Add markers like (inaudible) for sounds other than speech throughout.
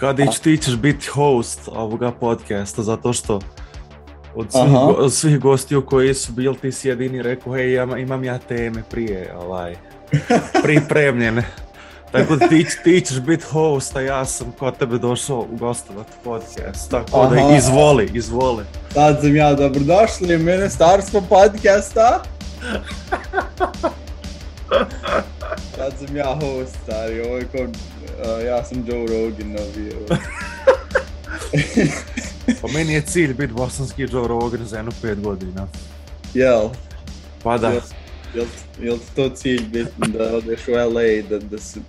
Kadić, ti ćeš biti host ovoga podcasta, zato što od svih, go- od svih gostiju koji su bili, ti si jedini rekao, hej, ja, imam ja teme prije, ovaj, (laughs) pripremljene. Tako da ti, ti ćeš biti host, a ja sam kod tebe došao u gostovati podcast. Tako da Aha. izvoli, izvoli. Sad sam ja, dobrodošli u Ministarstvo podcasta. (laughs) Sad sam ja host, stari, ovo je kao, uh, ja sam Joe Rogan novio. (laughs) Pa meni je cilj biti bosanski Joe Rogan za jedno pet godina. Jel, Pa da, Jel. jel, jel to cilj biti da odeš u LA, da, da se...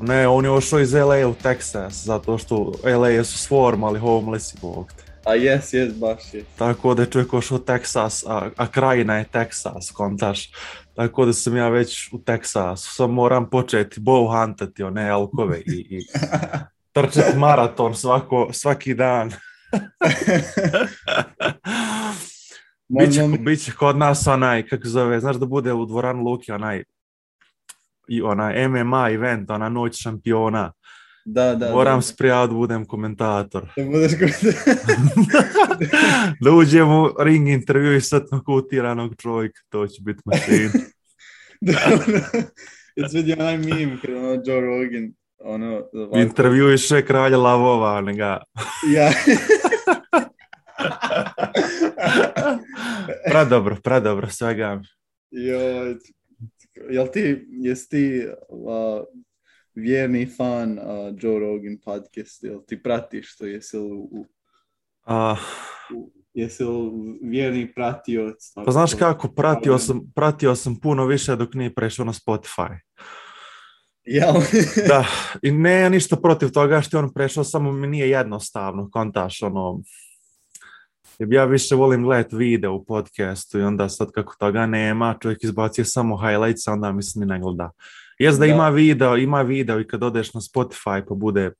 ne, on je ošao iz LA u Texas, zato što LA su svormali homelessi bog te. A jes, jes, baš je. Tako da je čovjek ošao u Texas, a, a krajina je Texas, kontaš. Tako da sam ja već u Texasu, sam moram početi bow huntati one elkove i, i (laughs) trčati maraton svako, svaki dan. (laughs) biće, biće kod nas onaj, kako zove, znaš da bude u dvoranu Luki onaj i onaj MMA event, ona noć šampiona. Da, da. Moram da. se prijaviti da budem komentator. Da budeš kod... (laughs) da uđem u ring intervju i satno kutiranog čovjeka, to će biti ono, Jesi vidio onaj meme kada ono Joe Rogan, ono... ovako- Intervjuiše kralja lavova, nega. Ja. (laughs) Predobro, predobro, svega. Joj, jel ti, jesi ti uh, vjerni fan uh, Joe Rogan podcast, jel ti pratiš to, jesi li, u, u, jesi li vjerni pratioc? pa znaš kako, pratio sam, pratio sam puno više dok nije prešao na Spotify. Jel? (laughs) Da, i ne ništa protiv toga što je on prešao, samo mi nije jednostavno, kontaš, ono, jer ja više volim gledati video u podcastu i onda sad kako toga nema, čovjek izbacio samo highlights, onda mi se ni ne gleda. Jes da, Da. ima video, ima video i kad odeš na Spotify pa bude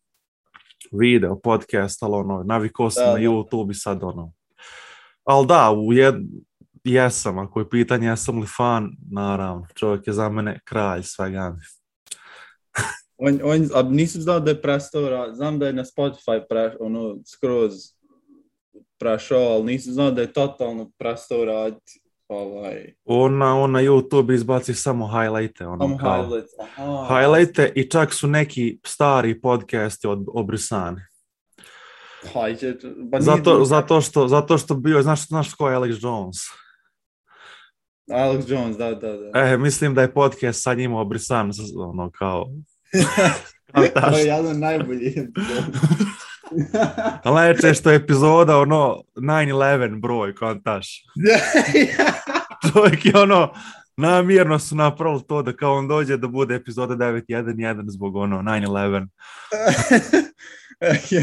video, podcast, ali ono, navikao sam Da, na. YouTube i sad ono. Ali da, u jed, jesam, ako je pitanje jesam li fan, naravno, čovjek je za mene kralj svega. (laughs) On, on, a nisam znao da je prestao, znam da je na Spotify pre, ono, skroz prešao, ali nisam znao da je totalno prestao raditi ovaj, On na, on na YouTube izbaci samo highlighte, ono samo kao highlights. Aha. highlighte i čak su neki stari podcasti od, obrisani. Hajde, nije Zato, zato, što, zato što bio, znaš, znaš ko je Alex Jones? Alex Jones, da, da, da. E, mislim da je podcast sa njim obrisan, ono kao... (laughs) to je jedan najbolji. (laughs) Ali najče što je epizoda, ono, 9-11 broj, kontaš. (laughs) Čovjek je ono, namjerno su napravili to da kao on dođe da bude epizoda 9.1.1 zbog ono 9-11. (laughs) ja,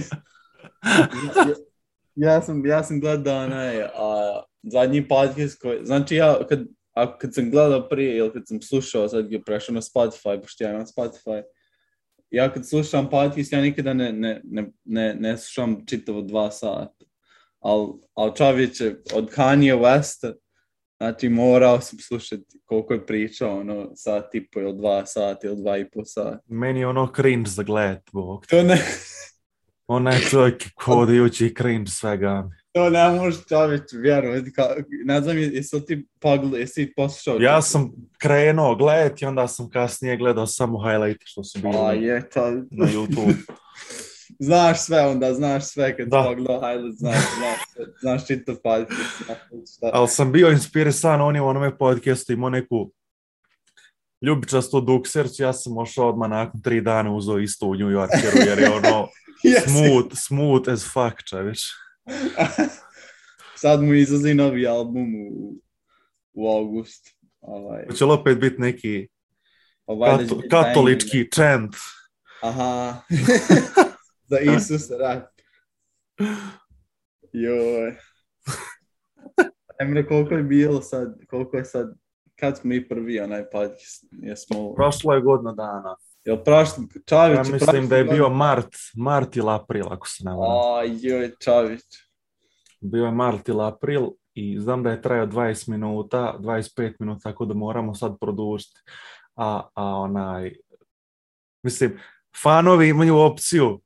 ja sam, ja sam gledao onaj, a, zadnji podcast koji, znači ja kad, a, kad sam gledao prije ili kad sam slušao, sad je prešao na Spotify, pošto ja imam Spotify, ja kad slušam podcast, ja nikada ne, ne, ne, ne, ne slušam čitavo dva sata. Al, al čovječe, od Kanye Westa, znači morao sam slušati koliko je pričao, ono, sat i po ili dva sata ili dva i po sata. Meni je ono cringe za gled, bog. To ne, Onaj čovjek kodajući cringe svega. To ne možeš čovječ vjerovati. Ne znam, jesi ti pogledao, jesi poslušao? Ja sam krenuo gledati onda sam kasnije gledao samo highlight što su bili na YouTube. (laughs) znaš sve onda, znaš sve kad Da. da. pogledao highlight, znaš, znaš, znaš čitav podcast. Ali sam bio inspirisan, on je u onome podcastu imao neku ljubičastu duksercu, ja sam ošao odmah nakon tri dana uzeo isto u New Yorkeru, jer je ono (laughs) smooth, smooth as fuck, čovječ. (laughs) Sad mu izlazi novi album u, u august. Ovaj, Hoće li opet biti neki ovaj kato- katolički chant? Aha. (laughs) Za Isusa, rap. Joj. Emre, koliko je bilo sad, koliko je sad, kad smo mi prvi onaj podcast, jesmo, Prošlo je godina dana. Jel prošli, Čavić, Ja mislim da je bio mart, mart ili april, ako se ne varam. Joj, Čavić. Bio je mart ili april i znam da je trajao 20 minuta, 25 minuta, tako da moramo sad produžiti. A, a onaj, mislim, fanovi imaju opciju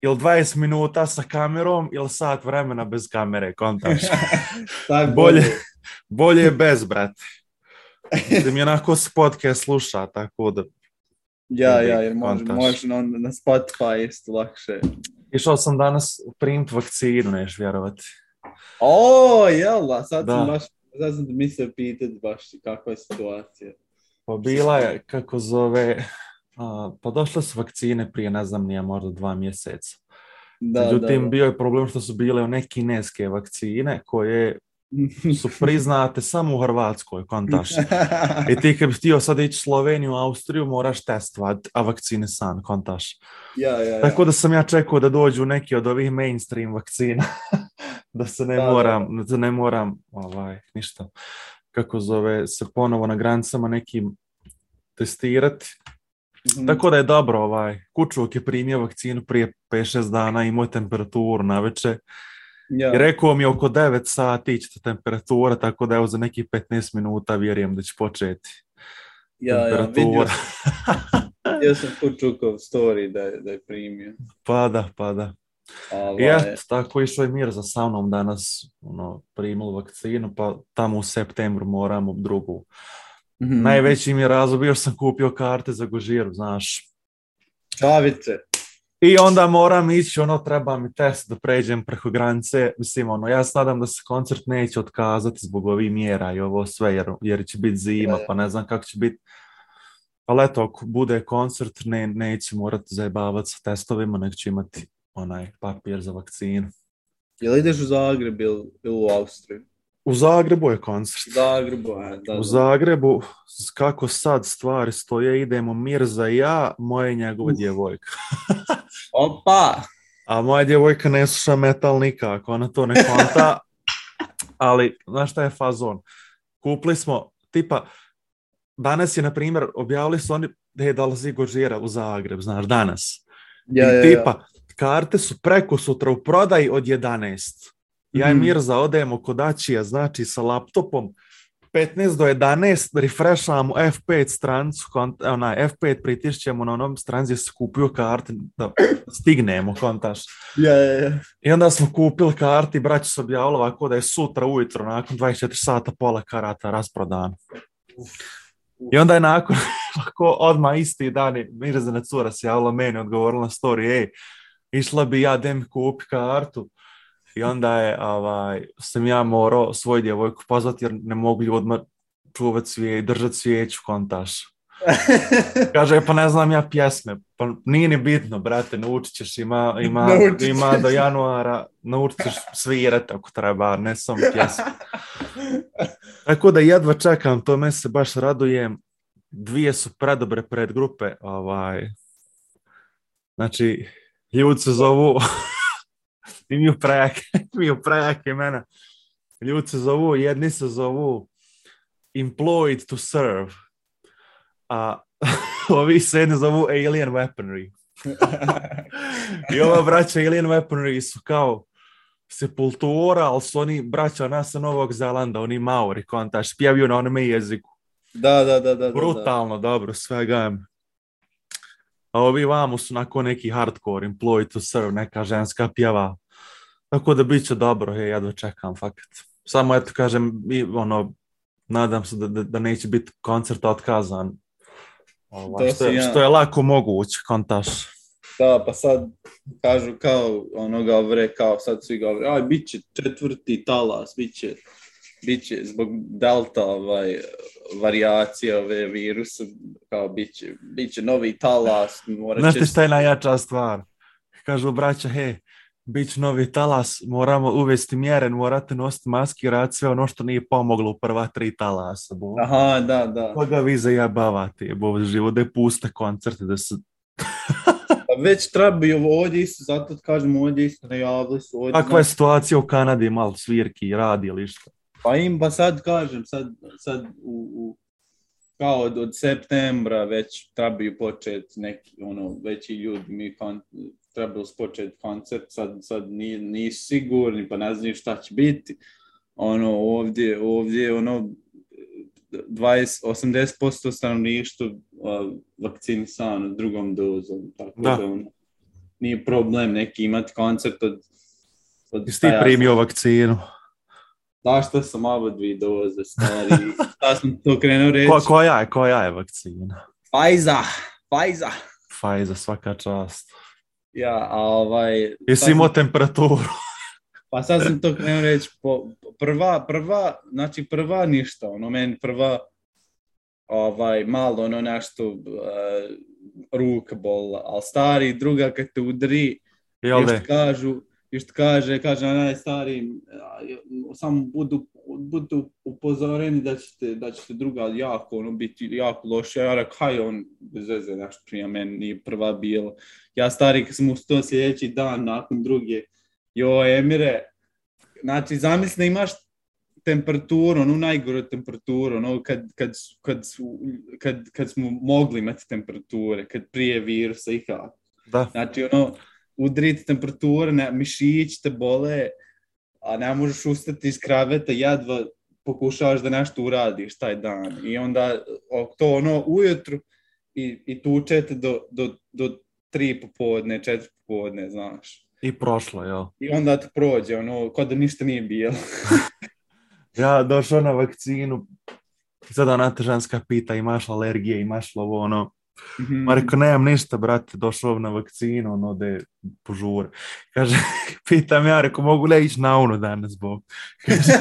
ili 20 minuta sa kamerom ili sat vremena bez kamere, kontaš. (laughs) Bolje. Bolje je bez, brate. Da mi onako se podcast sluša, tako da Ja, ja, jer Kontaš. možeš na, na Spotify isto lakše. Išao sam danas primiti vakcinu, neš vjerovati. O, jel, a sad Da. sam baš, sad sam mislio pitati baš kakva je situacija. Pa bila je, kako zove, a, pa došle su vakcine prije, ne znam, nije možda dva mjeseca. Da, Međutim, da, bio je problem što su bile one kineske vakcine koje (laughs) su priznate samo u Hrvatskoj, kontaš. I ti kad bi htio sad ići Sloveniju, Austriju, moraš testovat, a vakcine san, kontaš. ja, ja, ja. Tako da sam ja čekao da dođu neki od ovih mainstream vakcina, (laughs) da se ne Da, da, moram, da ne moram, ovaj, ništa, kako zove, se ponovo na granicama nekim testirati. Mhm. Tako da je dobro, ovaj, Kučuvak je primio vakcinu prije 5-6 dana, imao je temperaturu na večer ja. i rekao mi oko 9 sati će temperatura, tako da evo za nekih 15 minuta vjerujem da će početi ja, ja, vidio temperatura. sam, Kučukov story da je, da je primio. pa da, pa da. I eto, tako išao je mir za sa mnom danas, ono, primili vakcinu, pa tamo u septembru moramo drugu. mhm. Najveći mi je razlog što sam kupio karte za Gožiru, znaš. Čavice. I onda moram ići, ono, treba mi test da pređem preko granice. Mislim, ono, ja se nadam da se koncert neće otkazati zbog ovih mjera i ovo sve, jer, jer će biti zima, pa ne znam kako će biti. Ali eto, ako bude koncert, ne, neće morati zajebavati sa testovima, nego će imati onaj papir za vakcinu. Jel ideš u Zagreb ili u Austriju? U Zagrebu je koncert. U Zagrebu, a, da, U da. Zagrebu, s- kako sad stvari stoje, idemo Mirza i ja, moja i njegova djevojka. (laughs) Opa! A moja djevojka ne sluša metal nikako, ona to ne konta. (laughs) Ali, znaš šta je fazon? Kupili smo, tipa, danas je, na primjer, objavili su oni da je dolazi Gožira u Zagreb, znaš, danas. Ja, I ja, tipa, karte su preko sutra u prodaji od 11. Ja i Mhm. Mirza odemo kod Ačija, znači sa laptopom, 15 do 11, refreshamo F5 strancu, onaj, F5 pritišćemo na onom stranci se kupio karte da stignemo, kontaš. Ja, ja, ja. I onda smo kupili karti i braća su objavili ovako da je sutra ujutro, nakon 24 sata, pola karata rasprodano. I onda je nakon, (laughs) ovako odmah isti dan, je Mirzana cura se javila meni, odgovorila na story, ej, išla bi ja da mi kupi kartu. I onda je, ovaj, sam ja morao svoju djevojku pozvati jer ne mogu ljudima čuvat svije, držat svijeću kontaš. (laughs) Kaže, pa ne znam ja pjesme. Pa nije ni bitno, brate, naučit ćeš, ima, ima, Naučit ima do januara, naučit ćeš svirat ako treba, ne samo pjesme. (laughs) Tako da jedva čekam, to me se baš radujem. Dvije su predobre predgrupe, ovaj, znači, ljudi se zovu, (laughs) imaju prejake, (laughs) imaju prejake imena. Ljudi se zovu, jedni se zovu Employed to Serve, a (laughs) ovi se jedni zovu Alien Weaponry. (laughs) I ova braća Alien Weaponry su kao sepultura, ali su oni braća nas sa Novog Zelanda, oni Maori, kontaš, pjevaju na onome jeziku. Da, da, da, da. da, da. Brutalno, dobro, svega. A ovi vamo su nakon neki hardcore, employed to serve, neka ženska pjeva. Tako da bit će dobro, je, jedva čekam, fakat. Samo eto kažem, i, ono, nadam se da, da, da neće biti koncert otkazan. To što, je, ja. što je lako moguće, kontaš. Da, pa sad kažu kao ono govore, kao sad svi govore, aj, bit će četvrti talas, bit će, bit će zbog delta ovaj, varijacije ove virusa, kao bit će, bit će novi talas, morat Znaš će... šta je najjača stvar? Kažu braća, he, bit će novi talas, moramo uvesti mjere, morate nositi maski, rad sve ono što nije pomoglo u prva tri talasa. Bo. Aha, da, da. Koga vi zajebavate, bo živo da je puste koncerte, da se... (laughs) Pa već trebaju ovdje isto, zato kažem ovdje isto najavili su ovdje. Kakva je situacija u Kanadi, malo svirki, radi ili što? Pa im, pa sad kažem, sad, sad u, u kao od, od septembra već trebaju početi neki, ono, veći ljudi, mi trebali su početi koncert, sad, sad ni, nisu sigurni, pa ne znaju šta će biti. Ono, ovdje, ovdje, ono, 20, 80% stanovništva uh, vakcinisano drugom dozom, tako Da. da, ono, nije problem neki imati koncert od... od Jesi ti primio vakcinu? Da, što sam oba dvije doze, stari. Šta sam to krenuo reći? Ko, koja je, koja je vakcina? Pfizer, Pfizer. Pfizer, svaka čast. Ja, a ovaj... Jesi imao temperaturu? Pa sad sam to krenuo reći, po, prva, prva, znači prva ništa, ono meni prva ovaj, malo ono nešto uh, ruka bol, ali stari druga kad te udri, Jel još kažu, još ti kaže, kaže onaj stari, a, samo budu, budu upozoreni da ćete, da ćete druga jako, ono, biti jako loše. Ja rekao, haj on, bez veze, nešto prije meni nije prva bila. Ja stari, sam ustao sljedeći dan nakon druge, joj, Emire, znači, zamisli imaš temperaturu, onu najgoru temperaturu, ono kad, kad, kad, kad, kad smo mogli imati temperature, kad prije virusa i kako. Da. Znači, ono, udriti temperatura, ne, mišić te bole, a ne možeš ustati iz kraveta, jedva pokušavaš da nešto uradiš taj dan. I onda to ono ujutru i, i tučete do, do, do tri popodne, četiri popodne, znaš. I prošlo, jel? I onda ti prođe, ono, kod da ništa nije bilo. (laughs) Ja došao na vakcinu, sada ona te ženska pita imaš alergije, imaš li ovo ono. Ma rekao, nemam ništa, brate, došao na vakcinu, ono, de požure. Kaže, (laughs) pitam ja, rekao, mogu li ja ići na unu danas, Bog? (laughs) Kaže,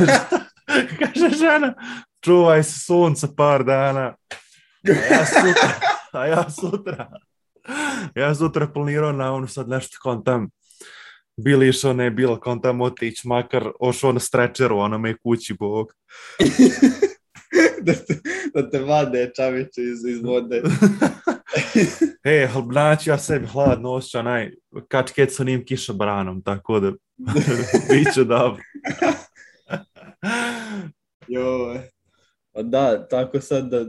kaže žena, čuvaj se sunca par dana. A ja sutra, a ja sutra, ja sutra planirao na unu sad nešto kontam. Bili išao, ne bilo kontam otići, makar ošao na strečeru, ono me kući, Bog. (laughs) (laughs) da, te, da te vade čaviće iz, iz vode. (laughs) E, znači ja sebi hladno osjećam, naj, kačket sa onim kišobranom, tako da (laughs) bit će dobro. Joj. Pa da, tako sad da...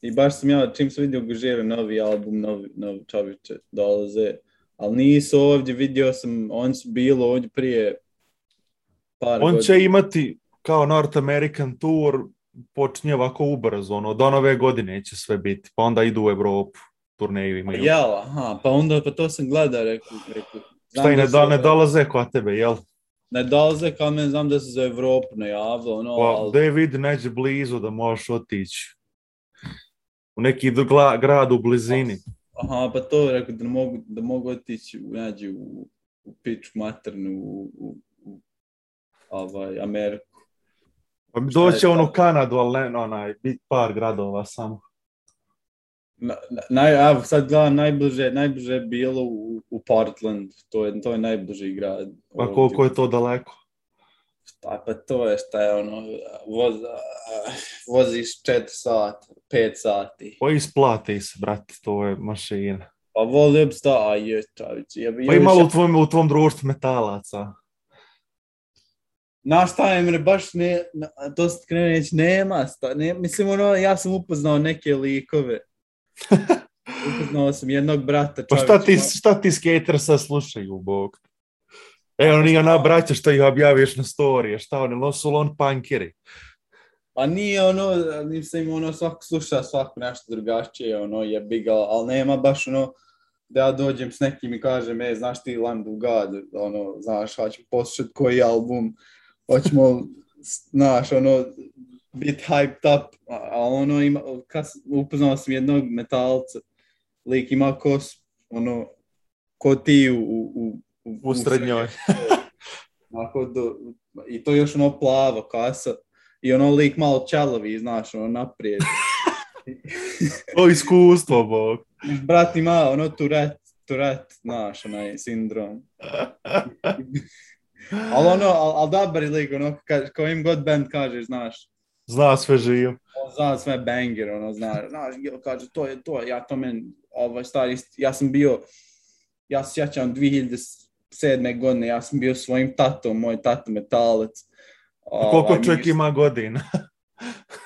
I baš sam ja, čim sam vidio Gužire novi album, novi, novi čaviće dolaze, ali nisu ovdje, vidio sam, on su bilo ovdje prije par On godina. će imati kao North American tour, počinje ovako ubrzo, ono, do nove godine će sve biti, pa onda idu u Evropu, turneju imaju. Jel, aha, pa onda, pa to sam gledao, rekao, rekao. Šta i ne, da, ne dolaze kod tebe, jel? Ne dolaze kao meni, znam da se za Evropu najavilo, ono, Pa, ali... David neđe blizu da možeš otići. U neki gla- grad u blizini. Aha, pa to rekao da mogu, da mogu otići u, nađi u, u piču maternu u, u, u ovaj, Ameriku. Pa on u to? Kanadu, ali ne, onaj, par gradova samo. Na, na, naj, evo, sad gledam, najbliže, najbliže bilo u, u Portland, to je, to je najbliži grad. Pa koliko je to daleko? Šta, pa to je šta je ono, voz, a, voziš 4 sata, 5 sati. Pa isplati se, brate, to je mašina. Pa volio bi sta, a je, čavić. Je, Pa imalo u tvom, u tvom društvu metalaca. Znaš šta, Emre, baš ne, to se krene reći, nema, sta, ne, mislim, ono, ja sam upoznao neke likove. (laughs) Upoznao sam jednog brata, Pa šta ti, šta ti skater sad slušaju, Bog? Evo, nije ona braća što ih objaviš na storije, šta oni, lo su li on punkeri? Pa nije ono, mislim, ono, svako sluša svako nešto drugačije, ono, jebi ga, ali nema baš ono, da ja dođem s nekim i kažem, e, znaš ti Lamb of God, ono, znaš, hoćemo poslušati koji album, hoćemo, znaš, ono, bit hyped up, a, ono, ima, kad sam- upoznao sam jednog metalca, lik ima kos, ono, ko ti u, u, u, U srednjoj. Do, I to još ono plavo kasa. I ono lik malo čalovi, znaš, ono naprijed. (laughs) To iskustvo, Bog. Brat ima ono Tourette, Tourette, znaš, onaj sindrom. (laughs) Ali ono, al, al dobar je lik, ono, ka, ko im god band kažeš, znaš, Zna sve živ. on zna sve banger, ono, znaš, znaš, jo, kaže, to je to, ja to men, ovaj, stari, ja sam bio, ja se sjećam 2007. godine, ja sam bio svojim tatom, moj tato metalac. A koliko Ovaj, čovjek mi- ima godina?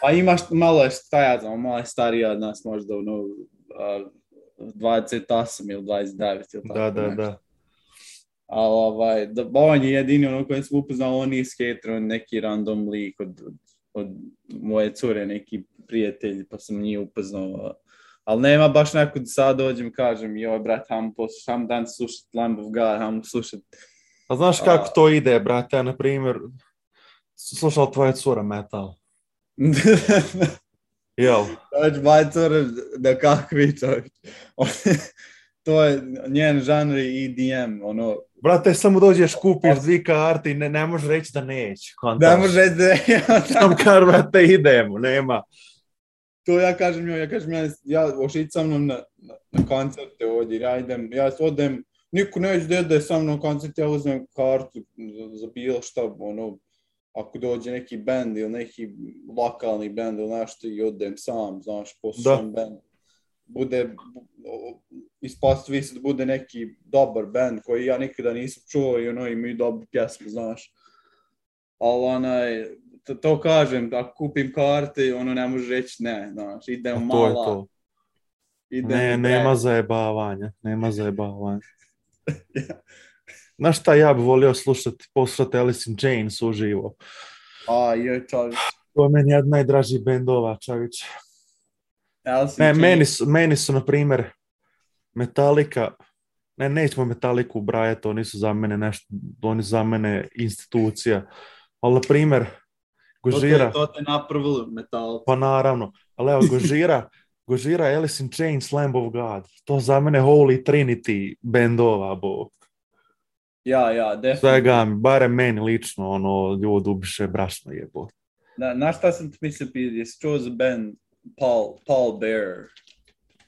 Pa imaš, malo je, šta ja znam, malo je starija od nas, možda ono, a, 28 ili 29 ili tako Da, da, nešto. da. Ali ovaj, da, on je jedini ono koji sam upoznao, on nije skater, on je neki random lik od, od, moje cure, neki prijatelj, pa sam njih upoznao. Ali nema baš neko da sad dođem kažem, joj, brat, ham, ham dan slušat Lamb of God, ham slušat. A znaš kako to ide, brate? Ja, na primjer, slušala tvoja cura metal. (laughs) Jel? Dođe moja cura da kakvi čovječ. (laughs) to je njen žanr je EDM, ono, Brate, samo dođeš, kupiš dvi karte i ne, ne možeš reći da neće. ne može reći da (laughs) Sam kar, brate, idemo, nema. To ja kažem joj, ja kažem, ja, ja ošit sa mnom na, na, na koncerte ovdje, ja idem, ja odem, niko neće da ide sa mnom koncert, ja uzmem kartu za, za bilo šta, ono, ako dođe neki band ili neki lokalni band ili nešto i odem sam, znaš, poslušam band. Bude, ispostavi se da bude neki dobar band koji ja nikada nisam čuo i ono imaju dobru pjesmu, znaš. Ali onaj, to, to kažem, da kupim karte, ono ne može reći ne, znaš, idem A to mala. je to. Idem Ne, nema zajebavanja, nema (laughs) zajebavanja. Znaš šta ja bi volio slušati, poslušati Alice in Chains uživo. A, je čovječ. To je meni jedan najdražih bendova, čovječ. Alice Ne, meni su, meni su, na primjer, Metallica, ne, nećemo Metalliku ubrajati, oni su za mene nešto, oni su za mene institucija. Ali, na primjer, Gožira, to te napravilo metal. pa naravno, ali evo, Gožira, (laughs) Gožira, Alice in Chains, Lamb of God, to za mene Holy Trinity bendova, bo. Ja, ja, definitivno. Svega, mi, barem meni lično, ono, ljudi ubiše brašno jebo. Na, na šta sam ti mislio pitati, jesi čuo za band Paul, Paul Bearer?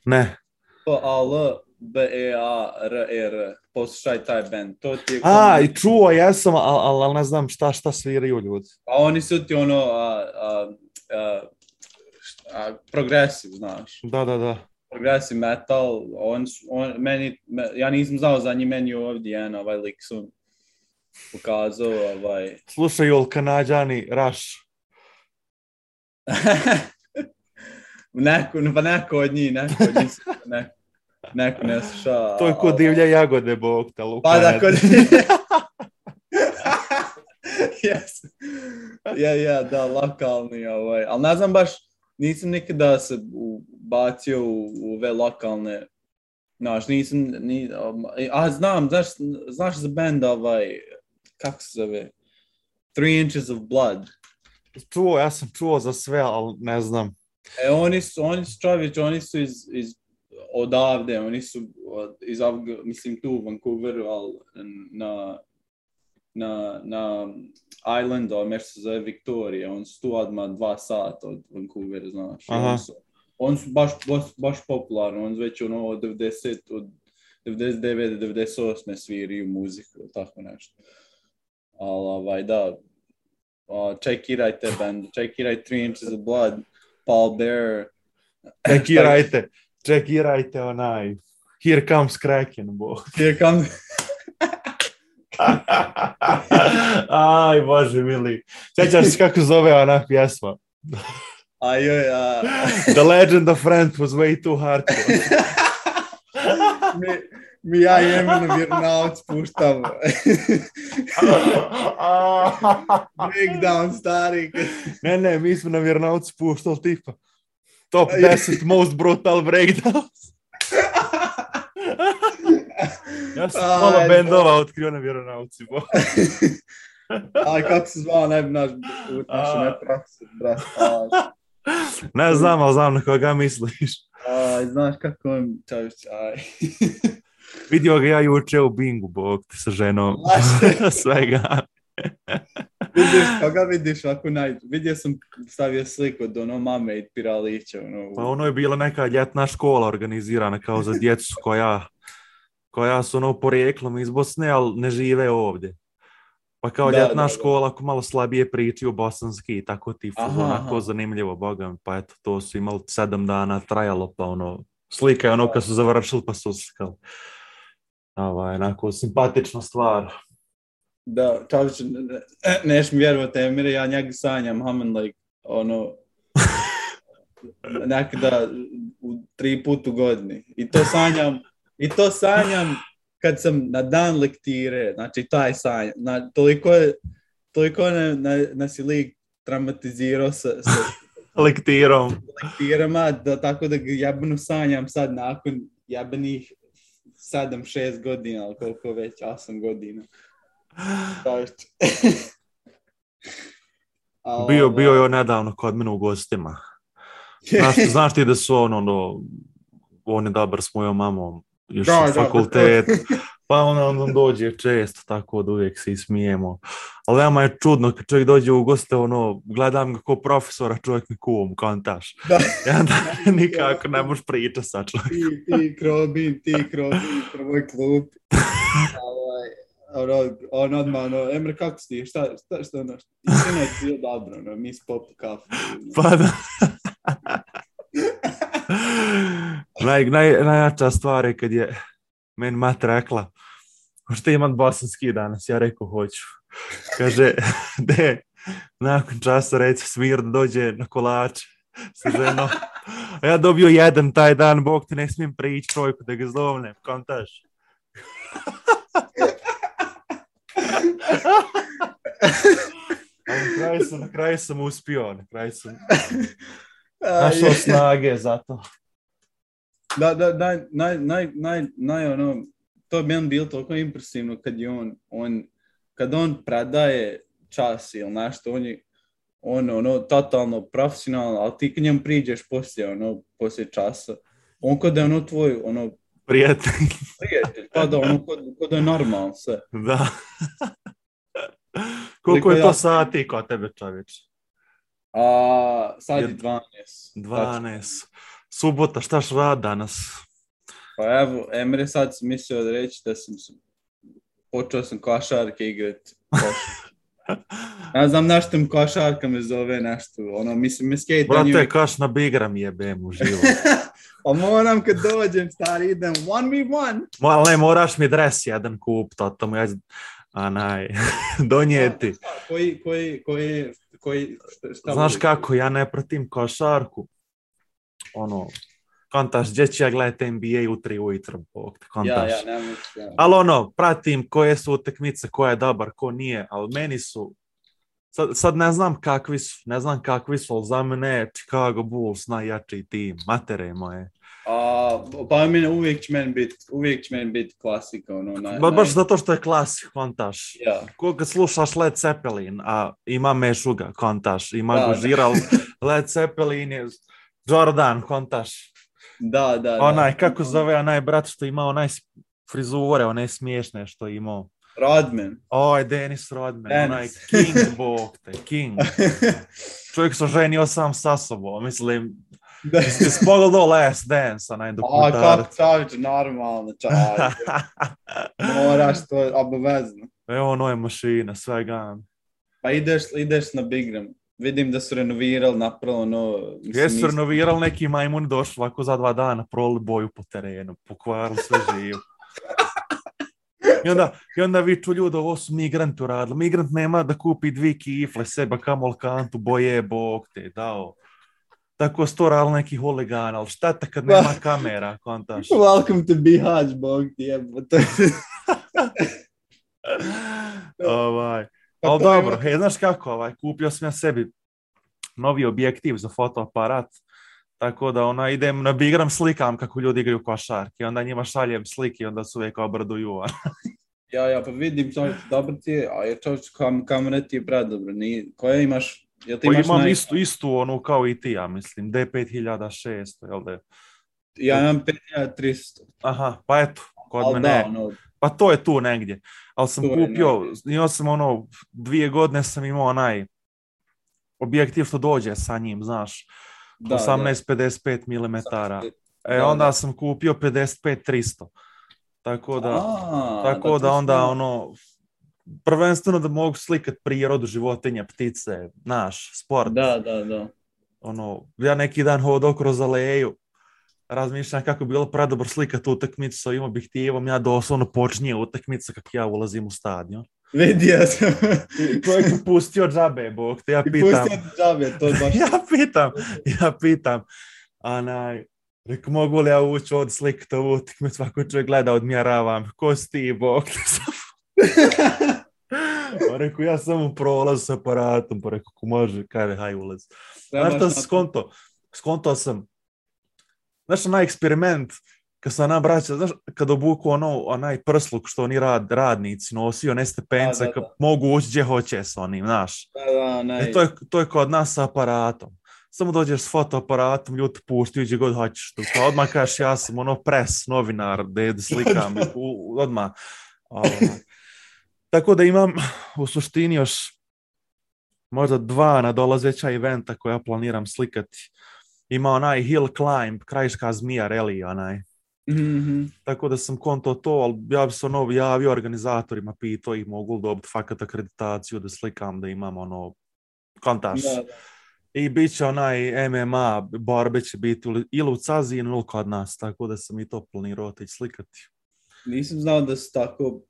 Ne. P-A-L-B-E-A-R-E-R. Poslušaj taj band. To ti je... A, i čuo jesam, ali al, ne znam šta, šta sviraju ljudi. A oni su ti ono... A, a, a, a, progresiv, znaš. Da, da, da. Progressive metal. On, on, meni, me, ja nisam znao za njih, meni je ovdje jedan ovaj lik su pokazao ovaj... Slušaju li Kanadjani Rush? (laughs) neko, pa neko od njih, neko od njih, neko, neko ne sluša. To je kod divlje jagode, bog te, Luka. Pa da, kod... (laughs) (laughs) yes. Ja, ja, da, lokalni, ovaj. Ali ne znam baš, nisam nikada se bacio u, u ove lokalne, znaš, nisam, ni, a znam, znaš, znaš za band ovaj, kako se zove, Three Inches of Blood. Čuo, ja sam čuo za sve, ali ne znam. E, oni su, oni su čovječ, oni su iz, iz odavde, oni su od- iz, Afga, mislim, tu u Vancouveru, ali na, na, na Islandu, ali nešto se zove Victoria, oni su tu odmah dva sata od Vancouvera, znaš. I Aha. Oni su, oni su baš, baš, baš popularni, oni su već ono od 90, od 99 do 98 sviraju muziku, ili tako nešto. Ali, ovaj, da, uh, čekirajte band, čekiraj Three Inches of Blood, Paul Bear. Čekirajte, čekirajte onaj. Here comes Kraken, bog. (laughs) Here comes... Aj, bože mili. Sjećaš se kako zove ona pjesma? A joj, a... The Legend of Friends was way too hard. mi, mais I am in a burnout por estava. (laughs) Breakdown starīgi. Nē, nē, mēs esam burnout spurs, to tipa. Top 10 most brutal breakdowns. Ja sam malo bendova otkrio na vjeronauci. Ali kako se zvao, ne bi naš, naša ne praksa, brat. Ne znam, ali znam na koga misliš. Aj, znaš kako im čovječ, aj. Vidio ga ja juče u Bingu, bog sa ženom. (laughs) Svega. Vidiš, koga vidiš ako naj... Vidio sam, stavio sliku od ono mame i piralića, ono. Pa ono je bila neka ljetna škola organizirana kao za djecu koja, koja su ono porijeklom iz Bosne, ali ne žive ovdje. Pa kao Da, ljetna da, škola ako malo slabije pričaju bosanski i tako ti onako aha. zanimljivo, boga. Pa eto, to su imali sedam dana trajalo, pa ono, slika je ono kad su završili pa su uskali. Ovaj, onako, simpatična stvar. Da, čovječ, ne- ne- neš mi vjerovati, Emire, ja njega sanjam, hamen, like, ono, (laughs) nekada u tri put u godini. I to sanjam, i to sanjam kad sam na dan lektire, znači taj sanjam, na, toliko je, toliko ne, ne, nas je lik traumatizirao sa, sa (laughs) Lektirom. lektirama, da, tako da jebeno sanjam sad nakon jebenih 7-6 godina, ali koliko već, 8 godina. (gasps) (laughs) A Bio, bio je on nedavno kod mene u gostima. Znaš, (laughs) znaš ti da su on, ono, on je dobar s mojom mamom, još Da, u da, fakultet. (laughs) Pa on, on, on dođe često, tako da uvijek se ismijemo. Ali veoma je čudno kad čovjek dođe u goste, ono, gledam ga kao profesora, čovjek mi kum, kontaš. (laughs) Da. Ja (laughs) da, nikako ne možeš pričati sa čovjekom. ti, ti krobin, ti krobin, prvoj klub. (laughs) ovaj, ono, on odmah, ono, Emre, kako si? Šta, šta, šta, ono, istina je bilo dobro, ono, mi s pop kafu. Pa da. Naj, naj, najjača stvar je kad je meni mat rekla, hoćete imat bosanski danas? Ja rekao, hoću. Kaže, (laughs) de, nakon časa reći smir da dođe na kolače sa ženom. A ja dobio jedan taj dan, bog ti ne smijem prići trojku da ga zovnem, kontaš. (laughs) Na kraju sam, na kraju sam uspio, na kraju sam našao snage za to. Da, da, naj, naj, naj, naj, naj, ono, to je meni bilo toliko impresivno kad je on, on, kad on predaje čas ili nešto, on je, on, ono, totalno profesionalno, ali ti kad njemu priđeš poslije, ono, poslije časa, on kod je ono tvoj, ono, Prijatelj, prijatelj, pa da, ono, kod, kod je normalno sve. da. (laughs) Koliko je to ja- sati kod tebe, čovječ? A, sad je Jed- 12. 12. Subota, štaš rad danas? Pa evo, Emre sad sam mislio da reći da sam počeo sam košarke igrat. (laughs) Ja znam nešto mi košarka me zove nešto, ono, mislim, me skejtanje. Brate, kaš na bigram jebem u život. (laughs) Pa moram kad dođem, stari, idem 1v1. Mo, ali ne, moraš mi dres jedan kup, to, to mu ja anaj, (laughs) donijeti. Koji, koji, koji, koji, šta, Znaš kako, ja ne pratim košarku. Ono, kontaš, gdje ću ja gledati NBA u tri ujutro, bog te, Ja, kontaš. ja, ne mislim. Ali ono, pratim koje su utakmice, ko je dobar, ko nije, ali meni su, sad, sad ne znam kakvi su, ne znam kakvi su, ali za mene je Chicago Bulls najjači tim, matere moje. A, pa mene uvijek će meni bit, uvijek će meni bit klasika, ono, naj, Ba, baš naj- zato što je klasik, kontaš. Ja, Ko kad slušaš Led Zeppelin, a ima Mešuga, kontaš, ima Da. Gožiral, Led Zeppelin je Jordan, kontaš. Da, da. da. Onaj, kako zove onaj brat što ima onaj frizure, onaj smiješne što je imao. Rodman. Oj, Dennis Rodman, Dennis. onaj king, (laughs) bog te, king. (laughs) Čovjek se oženio sam sa sobom, mislim, da. jesi pogledao Last Dance, onaj A, dokumentarac. kako čovječ, normalno, čovječ. (laughs) Moraš to, obavezno. Evo, ono je mašina, svega. Pa ideš, ideš na Bigram. Vidim da su renovirali, napravili ono... mislim, Jesu renovirali neki majmuni došli ovako za dva dana, proli boju po terenu, pokvarili sve živo. I onda, I onda viču ljudi, ovo su migranti uradili. Migrant nema da kupi dvi kifle, seba kamol kantu, boje, bog te, dao. Tako su to radili neki huligani, ali šteta kad nema (laughs) kamera, kontaš. Welcome to Bihać, bog ti jebote. (laughs) ovaj. Pa Ali to je- dobro, he, znaš kako, ovaj, kupio sam ja sebi novi objektiv za fotoaparat, tako da ona idem na bigram slikam kako ljudi igraju košarke, onda njima šaljem slike i onda su uvijek obraduju. (laughs) Ja, ja, pa vidim čovječ, dobro ti je, a je čovječ kam, kamera ti je predobro. Ni, koje imaš? Jel ti Pa imaš imam naj- istu, istu onu kao i ti, ja mislim, D5600, jel da je? Ja imam 5300. Aha, pa eto, kod Ali mene, da, je. ono, pa to je tu negdje. Ali sam je kupio, imao sam ono, dvije godine sam imao onaj objektiv što dođe sa njim, znaš, da, 18-55 mm. E, Da, onda da. sam kupio 55-300. Tako da, A, tako to da onda ono, prvenstveno da mogu slikat prirodu, životinje, ptice, naš, sport. Da, da, da. Ono, ja neki dan hodao kroz aleju, razmišljam kako bi bilo predobro slikat utakmicu sa ovim objektivom, ja doslovno počinje utakmica kako ja ulazim u stadion. Vidio sam. I čovjek je pustio džabe, bog te, ja pitam, pustio ti džabe, to je baš... (laughs) ja pitam, ja pitam, anaj, Rekao, mogu li ja ući ovdje slikati ovu utakmicu, svako čovjek gleda, odmjeravam, ko si ti, bog (laughs) sam. Pa rekao, ja samo prolaz s aparatom, pa rekao, ko može, kaže, haj ulaz. Znaš šta sam skonto? Skonto sam, znaš onaj eksperiment, kad sam ona braća, znaš, kad obuku ono, onaj prsluk što oni rad, radnici nosi, one stepence, Da, da, da. mogu ući gdje hoće s onim, znaš. Da, da, ne. E, to, je, to je kod nas sa aparatom. Samo dođeš s fotoaparatom, ljudi puštaju gdje god hoćeš. Tu, kao odmah kažeš ja sam ono pres, novinar, da da slikam, (laughs) u, odmah. Ovaj. Tako da imam u suštini još možda dva nadolazeća eventa koja planiram slikati. Ima onaj Hill Climb, krajiška zmija rally, onaj. Mhm, mhm. Tako da sam konto to, ali ja bi se ono javio organizatorima, pitao ih mogu li dobiti fakat akreditaciju da slikam, da imam ono, kontaš. Da, da. I bit će onaj MMA, borbe će biti ili- u Cazinu ili kod nas, tako da sam i to planirao otići slikati. Nisam znao da su tako,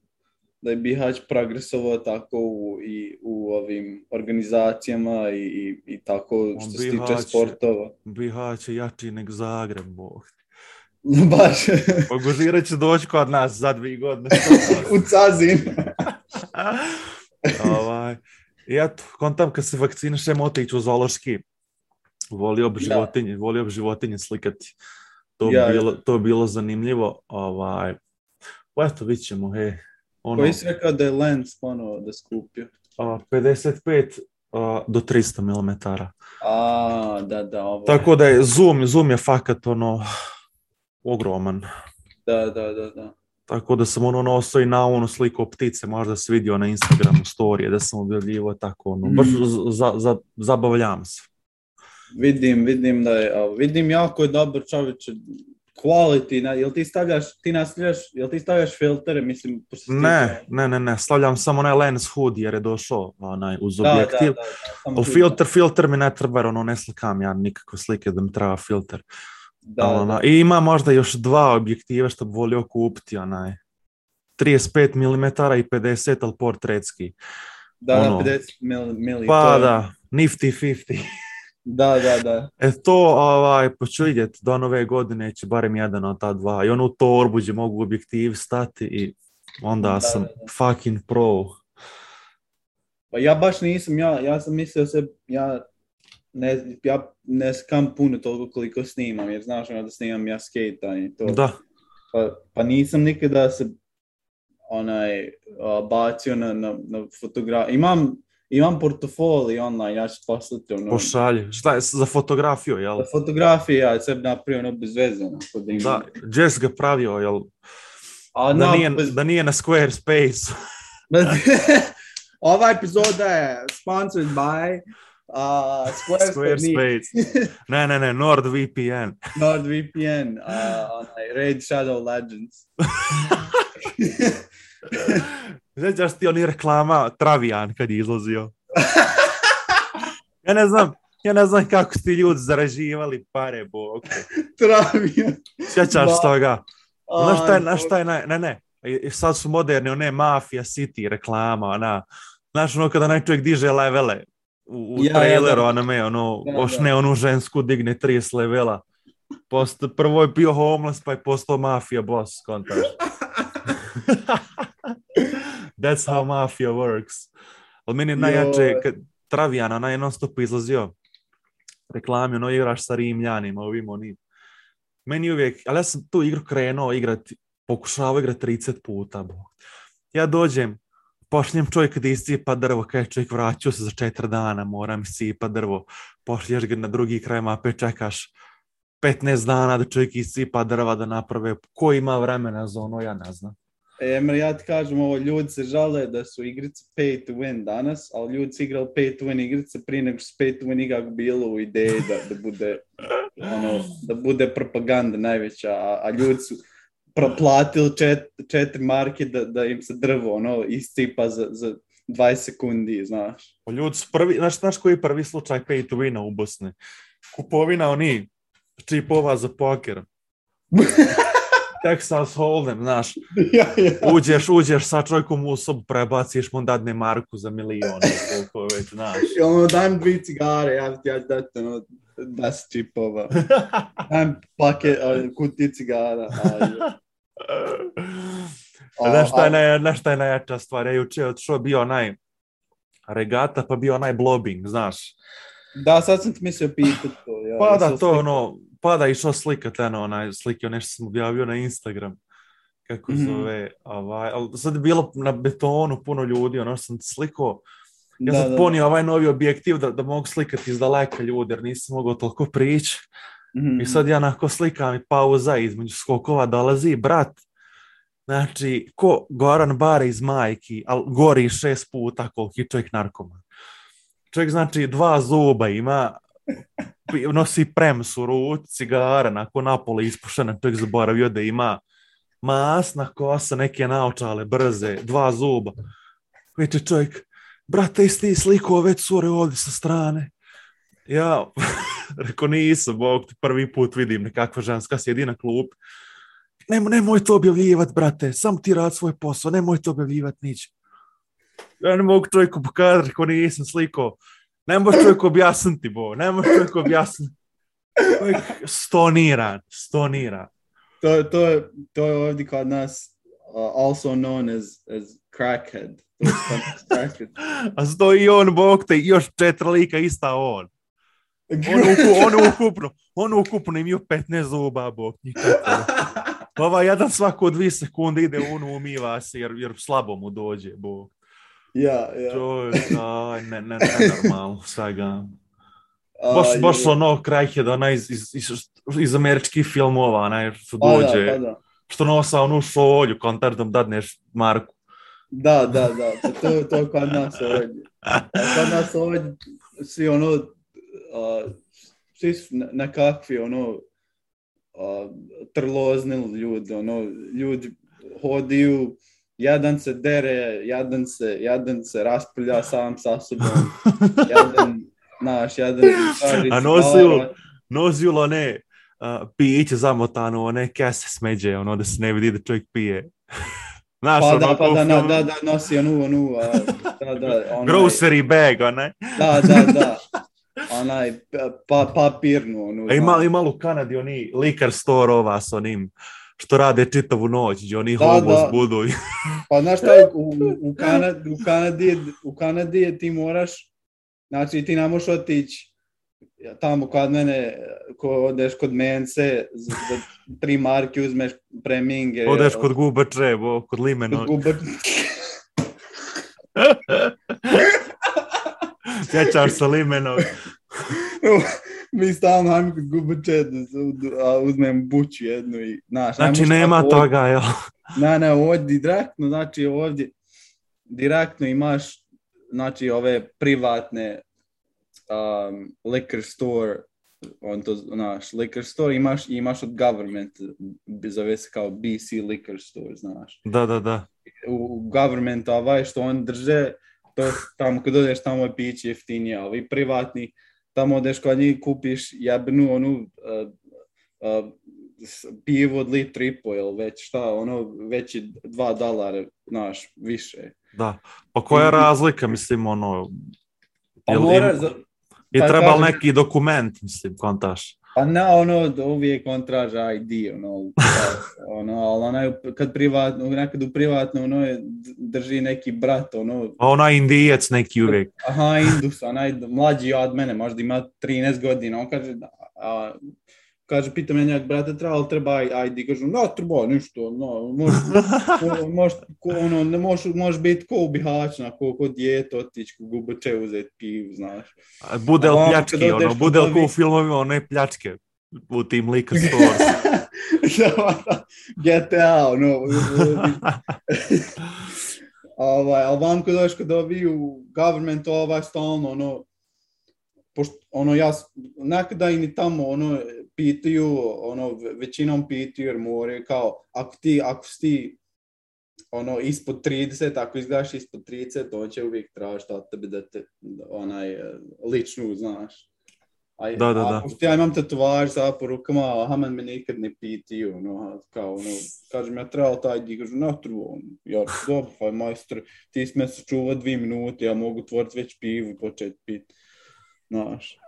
da je Bihać progresovao tako u, i u ovim organizacijama i, i, i tako što se tiče sportova. Bihać je jači nek Zagreb, bog. (laughs) Baš Pogužira će doći kod nas za dvije godine. (laughs) u Cazin. (laughs) ovaj. I eto, kontam kad se vakcinišem otići u zoološki. Volio bi životinje, volio bi životinje slikati. To Ja, bilo, to bi bilo zanimljivo. Ovaj. Pa eto, vidit ćemo, he. Ono, Koji si rekao da je lens ponovo da skupio? a, 55 a, do 300 mm. A, da, da, ovo. Tako da je zoom, zoom je fakat ono ogroman. Da, da, da, da. Tako da sam ono nosio i na onu sliku ptice, možda se vidio na Instagramu storije da sam objavljivo tako ono, baš Mhm. z- za, za, zabavljam se. Vidim, vidim da je, vidim jako je dobar čovječe, quality, na, jel ti stavljaš, ti nastavljaš, jel ti stavljaš filtere, mislim, Ne, ne, ne, ne, stavljam samo onaj lens hood jer je došao onaj, uz da, da, objektiv. da, filter, filter mi ne treba jer ono ne slikam ja nikakve slike da mi treba filter. da, ono, I ima možda još dva objektiva što bi volio kupiti, onaj 35 mm i 50, ali portretski. da, ono. 50 mil, mili, Pa da, nifty 50. da, da, da, E to, ovaj, pa ću vidjeti, do nove godine će barem jedan od ta dva. I onu torbu gdje mogu objektiv stati i onda Da, sam da, da. fucking pro. Pa ja baš nisam, ja, ja sam mislio se, ja ne, ja ne skam puno toliko koliko snimam, jer znaš ono da snimam ja skate i to. Da, Pa, pa nisam nikada se onaj bacio na, na, na fotografiju. Imam, imam portfolio online, ja ću poslati ono. pošalje. Šta je za fotografiju, jel? Za fotografije ja sebi napravio ono bez veze. kod da Jess ga pravio, jel? A, Da no, nije, bez- da nije na Squarespace. (laughs) (laughs) Ova epizoda je sponsored by uh, Squarespace, Squarespace. Ne, ne, ne, NordVPN. (laughs) NordVPN, uh, Raid Shadow Legends. Sjećaš ti oni reklama Travijan kad je izlazio? Ja ne znam, ja ne znam kako ti ljudi zaraživali pare, bog. Travija. Sjećaš toga? Znaš šta je, znaš šta je, naj- ne, ne, i- sad su moderne, one Mafia City reklama, ona, znaš ono kada onaj čovjek diže levele u, u Ja, ja, traileru, da. ono me, ono, oš da. ne onu žensku digne 30 levela. Posto, prvo je bio homeless, pa je postao mafija boss, kontaš. (laughs) That's how mafia works. Ali meni je najjače, kad Travijana, onaj je non stop izlazio reklami, ono igraš sa Rimljanima, ovim onim. Meni uvijek, ali ja sam tu igru krenuo igrati, pokušavao igrati 30 puta. Bog. Ja dođem, pošljem čovjek da iscipa drvo, kaj čovjek vraćao se za četiri dana, moram iscipa drvo, pošlješ ga na drugi kraj mape, čekaš 15 dana da čovjek iscipa drva da naprave, ko ima vremena za ono, ja ne znam. E, Emre, ja ti kažem ovo, ljudi se žale da su igrice pay to win danas, ali ljudi su igrali pay to win igrice prije nego što pay to win igak bilo u ideji da, da bude ono, da bude propaganda najveća, a, a ljudi su proplatili čet, četiri marke da, da im se drvo ono, iscipa za, za 20 sekundi, znaš. Pa Ljudi su prvi, znaš, znaš koji je prvi slučaj pay to wina u Bosni? Kupovina oni čipova za poker. (laughs) Texas Hold'em, znaš, (laughs) ja, ja. uđeš, uđeš sa čovjekom u sobu, prebaciš mu dadne marku za milion, (laughs) koliko već, znaš. I ono, daj mi dvi cigare, ja ja dati ono, das čipova. (laughs) Daj mi paket, a, kutije cigara. Znaš šta je, naj, znaš šta je najjača stvar? Ja juče otišao bio onaj regata, pa bio onaj blobbing, znaš. Da, sad sam ti mislio pitat to. Ja, Pa da, to ono, pa da išao slikat, eno, onaj slikio, nešto sam objavio na Instagram, kako Mhm. zove, ovaj, ali sad je bilo na betonu puno ljudi, ono sam slikao, ja Da, sam da, ponio ovaj novi objektiv da, da mogu slikati iz daleka ljude, jer nisam mogao toliko prići. Mhm. I sad ja onako slikam i pauza između skokova dolazi brat, znači, ko Goran Bare iz majki, ali gori šest puta koliki čovjek narkoman. Čovjek znači dva zuba ima, nosi prems u ruci, cigara, nakon napoli ispušena, čovjek zaboravio da ima masna kosa, neke naočale, brze, dva zuba. Viče čovjek, brate, jesi ti slikao cure ovdje sa strane? Ja, (laughs) rekao nisam, bog ti prvi put vidim nekakva ženska sjedi na klub. Nemo, nemoj to objavljivat, brate, samo ti rad svoj posao, nemoj to objavljivat nič. Ja ne mogu čovjeku pokazati, rekao nisam slikao. Ne može čovjek objasniti, bo, ne može čovjek objasniti. Čovjek stoniran, stoniran. To, to, je, to je ovdje kod nas uh, also known as, as crackhead. (laughs) A stoji on, bog te, i još četiri lika ista on. On, uku, on ukupno, on ukupno imaju 15 zuba, bog. Ova (laughs) jedan svako dvije sekunde ide on umiva se jer, jer slabo mu dođe, bog. Ja, ja. Čovjek, aj, ne, ne, ne, normalno, svega. A, Baš, baš je- ono Crackhead, onaj iz, iz, iz, iz američkih filmova, onaj što Pa da, dođe, pa da. što nosa onu šolju, koncertom dadneš Marku. Da, da, da, pa to, to je kod nas ovdje. Kod nas ovdje svi ono, a, svi su ne- nekakvi ono, a, trlozni ljudi, ono, ljudi hodiju, jedan se dere, jedan se, jedan se raspolja sam sa sobom, (laughs) jedan, naš, jedan kaže A nosi- Nozio one uh, piće zamotano, one kese smeđe, ono da se ne vidi da čovjek pije. (laughs) Znaš, Pa ono da, pa da, u da, filmu, da, da, nosi onu, onu, a, da, da, onaj, Grocery bag, onaj. da, da, da, onaj, pa, papirnu, onu, A ima, znaš. ima u Kanadi oni liquor store ova s onim što rade čitavu noć, gdje oni Da, budu. Pa znaš šta, u, u, Kanadi, u, Kanadi, je- u Kanadi je ti moraš, znači ti ne možeš otići tamo kod mene, ko odeš kod mence, za, tri marke uzmeš preminge. Odeš kod gubače, bo, kod limena. kod guba, (laughs) Sjećaš se limenog. (laughs) Mi stalno ajmo kod gubače, a uzmem buću jednu i, znaš, Znači nema toga, jel? Ne, ne, ovdje direktno, znači ovdje direktno imaš, znači ove privatne um, liquor store, on to, znaš, liquor store imaš, imaš od government, zove se kao BC liquor store, znaš. Da, da, da. U, government ovaj što on drže, to tamo kad odeš tamo je piće jeftinije, ali privatni, tamo odeš kod njih kupiš jebnu onu uh, uh, pivo od litru i po, ili već šta, ono, već je dva dolara, znaš, više. da. Pa koja je I- razlika, mislim, ono... Pa mora, im- za- je pa trebal kažem- neki dokument, mislim, kontaš. Pa ne, ono, uvijek on traži ID, ono, ono, ali onaj, kad privatno, nekad u privatno, ono, je, drži neki brat, ono, onaj indijec neki uvijek. aha, Indus, onaj mlađi od mene, možda ima 13 godina, on kaže, a, kaže, pita me njeg, brate, treba li treba ID, kažu, no, treba, ništa, no, može, mo- može, ko- ono, ne može, može biti ko Bihaću, ko, ko dijete otići, ko gubače uzeti pivu, znaš. Bude li pljački, kad ono, kod bude li ko u filmovima, one pljačke u tim liquor (laughs) stores. GTA, ono, ovaj, ali vam kad dođeš kod ovi u government, ovaj stalno, ono, pošto, ono, ja, nekada i ni tamo, ono, pitaju, ono, ve- većinom pitaju, jer moraju, kao, ako ti, ako si ti, ono, ispod 30, ako izgledaš ispod 30, on će uvijek tražiti od tebe da te, da, onaj, eh, ličnu, znaš. A, Da, da, a da. pošto ja imam tatuaž za po rukama, a Haman me nikad ne pitaju, ono, kao, ono, kažem, ja trebao taj di, kažu, ne treba, ono, ja, dobro, pa majstor, ti sme se čuva dvije minute, ja mogu otvoriti već pivu i početi pit, znaš.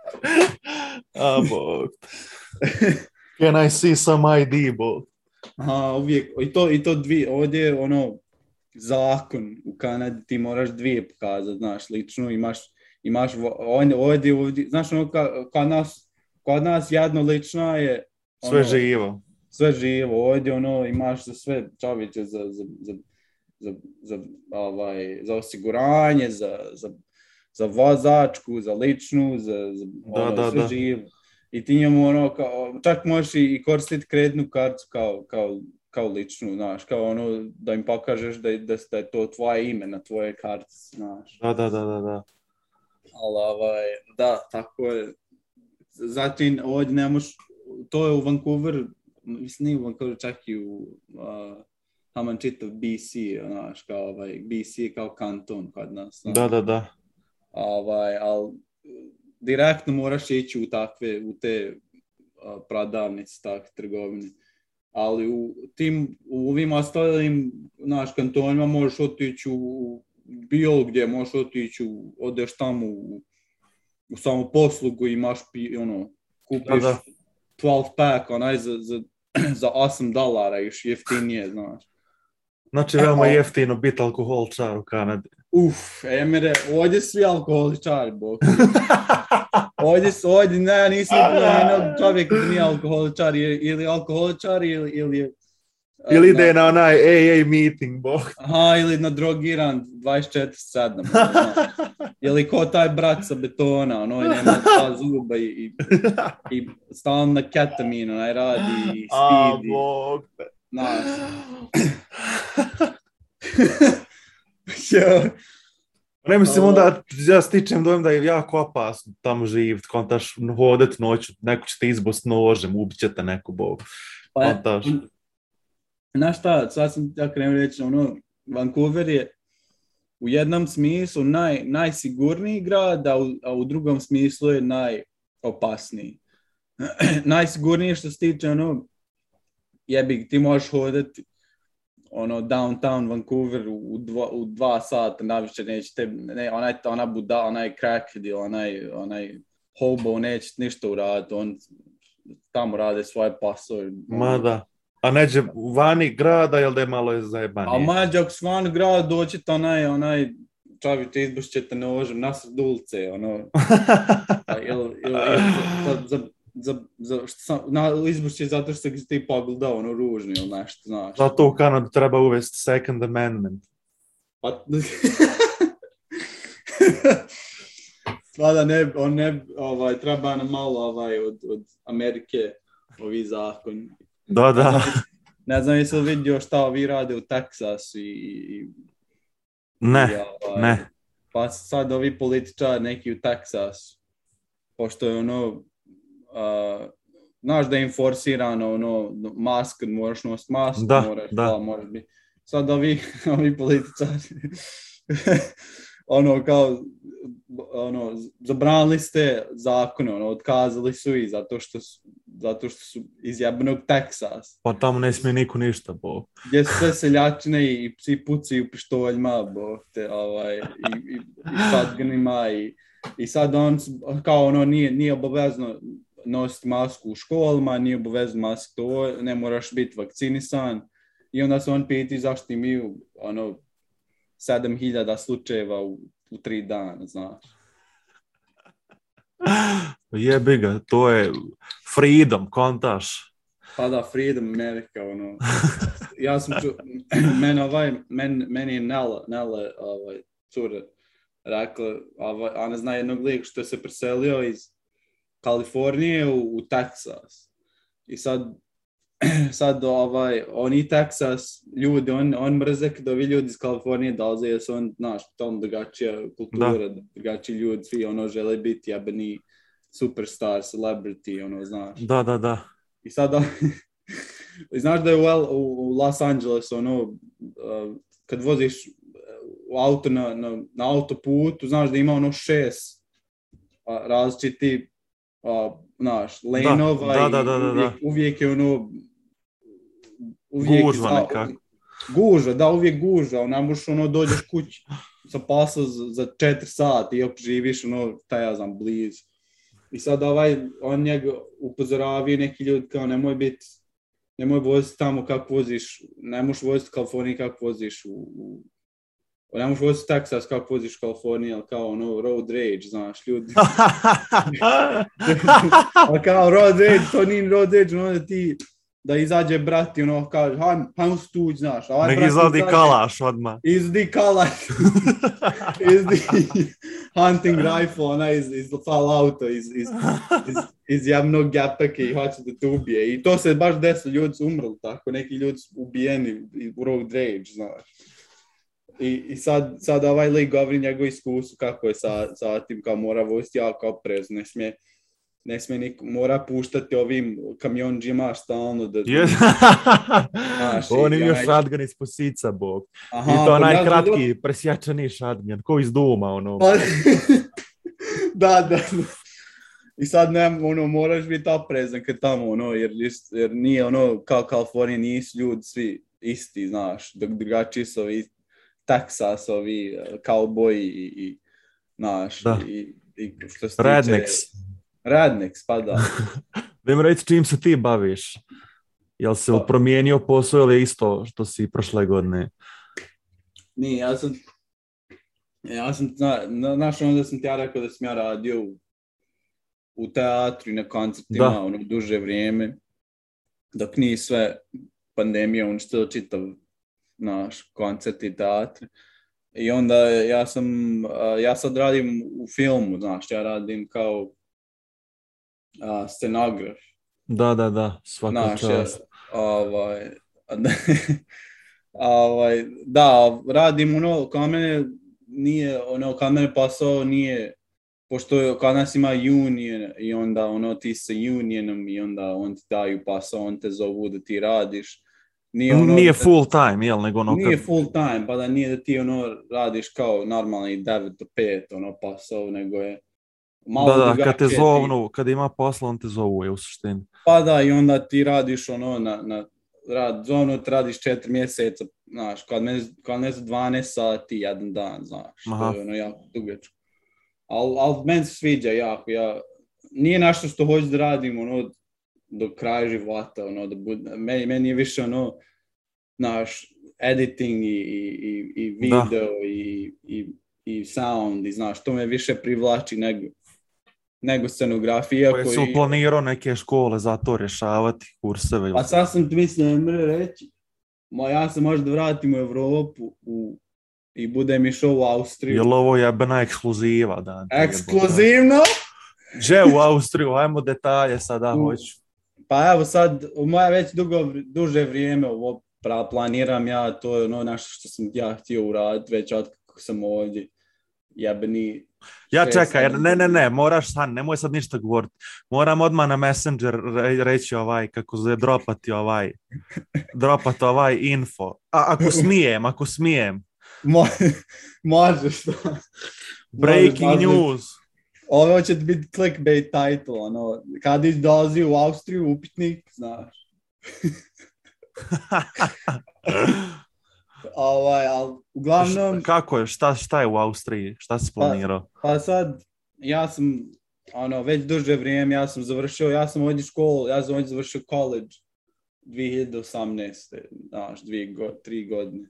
(laughs) A, bog. (laughs) Can I see some ID, bog? Aha, uvijek, i to, i to dvije, ovdje, ono, zakon u Kanadi, ti moraš dvije pokazati, znaš, lično imaš, imaš on, ovdje, ovdje, znaš, ono, ka, kod nas, kod nas jedno lično je Sve ono, živo. sve živo, ovdje ono imaš za sve čovječe, za, za, za, za, za, ovaj, za osiguranje, za, za, za vozačku, za ličnu, za, za ono, da, sve da. živo. I ti njemu ono, kao, čak možeš i koristiti kreditnu kartu kao, kao, kao ličnu, znaš, kao ono, da im pokažeš da, da, da je to tvoje ime na tvoje kartici, znaš. Da, da, da, da, da. Ali ovaj, da, tako je. Zatim ovdje ne moš, to je u Vancouver, mislim nije u Vancouver, čak i u uh, taman čitav BC, znaš, kao ovaj, BC kao kanton kod nas. znaš. Da, da, da. Ovaj, ali direktno moraš ići u takve, u te prodavnice, takve trgovine. Ali u tim, u ovim ostalim, naš kantonima možeš otići u, bilo gdje, možeš otići u, odeš tamo u, u samu poslugu imaš pi, ono, kupiš Da, da. 12 pack, onaj za, za, (clears throat) za 8 dolara još jeftinije, znaš. Znači, veoma jeftino biti alkoholčar u Kanadi. Uf, Emire, ovdje svi alkoholičari, bok. (laughs) Ovdje, ovdje ne, nisam jednog čovjeka da nije alkoholičar, ili, alkoholičar, ili, ili, je, Ili ide na onaj AA meeting, bog. Aha, ili na drogiran 24-7. ono, (laughs) ili ko taj brat sa betona, ono, i nema dva zuba i, i, i stalno na ketamin, onaj radi i A, speed, i, bog. znaš. (laughs) Jo. Ne mislim Ovo- onda, ja stičem dojem da je jako opasno tamo živjeti, kontaš hodet noću, neko će te izbost nožem, ubit će te neko bog. Pa, Kontaš. Znaš šta, sad sam ja krenuo reći, ono, Vancouver je u jednom smislu naj, najsigurniji grad, a u, a u drugom smislu je najopasniji. (clears throat) Najsigurniji što se tiče, ono, jebi, ti možeš hodati ono, downtown Vancouver u dva, u dva sata, naviše neće te, ne, onaj, ona buda, onaj crackhead onaj, onaj hobo neće ništa uraditi, on tamo rade svoje posao. Ma da. A neđe vani grada, jel da je malo je A zajebanije? mađa, ako svan grad doći to onaj, onaj čovječ izbušće te nožem, nasred ulice, ono, a il, il, il, za, za, za, za, sam, na, izbušće zato što si ti pogledao, ono, ružno ili nešto, znaš. Zato u Kanadu treba uvesti second amendment. Pa... (laughs) Svada ne, on ne, ovaj, treba nam malo ovaj, od, od Amerike ovi zakon. Da, da. Ne znam jesi li vidio šta ovi rade u Teksasu i, i Ne, i, ovaj, ne. Pa sad ovi političari neki u Teksasu, pošto je ono, uh, znaš da je inforsirano ono, mask, moraš nositi masku, Da, moraš, da. da, moraš biti. Sad ovi, (laughs) ovi političari, (laughs) ono kao, ono, zabranili ste zakone, ono, otkazali su i zato što su, zato što su iz jebenog Teksasa Pa tamo ne smije niko ništa, bog. gdje su sve seljačine i psi pucaju pištoljima, bo, te, ovaj, i, i, i shotgunima i, i sad on, kao ono, nije, nije obavezno nositi masku u školama, nije obavezno masku to, ne moraš biti vakcinisan. I onda se on piti zašto imaju ono, 7000 slučajeva u, u tri dana, znaš. Jebi ga, to je freedom, kontaš. Pa da, Freedom America, ono. Ja sam ču, (clears throat) men, ovaj, men, meni je Nela, Nela, ovaj, cura, rekla, ovaj, ona zna jednog lika što se preselio iz Kalifornije u, u Teksas. I sad, (clears throat) sad ovaj, oni Teksas, ljudi, on, on mrze kada ovi ljudi iz Kalifornije dolaze, jer su on, znaš, tom drugačija kultura, drugačiji ljudi, svi ono žele biti jebeni superstar, celebrity, ono, znaš. Da, da, da. I sada, (laughs) i znaš da je u, L- u, Los Angelesu, ono, uh, kad voziš uh, u auto na, na, na autoputu, znaš da ima ono šest različiti, a, znaš, lenova da, i da, da, da, uvijek, uvijek je ono, uvijek Gužva za- nekako. Gužva, da, uvijek gužva, ne možeš ono, dođeš kući sa pasa za, za četiri sati, iako živiš, ono, taj ja znam, blizu. I sad ovaj, on njega upozoravio neki ljudi kao nemoj biti nemoj voziti tamo kako voziš, ne možeš voziti u Kaliforniji kako voziš u, u ne možeš voziti u Texas kako voziš u Kaliforniji, ali kao ono road rage, znaš, ljudi. (laughs) ali kao road rage, to nije road rage, ono da ti, da izađe brat i ono kaže, hajmo, hajmo se tuđ, znaš. Ovaj Nek brat izvadi izađe, kalaš odmah. Izdi kalaš, (laughs) izdi hunting rifle, ona iz, iz Fallouta, iz, iz, iz, iz javnog gapake i hoće da te ubije. I to se baš desilo, ljudi su umrli tako, neki ljudi su ubijeni u road rage, znaš. I, i sad, sad ovaj lik govori njegov iskustvo kako je sa, sa tim, kao mora voziti jako oprezno, ne smije, ne smije nik, mora puštati ovim kamionđima stalno da... Je- Znaš, (laughs) On i im još onaj- shotgun iz posica, bog. Aha, I to nas najkratki, presječani shotgun, ko iz Duma, ono. Pa- (laughs) da, da. I sad ne, ono, moraš biti oprezan kad tamo, ono, jer, jer nije, ono, kao Kalifornija, nisu ljudi svi isti, znaš, dok drugačiji su Texas, ovi kauboji i, i znaš, Da. i, i što se tiče... Rednecks. Rednecks, pa da. (laughs) Da mi reći čim se ti baviš. Jel se Pa- promijenio posao ili isto što si prošle godine? Nije, ja sam, ja sam, zna, na, znaš, onda sam ti ja rekao da sam ja radio u, u teatru i na koncertima, Da. ono, duže vrijeme, dok nije sve pandemija uništila čitav naš koncert i teatr. I onda ja sam, ja sad radim u filmu, znaš, ja radim kao a, scenograf. Da, da, da, svaka Znaš, ja, čast. ovaj, (laughs) ovaj, da, radim ono, kao mene nije, ono, kao mene posao nije, pošto kod nas ima union i onda ono ti sa unionom i onda on ti daju posao, on te zovu da ti radiš. Nije, ono, Nije da- full time, jel, nego ono nije kad... full time, pa da nije da ti ono radiš kao normalni 9 do 5 ono posao, nego je malo Da, da, kad te zovnu, kad ima posla, on te zovu je u suštini. Pa da, i onda ti radiš ono na, na rad, zonu ti radiš četiri mjeseca, znaš, kod mene, kod mene 12 sati jedan dan, znaš, Aha. to je ono jako dugačko. Al, al meni se sviđa jako, ja, nije nešto što hoću da radim, ono, do kraja života, ono, da bude, meni, meni je više ono, znaš, editing i, i, i, Da. video i, i, i sound, i znaš, to me više privlači nego, nego scenografija. Koje su planirao neke škole za to rješavati, kurseve. Pa sad sam ti mislio Emre reći, ma ja se možda vratim u Evropu u, i budem išao u Austriju. Jel ovo jebena ekskluziva, da? Ekskluzivno? Že u Austriju, ajmo detalje sada U- hoću. Pa evo sad, u moje već dugo, duže vrijeme ovo planiram ja, to je ono nešto što sam ja htio uraditi već od kako sam ovdje. Jebeni... Ja čekaj, ne, ne, ne, moraš sad, nemoj sad ništa govoriti. Moram odmah na Messenger re- reći ovaj, kako se dropati ovaj, (laughs) dropati ovaj info. A, ako smijem, ako smijem. Mo- (laughs) možeš. Breaking Možeš, news. Ovo će ti biti clickbait title, ono, kad dolazi u Austriju, upitnik, znaš. (laughs) Ovaj, ali uglavnom, Kako je, šta, šta je u Austriji? Šta si planirao? pa sad, ja sam, ono, već duže vrijeme, ja sam završio, ja sam ovdje školu, ja sam ovdje završio college 2018. Znaš, dvije, go, tri godine.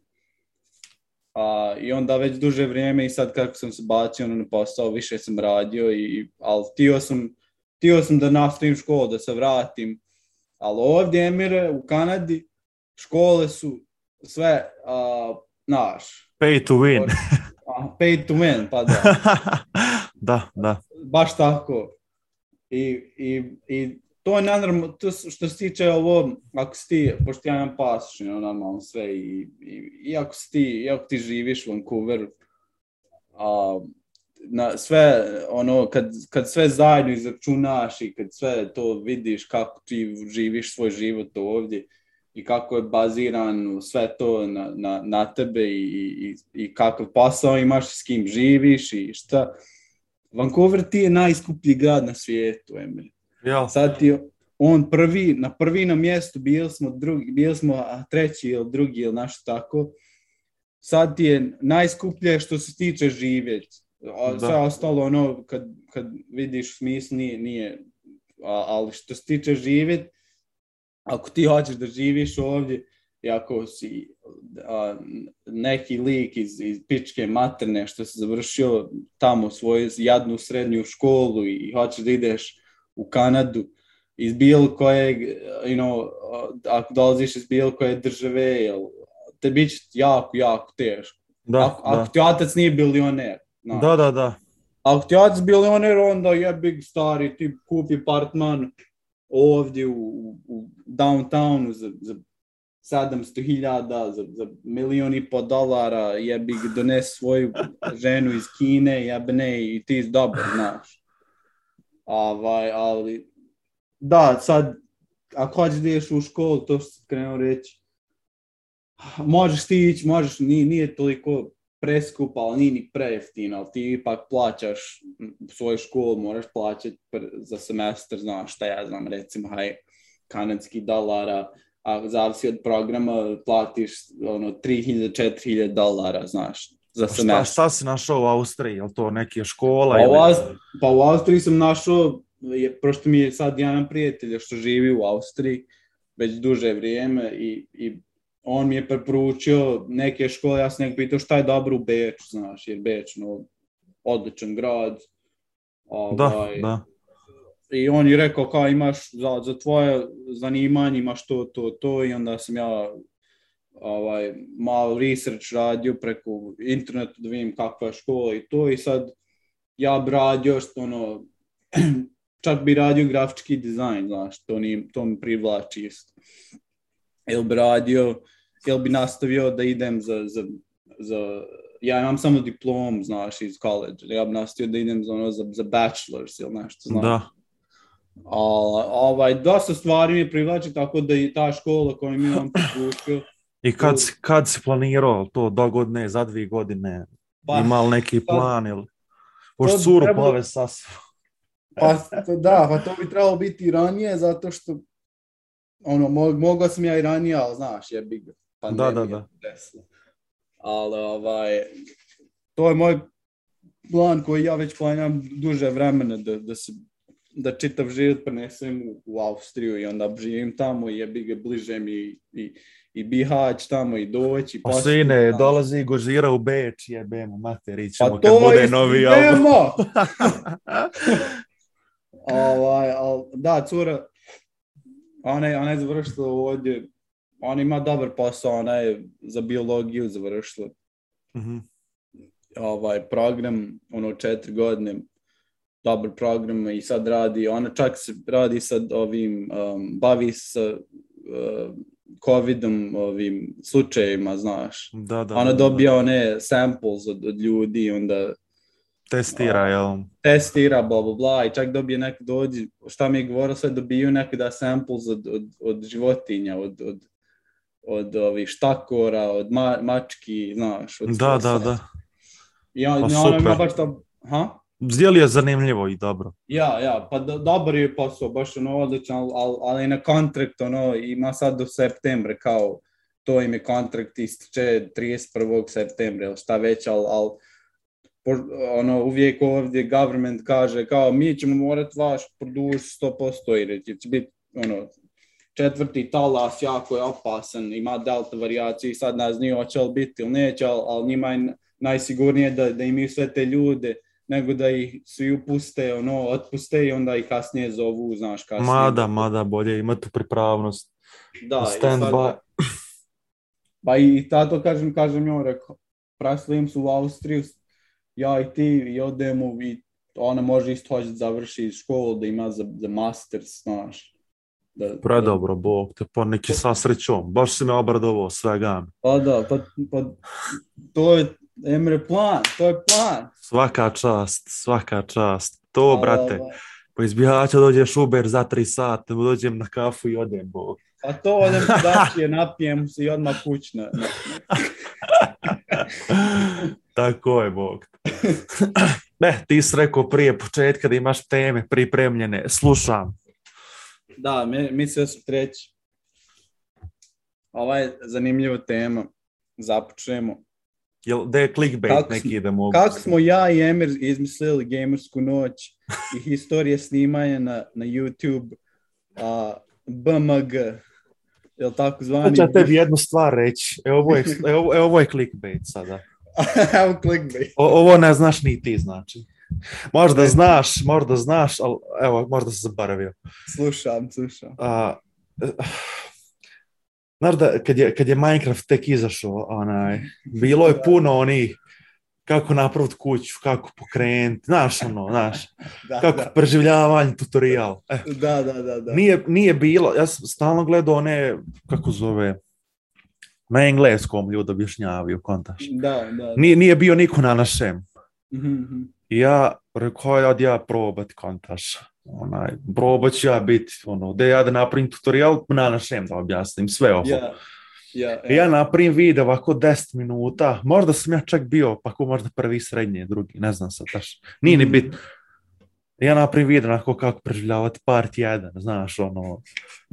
A, I onda već duže vrijeme i sad kako sam se bacio ono, na posao, više sam radio, i, ali htio sam, htio sam da nastavim školu, da se vratim. Ali ovdje, Emire, u Kanadi, škole su sve, a, znaš, Pay to win. a, pay to win, pa da. (laughs) da, da. baš tako. I, i, i to je naravno, to što se tiče ovo, ako si ti, pošto ja imam ono, normalno sve, i, i, i ako si ti, ako ti živiš u Vancouveru, a, na sve, ono, kad, kad sve zajedno izračunaš i kad sve to vidiš kako ti živiš svoj život ovdje i kako je baziran sve to na, na, na tebe i, i, i kakav posao imaš, s kim živiš i šta, Vancouver ti je najskuplji grad na svijetu, Emil. Jel? Sad ti on prvi, na prvi na mjestu, bili smo, drugi, bili smo a, treći ili drugi ili nešto tako. Sad ti je najskuplje što se tiče živjeti. A. Sve ostalo ono, kad, kad vidiš smisl, nije, nije a, ali što se tiče živjeti, ako ti hoćeš da živiš ovdje i ako si a, neki lik iz, iz pičke materne što se završio tamo svoju jadnu srednju školu i, i hoćeš da ideš u Kanadu iz bilo kojeg, you know, ako dolaziš iz bilo koje države, jel, te bit će jako, jako teško. Da, ako, da. ako ti otac nije bilioner. znaš. Da, da, da. Ako ti otac bilioner, onda je big stari, ti kupi apartman ovdje u, u, u downtownu za, za 700 hiljada, za, za milion i po dolara, jebi ga donesi svoju ženu iz Kine, jebne i ti dobar, znaš. Ovaj, ali, da, sad, ako hoćeš da ideš u školu, to što sam krenuo reći, možeš ti ići, možeš, nije, nije toliko preskupa, ali nije ni prejeftino, ali ti ipak plaćaš svoju školu, moraš plaćati za semestar, znaš šta ja znam, recimo, haj, kanadski dolara, a zavisi od programa, platiš ono 3000-4000 dolara, znaš, za A Šta, semestar. šta si našao u Austriji? Je to neke škola? Pa u, ili... Aust- pa u Austriji sam našao, je, prošto mi je sad jedan prijatelj što živi u Austriji već duže vrijeme i, i on mi je preporučio neke škole, ja sam nek pitao šta je dobro u Beču, znaš, jer Beč, no, odličan grad. Da, Ovaj, da. I on je rekao kao imaš za, za tvoje zanimanje imaš to, to, to i onda sam ja ovaj, malo research radio preko interneta da vidim kakva je škola i to i sad ja bi radio što ono, (clears throat) čak bi radio grafički dizajn, znaš, to, nije, to mi privlači isto. Ili bi radio, ili bi nastavio da idem za, za, za ja imam samo diplom, znaš, iz college, ja bi nastavio da idem za, ono, za, za bachelors ili nešto, znaš. Da. A, ovaj, dosta stvari mi privlači, tako da i ta škola koju mi imam (clears throat) priključio, I kad, kad si planirao to dogodne, za dvije godine? pa, Ima li neki plan ili... Pošto curu plave pa, to, da, pa to bi trebalo biti i ranije, zato što ono, mo, mogao sam ja i ranije, ali znaš, je big pandemija. Da, da, da. desila. Ali, ovaj, to je moj plan koji ja već planiram duže vremena da, da se da čitav život prenesem u, u Austriju i onda živim tamo i jebi ga bliže mi i, i, i Bihać tamo i doći. Pa posjetiti sine, tamo. dolazi Gožira u Beč, jebemo, materić Pa ćemo kad to bude je novi album. (laughs) ovaj, al, da, cura, ona je, ona je završila ovdje, ona ima dobar posao, ona je za biologiju završila Mhm. ovaj program, ono četiri godine, dobar program i sad radi, ona čak se radi sad ovim, um, bavi se uh, covidom, ovim slučajevima, znaš. Da, da. Ona da, dobija one samples od, od ljudi onda da. Testira, jel? testira, bla, bla, bla, i čak dobije neko dođi, šta mi je govorio, sve dobiju nekada samples od, od, od životinja, od, od, od ovih štakora, od ma, mački, znaš. Od Da, da, sve. da. I on, Pa i ona ima super. baš to, ha? Zdjeli je zanimljivo i dobro. Ja, ja, pa do, dobar je posao, baš ono odličan, ali, ali, na kontrakt, ono, ima sad do septembra, kao, to im je kontrakt ističe 31. septembra, ili šta već, ali, ali ono, uvijek ovdje government kaže kao mi ćemo morat vaš produžiti 100% jer će biti ono, četvrti talas jako je opasan, ima delta varijacije i sad ne znaju hoće li biti ili neće, ali, ali njima je najsigurnije da, da imaju sve te ljude nego da ih svi upuste, ono, otpuste i onda ih kasnije zovu, znaš, kasnije. Mada, mada, bolje imati pripravnost. da, i stand sad- by. Pa i tato kažem, kažem joj, rekao, preslim se u Austriju, ja i ti i odemo i ona može isto hoće da završi školu, da ima za, za masters, znaš. Da, Predobro, Bog te, pa neki sasrećom. Baš si me obradovao svega. Pa da, pa, pa to je Emre plan, to je plan. Svaka čast, svaka čast. To, Pa, brate, po izbijača dođeš Uber za tri sata, dođem na kafu i odem, Bog. Pa to odem dačije, napijem se i odmah kuć na, na, (laughs) Tako je, Bog. (laughs) Ne, ti si rekao prije početka da imaš teme pripremljene. Slušam. Da, mi- mislio sam treći. Ova je zanimljiva tema. Započnemo. Jel, da je clickbait Kako neki da mogu. Kako smo ja i Emir izmislili gamersku noć i historije snimanja na, na YouTube a, BMG. Jel tako zvani? ja tebi jednu stvar reći. Evo ovo je, evo, evo ovo je clickbait sada. (laughs) Evo clickbait. O- ovo ne znaš ni ti, znači. Možda znaš, možda znaš, ali evo, možda se zaboravio. Slušam, slušam. A, znaš da kad je, kad je Minecraft tek izašao, onaj, bilo je puno onih kako napraviti kuću, kako pokrenuti, znaš ono, znaš, (laughs) Da, kako da. preživljavanje, tutorial. E, Da, da, da, da. nije, nije bilo, ja sam stalno gledao one, kako zove, na engleskom ljudi objašnjavaju, kontaš. Da, da. Nije, nije bio niko na našem. Mhm, mhm. I ja rekao, ja probat kontaš. Onaj, probat ću ja biti, ono, da ja da napravim tutorial na našem da objasnim sve ovo. Ja, ja, I ja napravim video ovako 10 minuta, možda sam ja čak bio, pa ko možda prvi, srednji, drugi, ne znam sad taš. Nije ni Mhm. bitno. Ja napravim video onako kako preživljavati part jedan, znaš, ono,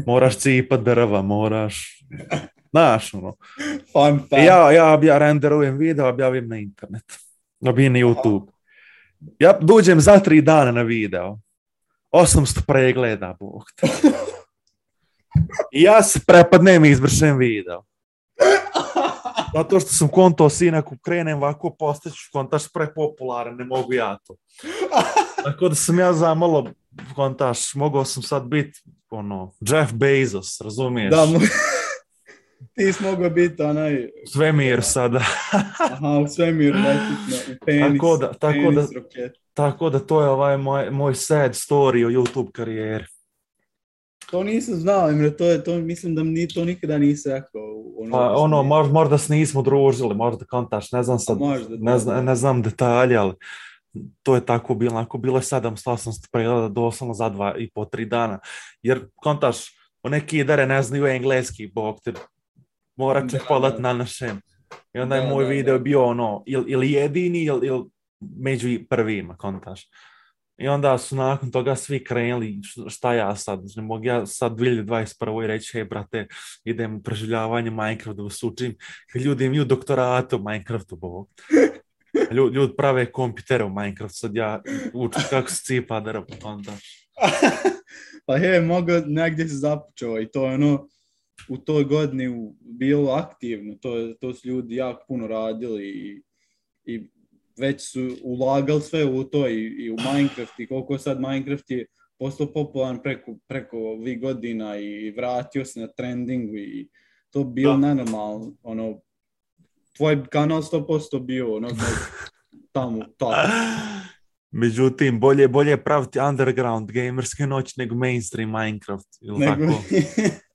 moraš cipat drva, moraš, znaš, ono. Fun fact. ja, ja, ja renderujem video, objavim na internet, objavim na YouTube. Ja dođem za tri dana na video, 800 pregleda, bog te. Ja se prepadnem i izvršem video. Zato što sam konto sin, ako krenem ovako, postaću kontaš prepopularan, ne mogu ja to. Tako da sam ja zamalo, kontaš, mogao sam sad biti, ono, Jeff Bezos, razumiješ? Da, ti si mogao biti onaj, Svemir sada. (laughs) aha, u svemiru letit na, u penis, Tako da- tako penis da- roket. Tako da to je ovaj moj, moj sad story o YouTube karijeri. To nisam znao, Emre, to je, to mislim da ni to nikada nisi rekao. Ono, Pa ono, možda, možda se nismo družili, možda kontaš, ne znam sad, možda, ne, znam, ne znam detalje, ali to je tako bilo, ako bilo je 700-800 pregleda doslovno za dva i po tri dana. Jer kontaš, o neki idare ne znaju engleski, bog te, morat će Da, podat da. na našem. I onda je Da, moj da, video da. bio ono, ili, ili jedini, ili, ili među prvima, kontaš. I onda su nakon toga svi krenuli, šta ja sad, ne mogu ja sad 2021. i reći, hej brate, idem u preživljavanje Minecrafta da vas učim, kad ljudi imaju doktorate u Minecraftu, bog. (laughs) Ljudi, ljudi prave kompitere u Minecraftu, sad ja učim kako se cipa drvo, onda. (laughs) pa je, mogu negdje se započeo i to je ono, u toj godini bilo aktivno, to, je, to su ljudi jako puno radili i, i već su ulagali sve u to i, i u Minecraft i koliko sad Minecraft je postao popularan preko, preko ovih godina i vratio se na trendingu i to bi bilo nenormalno, ono, tvoj kanal 100% bio ono, (laughs) tamo, tamo. Međutim, bolje, bolje je praviti underground gamerske noći nego mainstream Minecraft. Ili Nego, tako? (laughs)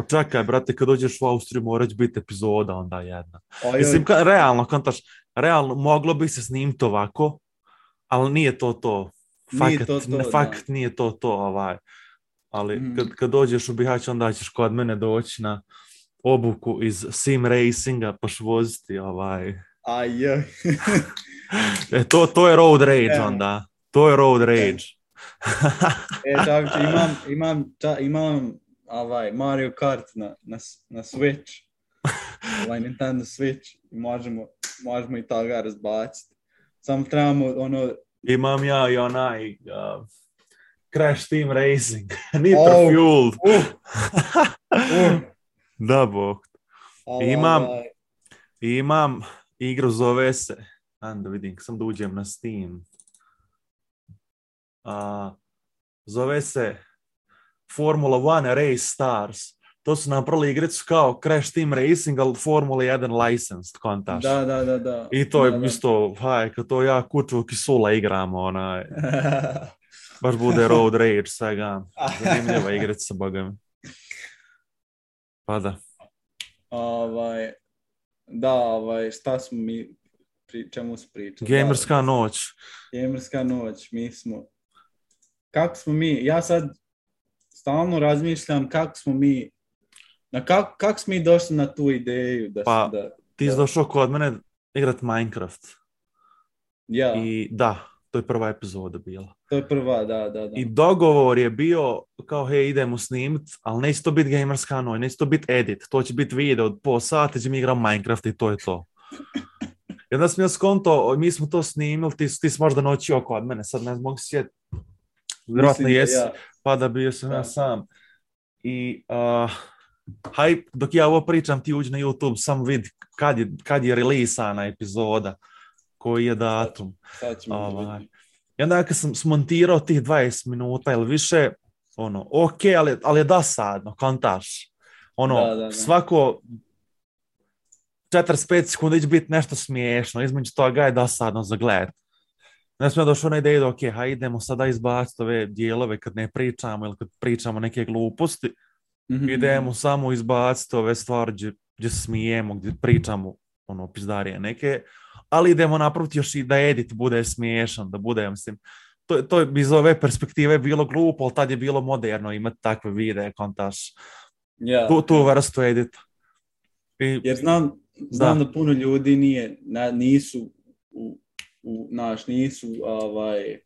Pa čekaj, brate, kad dođeš u Austriju morać biti epizoda onda jedna. A Mislim, ka, realno, kontaš, realno, moglo bi se snimiti ovako, ali nije to to. Nije Fakat, to to, ne, da. fakat nije to to, ovaj. Ali Mm. kad, kad dođeš u Bihać, onda ćeš kod mene doći na obuku iz sim racinga, paš voziti, ovaj. a joj. (laughs) E, to, to je road rage Evo. onda. To je road rage. E, čak, imam, imam, ča, imam ovaj, Mario Kart na, na, na Switch. (laughs) Ovaj Nintendo Switch. I možemo, možemo i toga razbaciti. Samo trebamo ono... Imam ja i onaj uh, Crash Team Racing. (laughs) Nitro Oh. Fueled. Uh, uh, (laughs) da, bog. ovaj, Imam- imam igru zove se, ajde da vidim, sam da uđem na Steam. A, zove se Formula One Race Stars. To su napravili igricu kao Crash Team Racing, ali Formula 1 licensed kontaš. Da, da, da, da. I to je Da, da. isto, haj, kad to ja kuću kisula igramo, onaj, (laughs) baš bude road rage svega. Zanimljiva igrica, boga mi. Pa da. ovaj, da, ovaj, šta smo mi, pri čemu smo pričali? Gamerska noć. Gamerska noć, mi smo... Kako smo mi, ja sad stalno razmišljam kako smo mi, na kako kak smo mi došli na tu ideju da, Pa, da Ti si Da. došao kod mene igrat Minecraft. ja, I da, to je prva epizoda bila. to je prva, da, da, da. I dogovor je bio kao, hej, idemo snimit, ali neće to biti gamerska noć, neće to biti edit, to će biti video od pol sata gdje mi igramo Minecraft i to je to. I onda sam ja skonto, mi smo to snimili, ti, ti si možda noćio kod mene, sad ne mogu se sjetiti. Vjerojatno jesi, ja. Pa da bio sam ja sam. I uh, hype, dok ja ovo pričam, ti uđi na YouTube, samo vidi kad je, kad je releasana epizoda, koji je datum. Sad ćemo Ovaj. I onda kad sam smontirao tih 20 minuta ili više, ono, ok, ali, ali je dosadno, kontaš. Ono, Da, da, da. svako 45 sekundi će biti nešto smiješno, između toga je dosadno za gled. Sam ja došao na ideju da ok, hajde idemo sada izbaciti ove dijelove kad ne pričamo ili kad pričamo neke gluposti, Mhm. idemo samo izbaciti ove stvari gdje, gdje smijemo, gdje pričamo ono, pizdarije neke, ali idemo napraviti još i da edit bude smiješan, da bude, mislim, to, to je iz ove perspektive bilo glupo, ali tad je bilo moderno imati takve videe, kontaš, Ja. tu, tu vrstu edita. I, Jer znam, znam da. puno ljudi nije, na, nisu u, u, naš, nisu ovaj,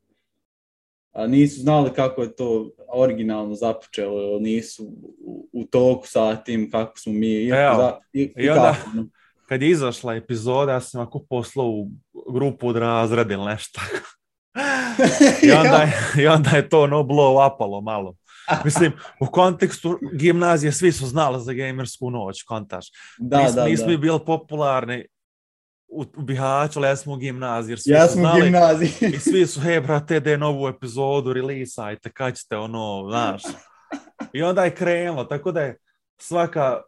a nisu znali kako je to originalno započelo, nisu u, u toku sa tim kako smo mi. Evo, za- i, i onda- kako, (laughs) kad je izašla epizoda, ja sam ako poslao u grupu od razreda ili nešto. (laughs) I onda, je, I onda je to ono blow upalo malo. Mislim, u kontekstu gimnazije svi su znali za gamersku noć, kontaš. da, nismo, da, nismo da. bili popularni u, u Bihaću, ali ja smo u gimnaziji. Jer svi Ja su sam u znali, gimnaziji. I svi su, he, brate, de novu epizodu, releaseajte, kad ćete, ono, znaš. I onda je krenulo, tako da je svaka,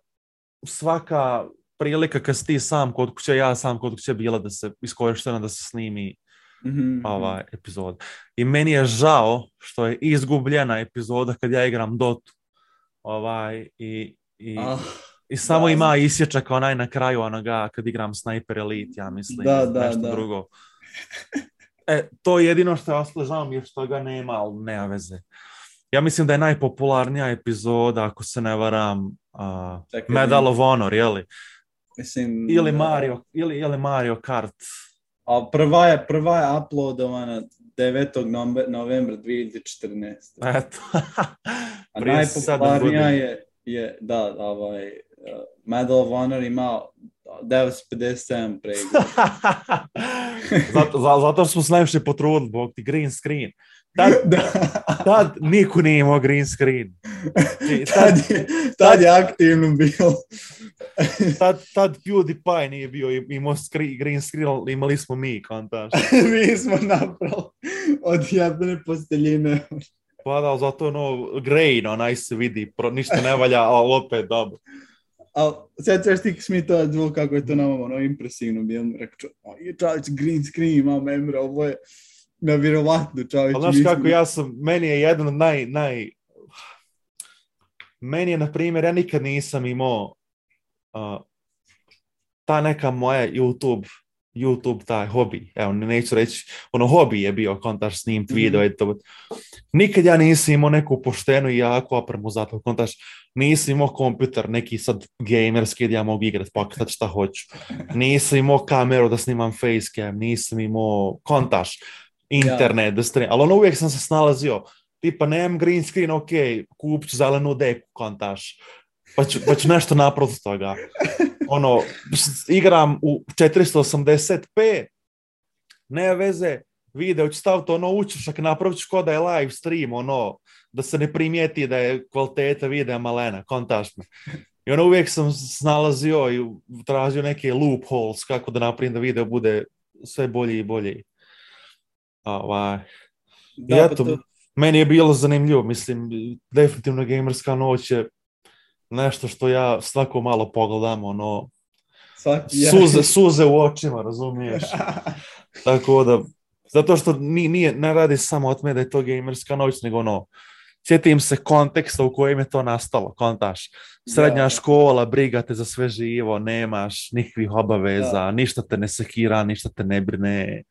svaka prilika kad si ti sam kod kuće, ja sam kod kuće bila da se iskorištena da se snimi Mhm. ovaj epizod. I meni je žao što je izgubljena epizoda kad ja igram Dotu. Ovaj, i, i, Ah, i samo da. ima isječak onaj na kraju onoga kad igram Sniper Elite, ja mislim, Da, da, nešto da. drugo. (laughs) E, to je jedino što je ostalo, žao mi je što ga nema, ali nema veze. Ja mislim da je najpopularnija epizoda, ako se ne varam, a, Čekaj, Medal of Honor, jeli? mislim, Ili. Mario, ili, ili Mario Kart. A prva je, prva je uploadovana 9. november- novembra 2014. Eto. (laughs) A najpopularnija je, je, da, ovaj, uh, Medal of Honor ima 957 pregleda. (laughs) zato, za- zato smo se najviše potrudili, bog ti green screen. Tad, (laughs) tad niko nije imao green screen. (laughs) Tad, tad, je, tad je aktivno bio. tad, tad PewDiePie nije bio im- imao screen, green screen, ali imali smo mi, kontaš. Mi smo napravili od jebene posteljine. Pa da, zato ono, grain, onaj se vidi, pro, ništa ne valja, ali opet dobro. Ali sjećaš ti kako mi to zvuk kako je to nama ono impresivno bilo. Rekao, "O, je čovječ green screen ima memra, ovo je nevjerovatno čovječ. Ali znaš kako, ja sam, meni je jedan od naj, naj... Meni je, na primjer, ja nikad nisam imao uh, ta neka moja YouTube, YouTube taj hobi, evo neću reći, ono hobi je bio kontaš snimt Mhm. video i to. Nikad ja nisam imao neku poštenu i jaku opremu za to, kontaš, nisam imao kompjuter, neki sad gamerski gdje ja mogu igrat, pokretat šta hoću. Nisam imao kameru da snimam facecam, nisam imao kontaš, internet, da stream, ali ono uvijek sam se snalazio, tipa nemam green screen, ok, kupit ću zelenu deku, kontaš, pa ću, pa ću nešto napraviti od toga. (laughs) Ono, igram u 480p, ne veze, video ću staviti ono učušak, napravit ću ko da je live stream, ono, da se ne primijeti da je kvaliteta videa malena, kontaš me. I ono uvijek sam snalazio i tražio neke loopholes kako da napravim da video bude sve bolji i bolji. Ovaj. I pa eto, to- meni je bilo zanimljivo, mislim, definitivno gamerska noć je nešto što ja svako malo pogledam, ono, svaki ja- suze, suze u očima, razumiješ? (laughs) Tako da, zato što ni, nije, ne radi samo od mene da je to gamerska noć, nego ono, sjetim se konteksta u kojem je to nastalo, kontaš. Srednja Da. škola, briga te za sve živo, nemaš nikakvih obaveza, ništa te ne sekira, ništa te ne brine,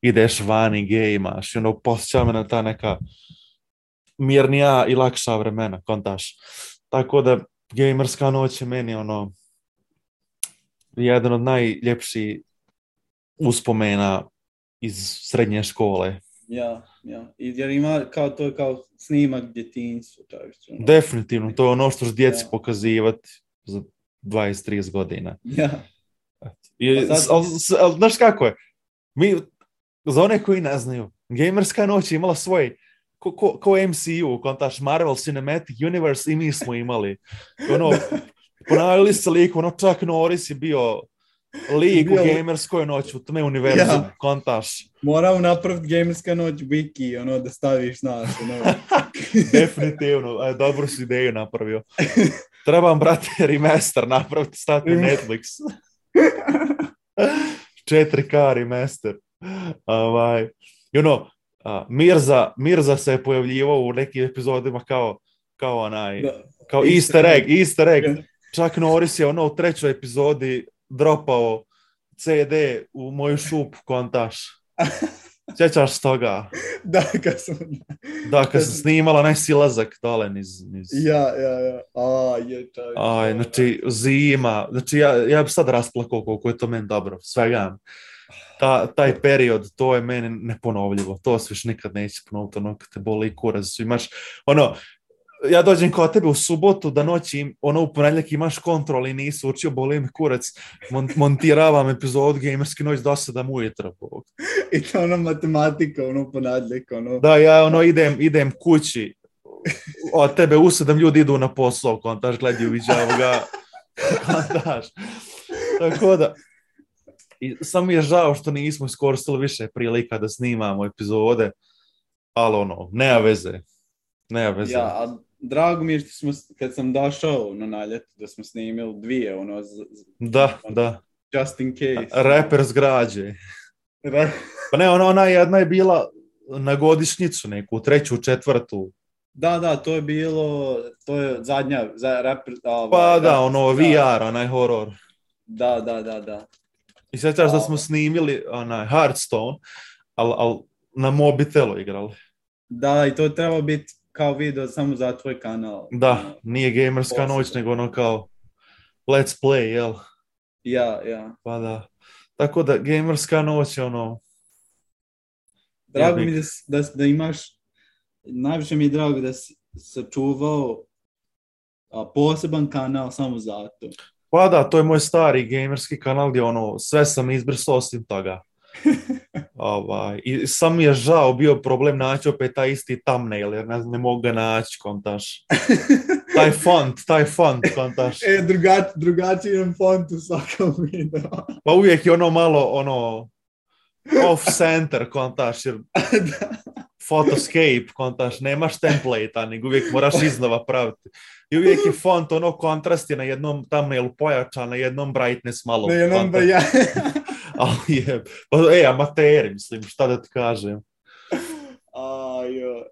ideš vani, gejmaš, i ono, posjeća me na ta neka mirnija i lakša vremena, kontaš. Tako da, gamerska noć je meni ono, jedan od najljepših uspomena iz srednje škole. Ja, ja. I jer ima kao to je kao snimak djetinjstva. ono. Definitivno, to je ono što djeci Da. pokazivati za 20-30 godina. Ja, I, Pa sad- ali znaš kako je? Mi, za one koji ne znaju, gamerska noć je imala svoj ko, ko, ko MCU, kontaš Marvel Cinematic Universe i mi smo imali. Ono, ponavljali se lik, ono čak Norris je bio lik u gamerskoj noći, u tome univerzum, Ja. kontaš. Moramo napraviti gamerska noć wiki, ono, da staviš, znaš, ono. (laughs) Definitivno, aj, dobru si ideju napravio. Trebam, brate, remaster napraviti, stati Netflix. (laughs) 4K remaster. Ovaj, you know, a, Mirza, Mirza se je pojavljivao u nekim epizodima kao, kao onaj, kao Easter egg, easter egg. Čak Norris je ono u trećoj epizodi dropao CD u moju šupu kontaš. (laughs) Sjećaš toga? Da, kad sam... Da, kad sam snimala onaj silazak dole niz... niz... Ja, ja, ja. A, je, čovječ. Aj, znači, zima, znači ja, ja bi sad rasplakao koliko je to meni dobro, svega. Ta, taj period, to je meni neponovljivo, to se više nikad neće ponoviti, ono, kad te boli kurac, imaš, ono, ja dođem kod tebe u subotu da noći, ono, u ponedjeljak imaš kontrol i nisi učio, boli mi kurac, mon, montiravam epizod Gamerski noć do 7 ujutro. I to ono matematika, ono ponadljak, ono. Da, ja ono idem, idem kući, od tebe u sedam ljudi idu na posao, kontaš, gledaju, viđaju ga, (laughs) kontaš. Tako da, i samo mi je žao što nismo iskoristili više prilika da snimamo epizode, ali ono, nema veze, nema veze. Ja, a drago mi je što smo, kad sam došao na naljet, da smo snimili dvije, ono, z- z- Da, da, just in case. reper zgrađe. Ra- Pa ne, ona, ona jedna je bila na godišnjicu neku, treću, četvrtu. Da, da, to je bilo, to je zadnja, za rap, ovaj, Pa da, rap- ono, VR, onaj horor. Da, da, da, da. I sjećaš da smo snimili onaj Hearthstone, ali al, na mobitelu igrali. Da, i to je trebalo biti kao video samo za tvoj kanal. Da, nije gamerska Posebno. noć, nego ono kao let's play, jel? Ja, ja. Pa da. Tako da, gamerska noć je ono, Drago mi da, da, da imaš, najviše mi je drago da si sačuvao a, poseban kanal samo za to. Pa da, to je moj stari gamerski kanal gdje ono, sve sam izbrisao osim toga. (laughs) ovaj, I sam mi je žao bio problem naći opet taj isti thumbnail, jer ne, ne mogu ga naći, kontaš. (laughs) Taj font, taj font, kontaš. e, drugač, drugačijem font u svakom videu. Pa uvijek je ono malo, ono, off center, kontaš, jer da. (laughs) Photoscape, kontaš, nemaš template nego uvijek moraš iznova praviti. I uvijek je font, ono, kontrast je na jednom thumbnailu pojačan, na jednom brightness malo. Ne, jednom kontrast. ja. (laughs) Ali je, pa, e, amateri, mislim, šta da ti kažem. A, jo.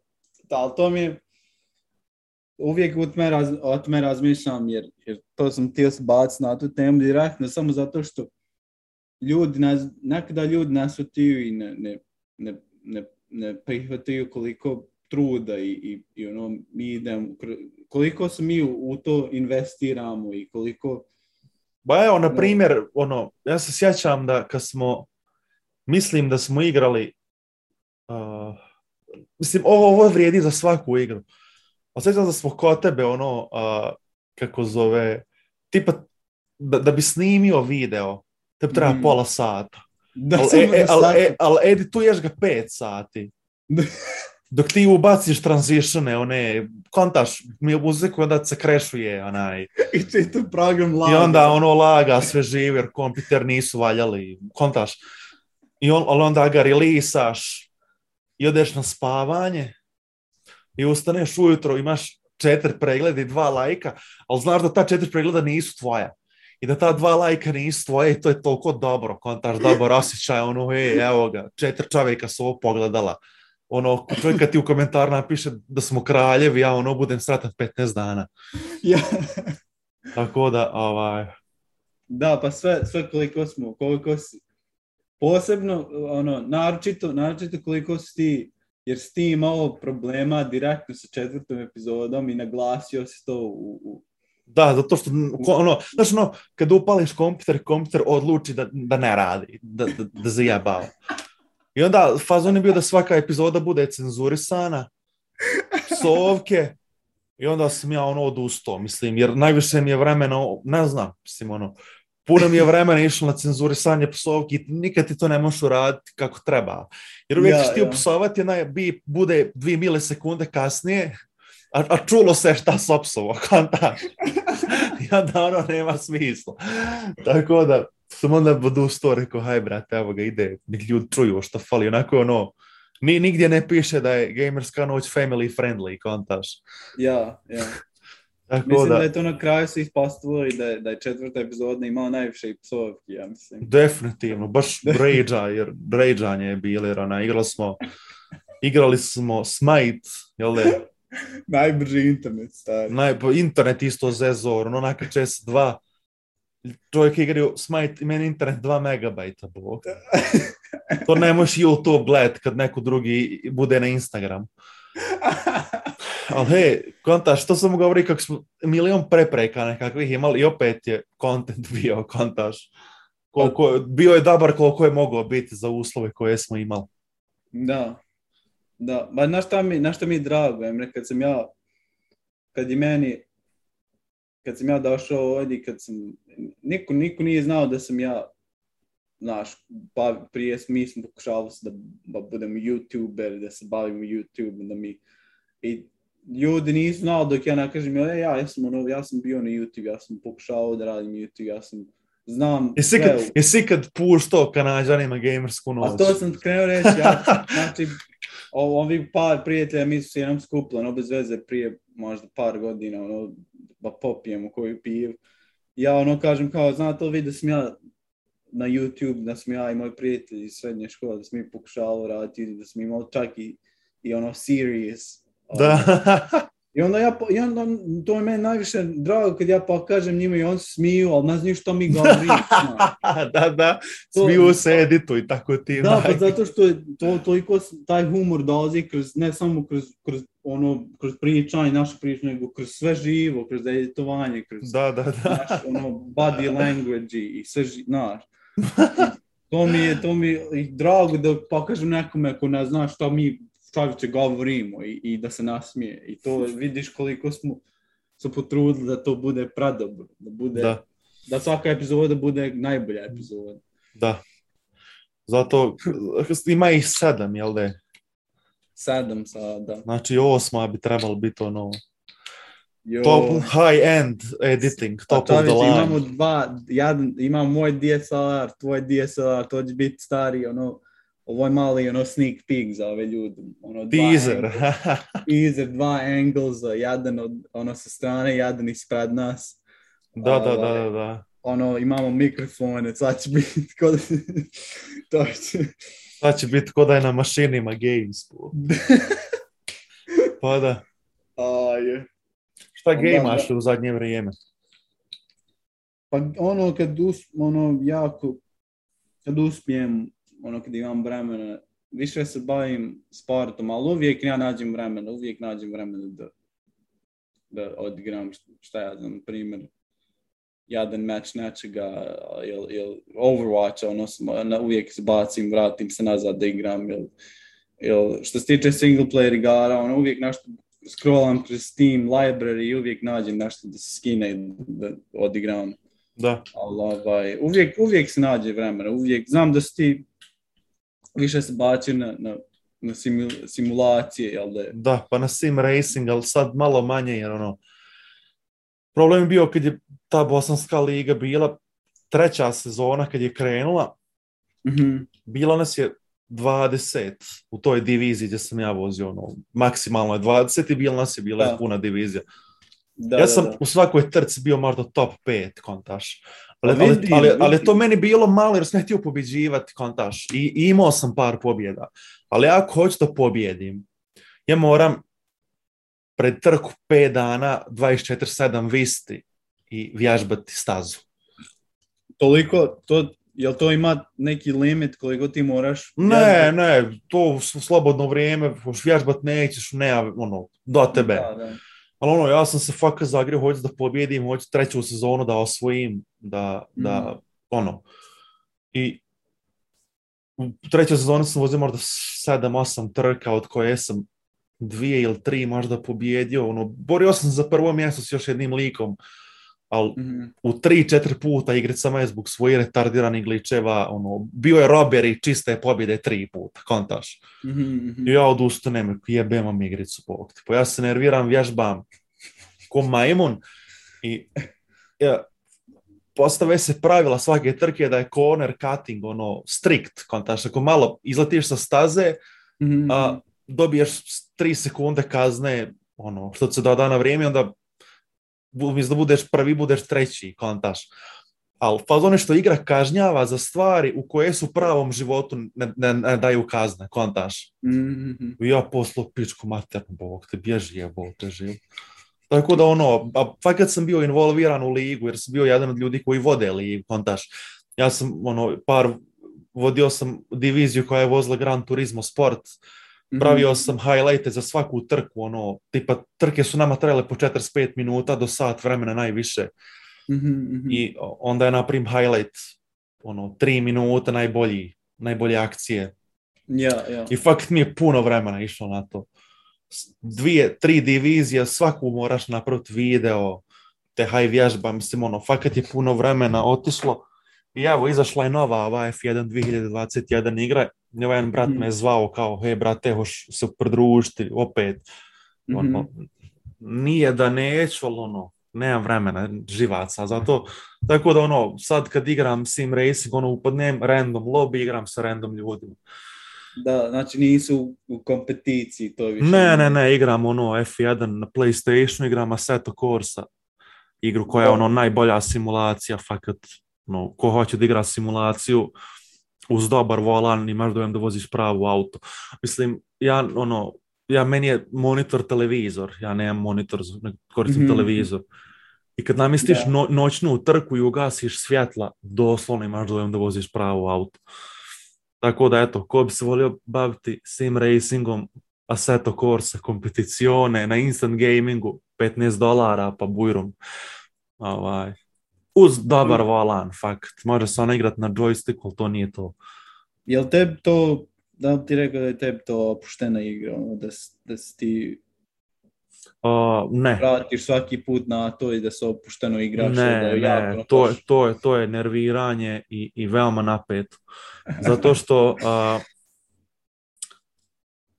Da, ali to mi je, uvijek o tome, raz, razmišljam, jer, jer to sam htio se baciti na tu temu direktno, samo zato što ljudi, nas, nekada ljudi ne shvataju i ne, ne, ne, ne, ne prihvataju koliko truda i, i, i ono, mi idemo, koliko se mi u, u to investiramo i koliko Ba evo, na primjer, ono, ja se sjećam da kad smo, mislim da smo igrali, uh, mislim, ovo, ovo vrijedi za svaku igru. A sjećam da smo kod tebe, ono, uh, kako zove, tipa, da, da bi snimio video, te treba Mm. pola sata. (laughs) da Ali e, e, al, e, al edituješ ga pet sati. (laughs) Dok ti ubaciš tranzitione, one, kontaš mi muziku, onda se krešuje, onaj, I čitav program I laga. onda ono laga sve živi jer kompjuter nisu valjali, kontaš. I on, ali onda ga releasaš i odeš na spavanje i ustaneš ujutro, imaš četiri pregleda i dva lajka, ali znaš da ta četiri pregleda nisu tvoja. I da ta dva lajka nisu tvoje to je toliko dobro, kontaš, dobar osjećaj, ono, ej, evo ga, četiri čovjeka su ovo pogledala. Ono, čovjek kad ti u komentar napiše da smo kraljevi, ja ono budem sretan 15 dana. Ja. Tako da, ovaj, Da, pa sve, sve koliko smo, koliko si, posebno, ono, naročito, naročito koliko si ti, jer si ti imao problema direktno sa četvrtom epizodom i naglasio si to u, u Da, zato što, ono, znaš, ono, kad upališ kompjuter, kompjuter odluči da, da ne radi, da, da, da zajebava. I onda fazon je bio da svaka epizoda bude cenzurisana, psovke, i onda sam ja ono odustao, mislim, jer najviše mi je vremena, ne znam, mislim, ono, puno mi je vremena išlo na cenzurisanje psovki i nikad ti to ne možeš uraditi kako treba. Jer uvijek Ja, ćeš ti ja. upsovati, onaj bip bude dvije milisekunde kasnije, a, a čulo se šta s opsovo, kontaš. I onda ono nema smisla. Tako da sam onda budu sto rekao, haj brate, evo ga ide, nek ljudi čuju što fali, onako ono, ni, nigdje ne piše da je Gamerska noć family friendly, kontaš. Ja, ja. Tako Mislim da da, je to na kraju se ispostalo i da je, da je četvrta epizoda imala najviše i psovki, ja mislim. definitivno, baš rage jer rageanje je bilo, jer ona, igrali smo, igrali smo Smite, jel (laughs) Najbrži internet, stari. naj, po internet isto zezor, ono neka CS2, čovjek igraju Smite i meni internet 2 megabajta, bog. To ne možeš YouTube gledat kad neko drugi bude na Instagram. Ali hej, kontaš, što sam govori kako smo milion prepreka nekakvih imali i opet je content bio, kontaš. Koliko, bio je dobar koliko je mogao biti za uslove koje smo imali. Da. Da, ba na šta mi, na šta mi je drago, Emre, kad sam ja, kad je meni, kad sam ja došao ovdje, kad sam, niko, niko nije znao da sam ja, znaš, pa prije mi smo pokušavali da, da budem youtuber, da se bavimo YouTube, da mi, i ljudi nisu znali dok ja ne kažem, e, ja, ja sam ono, ja sam bio na YouTube, ja sam pokušavao da radim YouTube, ja sam, znam Jesi u- jesi ikad puštao kanadžanima gamersku A noć? to sam krenuo reći, ja, znači, (laughs) o- ovi par prijatelja mi su se jednom skupili, ono bez veze prije možda par godina, ono, da popijemo koju piv. Ja ono kažem kao, znate li vi da sam ja na YouTube, da sam ja i moj prijatelj iz srednje škole, da smo mi pokušali raditi, da smo imali čak i, i ono series. Da. I onda ja, i onda, to je meni najviše drago kad ja pokažem njima i se smiju, ali ne znaju što mi govorimo. (laughs) da, da, To- smiju se editu i tako ti. Da, pa zato što je to toliko taj humor dolazi kroz ne samo kroz, kroz ono kroz pričanje, naše pričanje, nego kroz sve živo, kroz editovanje, kroz Da, da, da. naš, ono body language i sve ži, znaš. (laughs) To mi je, to mi je drago da pokažem nekome ako ne zna šta mi čovječe govorimo i, i da se nasmije. I to (laughs) vidiš koliko smo se potrudili da to bude predobro, da bude, da. Da, svaka epizoda bude najbolja epizoda. da. Zato ima ih sedam, jel da? Sedam sada. Znači osma bi trebalo biti ono Jo. top high end editing, Pa top of the line. imamo dva, jedan, imam moj DSLR, tvoj DSLR, to će biti stari, ono, ovo je mali, ono, sneak peek za ove ljude. Ono, Teaser. (laughs) teaser, dva anglesa, jedan od, ono, sa strane, jedan ispred nas. da, da, da, Ovaj, da, da. Ono, imamo mikrofone, sad će biti, (laughs) kod... to će... Sad će biti kod da je na mašinima games. (laughs) Pa da. Aj, Šta Onda, gejmaš u zadnje vrijeme? Pa ono kad us, ono jako kad uspijem, ono kad imam vremena, više se bavim sportom, ali uvijek ja nađem vremena, uvijek nađem vremena da, da odigram št- šta ja znam, na primjer, jedan meč nečega, ili il Overwatch, ono, na, uvijek se bacim, vratim se nazad da igram, ili il, što se tiče single player igara, ono, uvijek nešto scrollam kroz Steam library i uvijek nađem nešto da se skine i da odigram. Da. Ali ovaj, uvijek, uvijek se nađe vremena, uvijek, znam da si ti više se bacio na, na, na simu- simulacije, jel da je? Da, pa na sim racing, ali sad malo manje, jer ono, problem je bio kad je ta bosanska liga bila treća sezona kad je krenula, Mhm. bilo nas je 20 u toj diviziji gdje sam ja vozio, ono, maksimalno je 20 i bilo nas je bila Da. puna divizija. Da, ja sam da. u svakoj trci bio možda top 5 kontaš. Ali, ali, ali, ali to meni bilo malo jer sam htio pobjeđivati kontaš i, i imao sam par pobjeda. Ali ako hoću da pobjedim, ja moram pred trku 5 dana 24-7 visti i vježbati stazu. Toliko, to, jel to ima neki limit koliko ti moraš? Ne, ne, to u slobodno vrijeme, još vježbat nećeš, ne, ono, do tebe. Da, da. Ali ono, ja sam se fakat zagrio, hoću da pobjedim, hoću treću sezonu da osvojim, da, da ono. I u trećoj sezoni sam vozio možda 7-8 trka, od koje sam dvije ili tri možda pobjedio. Ono, borio sam za prvo mjesto s još jednim likom, ali Mhm. u tri, četiri puta igrat samo je zbog svojih retardiranih gličeva, ono, bio je rober i čiste pobjede tri puta, kontaš. Mhm, mhm. I ja odustanem, jebem vam igricu Bog ti. Pa ja se nerviram, vježbam ko majmun i ja, postave se pravila svake trke da je corner cutting, ono, strikt, kontaš, ako malo izletiš sa staze, Mhm, a dobiješ s- tri sekunde kazne, ono, što se doda na vrijeme, onda umjesto da budeš prvi, budeš treći, kontaš. Ali fazon je što igra kažnjava za stvari u koje su pravom životu ne, ne, ne daju kazne, kontaš. mhm, mhm. I ja poslu pičku maternu, bog te bježi je, bog te živ. Tako da ono, a fakat sam bio involviran u ligu, jer sam bio jedan od ljudi koji vode ligu, kontaš. Ja sam, ono, par, vodio sam diviziju koja je vozila Gran Turismo Sport, pravio sam highlighte za svaku trku, ono, tipa trke su nama trajale po 45 minuta do sat vremena najviše. Mhm, mhm. I onda je naprim highlight, ono, 3 minuta najbolji, najbolje akcije. Ja, ja. I fakt mi je puno vremena išlo na to. Dvije, tri divizije, svaku moraš napraviti video, te haj vježba, mislim, ono, fakat je puno vremena otišlo. I evo, izašla je nova ova F1 2021 igra. Ovaj jedan brat Mhm. me je zvao kao, hej brate, hoš se pridružiti opet. Mhm. Ono, nije da neću, ali ono, nemam vremena, živaca za to. Tako da ono, sad kad igram sim racing, ono, upadnem random lobby, igram sa random ljudima. Da, znači nisu u kompeticiji to više. Ne, ne, ne, igram ono F1 na Playstationu, igram Assetto Corsa, igru koja je ono najbolja simulacija, fakat, no, ko hoće da igra simulaciju uz dobar volan, imaš dojem da voziš pravu auto. Mislim, ja, ono, ja, meni je monitor televizor, ja nemam monitor, ne koristim Mhm. televizor. I kad namjestiš Da. no- noćnu trku i ugasiš svjetla, doslovno imaš dojem da voziš pravu auto. Tako da, eto, ko bi se volio baviti sim racingom, Assetto Corsa, kompeticione, na instant gamingu, 15 dolara, pa bujrum. Ovaj. Uz dobar volan, fakt. Može se ono igrat na joystick, ali to nije to. Jel tebi to, da li ti rekao da je tebi to opuštena igra, ono, da, da si ti Uh, ne, vratiš svaki put na to i da se opušteno igraš? da ne, je jako ne, to, je, to, je, to je nerviranje i, i veoma napeto. Zato što uh,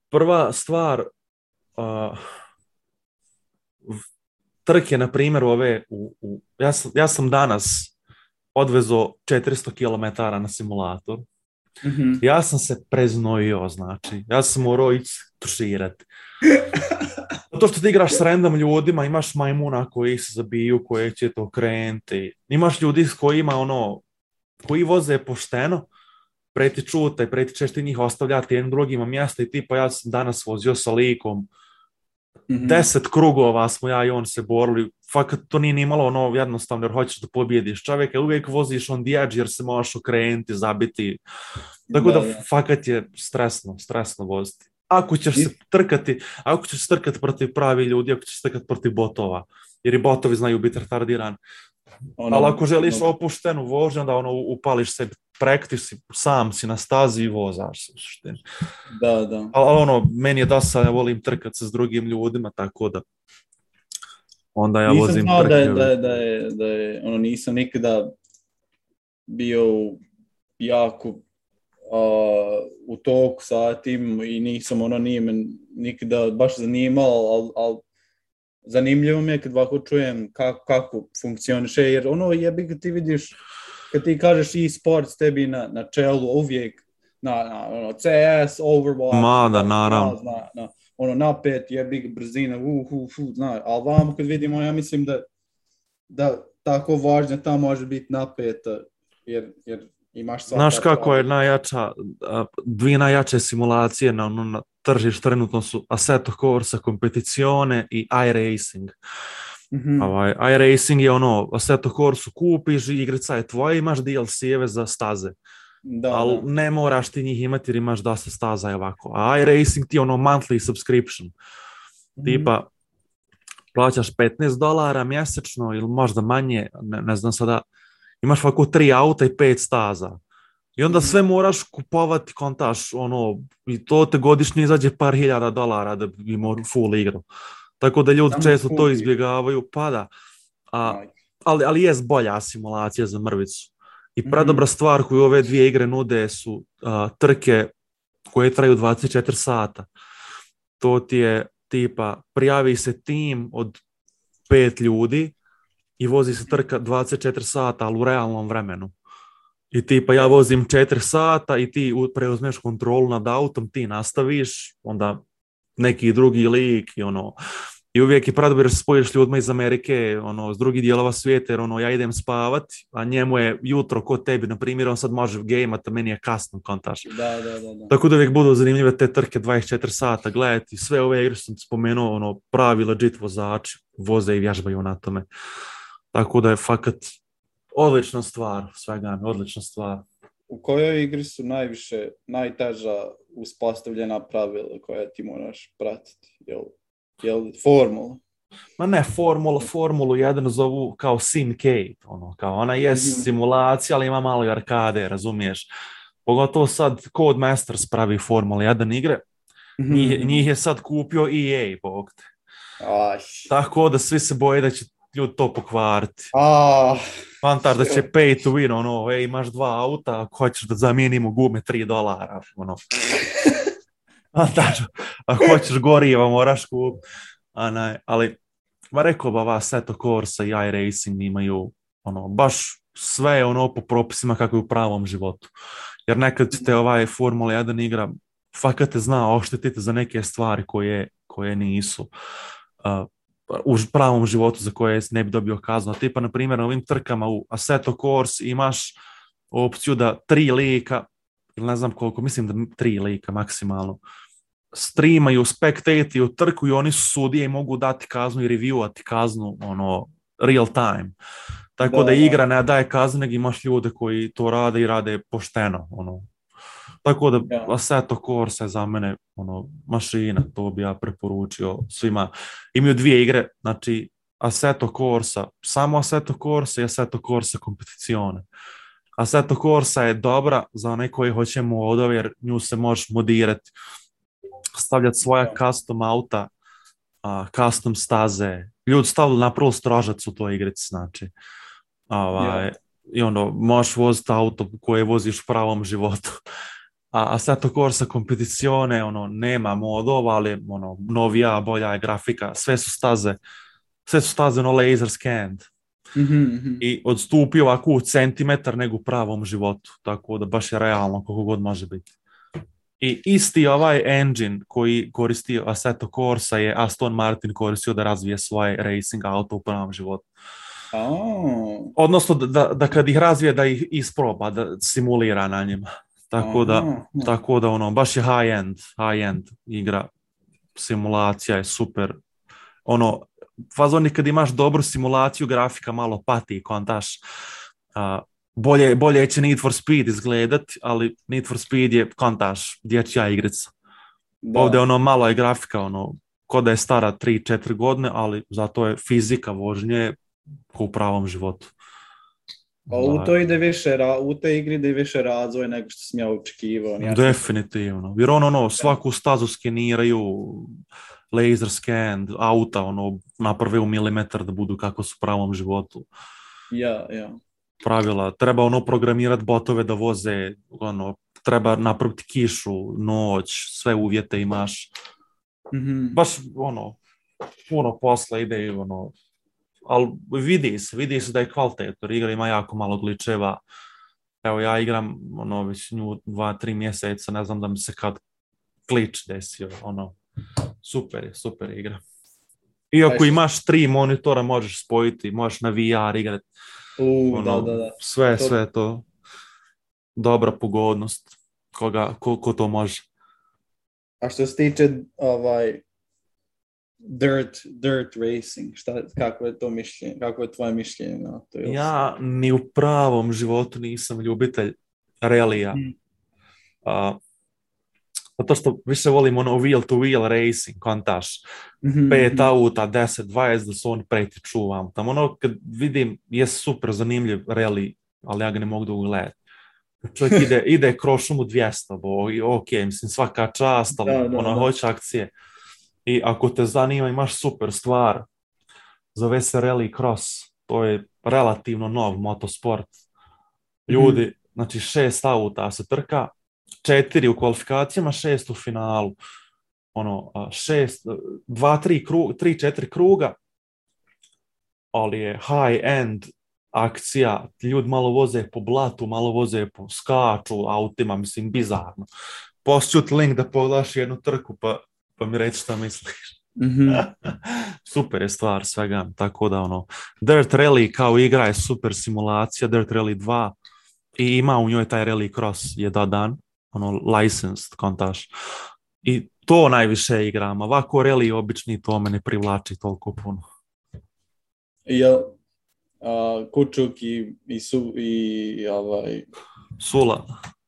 prva stvar uh, trke, na primjer, ove, u, u, ja, sam, ja sam danas odvezo 400 km na simulator. Mhm. Ja sam se preznojio, znači. Ja sam morao ići tuširati. (laughs) Zato što ti igraš s random ljudima, imaš majmuna koji se zabiju, koji će to krenuti. Imaš ljudi s kojima, ono, koji voze pošteno, preti čutaj, preti ćeš ti njih ostavljati jednim drugima mjesta i tipa ja sam danas vozio sa likom, Mhm. deset krugova smo ja i on se borili, fakat to nije ni malo ono jednostavno jer hoćeš da pobjediš čovjeka, uvijek voziš on edge jer se možeš okrenuti, zabiti, tako da, Da, da. fakat je stresno, stresno voziti. Ako ćeš se trkati, ako ćeš se trkati protiv pravi ljudi, ako ćeš se trkati protiv botova, jer i botovi znaju biti retardirani. Ono, Ali ako želiš ono, opuštenu vožnju, onda ono upališ sebi praktis, sam si na stazi i vozaš se u suštini. Da, da. Ali ono, meni je dosta, ja volim trkat se s drugim ljudima, tako da onda ja nisam vozim znao da je, da, je, da, je, da je, ono, nisam nikada bio jako a, u toku sa tim i nisam, ono, nije me nikada baš zanimalo, ali al, zanimljivo mi je kad ovako čujem kako, kako funkcioniše, jer ono jebi ga ti vidiš, kad ti kažeš e-sports tebi na, na čelu uvijek na, na ono, CS, Overwatch, Ma da, na- naravno. na, na, ono napet, jebi brzina, uh, uh, uh, zna, ali vamo kad vidimo, ja mislim da, da tako važno ta može biti napeta, jer, jer imaš Znaš kako je najjača, dvije najjače simulacije na, ono, na tržištu trenutno su Assetto Corsa Competizione i iRacing. Mhm. Ovaj, iRacing je ono, Assetto Corsu kupiš, igrica je tvoja, imaš DLC-eve za staze. Da, ali da. ne moraš ti njih imati jer imaš dosta staza i ovako. A iRacing ti je ono monthly subscription. Mhm. Tipa, plaćaš 15 dolara mjesečno ili možda manje, ne, ne znam sada, imaš ovako tri auta i pet staza. I onda Mhm. sve moraš kupovati kontaš, ono, i to te godišnje izađe par hiljada dolara da bi imao full igru. Tako da ljudi Samo često to izbjegavaju, pa da. A, ali, ali jest bolja simulacija za mrvicu. I Mhm. predobra stvar koju ove dvije igre nude su a, trke koje traju 24 sata. To ti je tipa prijavi se tim od pet ljudi i vozi se trka 24 sata, ali u realnom vremenu. I tipa ja vozim 4 sata i ti preuzmeš kontrolu nad autom, ti nastaviš, onda neki drugi lik i ono, i uvijek je predobro jer spojiš ljudima iz Amerike, ono, s drugih dijelova svijeta, jer ono, ja idem spavat, a njemu je jutro kod tebi, na primjer, on sad može gejmat, a meni je kasno, kontaš. Da, da, da. da. Tako da uvijek budu zanimljive te trke 24 sata gledati. Sve ove igre sam spomenuo, ono, pravi legit vozači voze i vježbaju na tome. Tako da je fakat odlična stvar, svega odlična stvar. U kojoj igri su najviše, najteža uspostavljena pravila koja ti moraš pratiti? Jel, jel formula? Ma ne, formula, formulu jedan zovu kao Simcade, ono, kao ona je Mhm. simulacija, ali ima malo i arkade, razumiješ? Pogotovo sad Codemasters pravi Formula 1 igre, njih, njih je sad kupio EA, bog te. Tako da svi se boje da će ljudi to pokvariti. Ah, Fantar da će pay to win, ono, ej, imaš dva auta, ako hoćeš da zamijenimo gume 3 dolara, ono. Fantar, (laughs) ako hoćeš goriva, moraš kup. Ali, ma rekao ba vas, Seto Corsa i iRacing imaju, ono, baš sve je ono po propisima kako je u pravom životu. Jer nekad te ovaj Formula 1 igra, fakat te zna oštetiti za neke stvari koje, koje nisu. Uh, u pravom životu za koje ne bi dobio kaznu. A Tipa, na primjer, na ovim trkama u Assetto Corsa imaš opciju da tri lika, ili ne znam koliko, mislim da tri lika maksimalno, streamaju, spektatiju trku i oni su sudije i mogu dati kaznu i reviewati kaznu ono, real time. Tako Da, da, igra ne daje kazne, nego imaš ljude koji to rade i rade pošteno. Ono. Tako da Ja. Assetto Corsa je za mene ono, mašina, to bi ja preporučio svima. Imaju dvije igre, znači Assetto Corsa, samo Assetto Corsa i Assetto Corsa Competizione. Assetto Corsa je dobra za one koji hoće modove, jer nju se možeš modirati, stavljati svoja custom auta, a, custom staze. Ljudi stavili na prvu stražac u toj igrici, znači. Ovaj, Ja. I ono, možeš voziti auto koje voziš u pravom životu. A Assetto Corsa Competizione, ono, nema modova, ali ono, novija, bolja je grafika, sve su staze, sve su staze ono laser scanned mhm, mhm. i odstupi ovako u centimetar nego u pravom životu, tako da baš je realno koliko god može biti. I isti ovaj engine koji koristi Assetto Corsa je Aston Martin koristio da razvije svoje racing auto u pravom životu. A, Odnosno da, da, da kad ih razvije da ih isproba, da simulira na njima. Tako da, aha. tako da ono, baš je high end, high end igra, simulacija je super. Ono, fazoni kad imaš dobru simulaciju, grafika malo pati, kontaš. A, bolje, bolje će Need for Speed izgledat, ali Need for Speed je kontaš, dječja igrica. Da. Ovdje ono malo je grafika, ono, ko da je stara 3-4 godine, ali zato je fizika vožnje u pravom životu. A u to ide više, u te igri ide više razvoj nego što sam ja očekivao. Ja Definitivno. Jer ono, ono, svaku stazu skeniraju, laser scan, auta, ono, naprave u milimetar da budu kako su u pravom životu. Ja, ja. Pravila, treba ono programirati botove da voze, ono, treba napraviti kišu, noć, sve uvjete imaš. Mhm. Baš, ono, puno posla ide i ono, ali vidi se, vidi se da je kvalitetor, igra ima jako malo glitcheva. Evo ja igram ono već nju dva, tri mjeseca, ne znam da mi se kad glitch desio, ono, super je, super igra. Iako imaš tri monitora, možeš spojiti, možeš na VR igrati, U, ono, da, da, da. sve, To- sve to. Dobra pogodnost, koga, ko, ko to može. A što se tiče ovaj dirt, dirt racing, šta, kako je to mišljenje, kako je tvoje mišljenje na to? Ja ni u pravom životu nisam ljubitelj relija. Mm. A, zato što više volim ono wheel to wheel racing, kontaš. Mhm, Pet mhm. auta, 10, 20, da se oni pretiču vam. Tamo ono kad vidim, je super zanimljiv reli, ali ja ga ne mogu da ugledam. Čovjek ide, (laughs) ide kroz šumu 200, bo, ok, mislim svaka čast, ali Da, da, ono da. hoće akcije. I ako te zanima, imaš super stvar, zove se Rally Cross. to je relativno nov motosport. Ljudi, znači šest auta se trka, četiri u kvalifikacijama, šest u finalu. Ono, šest, dva, tri, kru, tri, četiri kruga, ali je high end akcija, ljudi malo voze po blatu, malo voze po skaču autima, mislim, bizarno. Pošću ti link da pogledaš jednu trku, pa, pa mi reći šta misliš. Mhm. (laughs) super je stvar svega, tako da ono, Dirt Rally kao igra je super simulacija, Dirt Rally 2 i ima u njoj taj Rally Cross je dodan, ono licensed kontaš. I to najviše igram, ovako Rally obični to me ne privlači toliko puno. Jel, a, Kučuk i, i, su, i ovaj, Sula,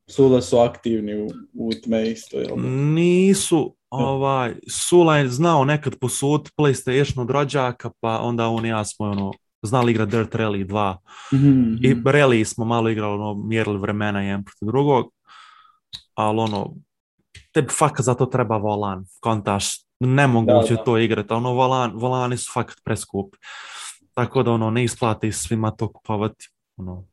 Sula su aktivni u, u tme isto, jel? nisu, ovaj, Sula je znao nekad posud PlayStation od rođaka, pa onda on i ja smo ono, znali igrati Dirt Rally 2. Mhm, I rally smo malo igrali, ono, mjerili vremena jedan protiv drugog, ali ono, tebi fakat za to treba volan, kontaš, nemoguće Da, da. to igrati, ono, volan, volani su fakat preskupi. Tako da, ono, ne isplati svima to kupovati, ono,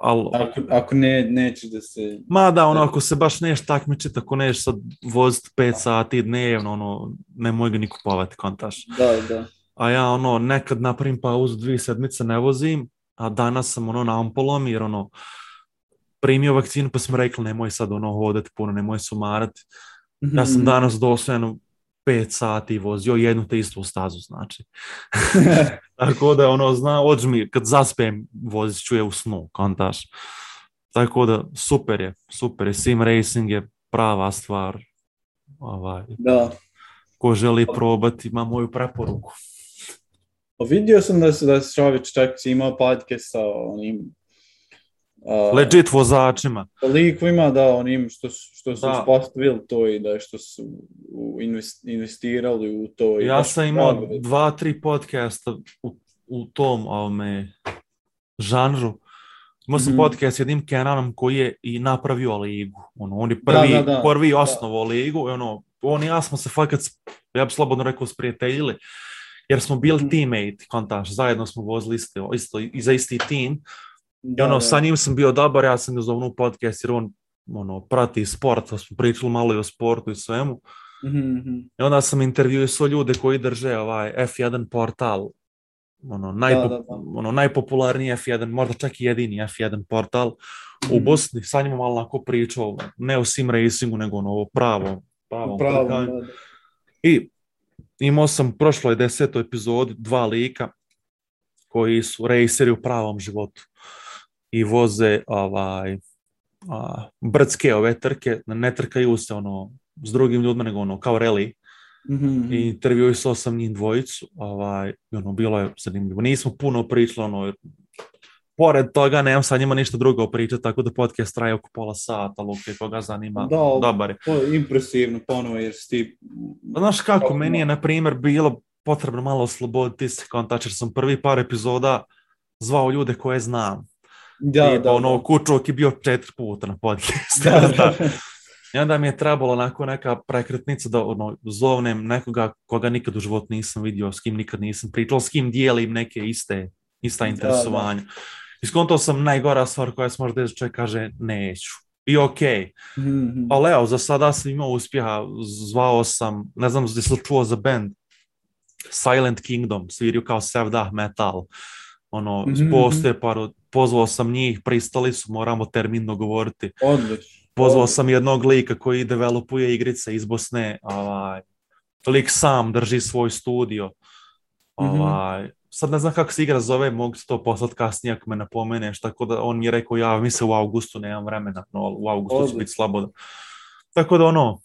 ali, Ako, ako ne, neće da se... ma da, ono, ako se baš neš takmičiti, ako neš sad voziti 5 sati dnevno, ono, nemoj ga ni kupovati, kontaš. Da, da. A ja ono nekad napravim pauzu dvije sedmice ne vozim, a danas sam ono na ampolom jer ono primio vakcinu pa smo rekli nemoj sad ono hodati puno, nemoj se umarati. Ja sam Mhm. danas doslovno pet sati vozio jednu te istu stazu znači. (laughs) Tako da ono zna, mi kad zaspem vozit ću je u snu, kontaš. Tako da super je, super je, sim racing je prava stvar. Ovaj, da. ko želi probati ima moju preporuku. Pa vidio sam da se da se Šović čak imao podcast sa onim a, Legit vozačima. likovima, da, onim što, što su Da. to i da što su investirali u to. i Ja sam imao pravi. dva, tri podcasta u, u tom ovome, žanru. Imao sam Mhm. podcast s jednim Kenanom koji je i napravio ligu. Ono, on je prvi, da, da. prvi osnovao ligu. I ono, on i ja smo se fakat, ja bi slobodno rekao, sprijateljili. Jer smo bili Mhm. teammate, kontaš, zajedno smo vozili isto, isto i za isti tim. Da, ono, sa njim sam bio dobar, ja sam ga zovnu podcast jer on ono, prati sport, smo pričali malo i o sportu i svemu. Mhm, mhm. I onda sam intervjuisao ljude koji drže ovaj F1 portal, ono, najpo, da, da. ono najpopularniji F1, možda čak i jedini F1 portal u Mhm. Bosni. Sa njima malo onako pričao, ne o sim racingu, nego ono, o pravom, pravom Pravo, da. I imao sam u prošloj desetoj epizodi dva lika koji su raceri u pravom životu i voze ovaj, a, brdske ove trke, ne trkaju se ono s drugim ljudima, nego ono kao rally. Mhm, mhm. I intervjuisao sam njih dvojicu, ovaj, ono, bilo je zanimljivo. Nismo puno pričali, ono, pored toga nemam sa njima ništa drugo pričati, tako da podcast traje oko pola sata, ok, koga zanima, Da, dobar je. To je impresivno ponovo jer si ti... Znaš kako, Kako meni je, na primjer, bilo potrebno malo osloboditi se kontač, jer sam prvi par epizoda zvao ljude koje znam. Da, I da, ono, da. Kučovak je bio četiri puta na podcastu. (laughs) Da, da. I onda mi je trebalo onako neka prekretnica da ono, zovnem nekoga koga nikad u životu nisam vidio, s kim nikad nisam pričao, s kim dijelim neke iste, ista Da, interesovanja. I skontao sam najgora stvar koja se desiti, čovjek kaže neću. I okej, Mhm, mhm. ali evo, za sada sam imao uspjeha, zvao sam, ne znam gdje sam čuo za band, Silent Kingdom, sviraju kao sevdah metal, ono, Mhm, postoje par, od- pozvao sam njih, pristali su, moramo termin dogovoriti. Odlično. Pozvao sam jednog lika koji developuje igrice iz Bosne, ovaj, lik sam drži svoj studio. Mhm. Ovaj, sad ne znam kako se igra zove, mogu to poslati kasnije ako me napomeneš, tako da on mi je rekao, ja mi se u augustu nemam vremena, no, u augustu će Odlično. biti slobodno. Tako da ono,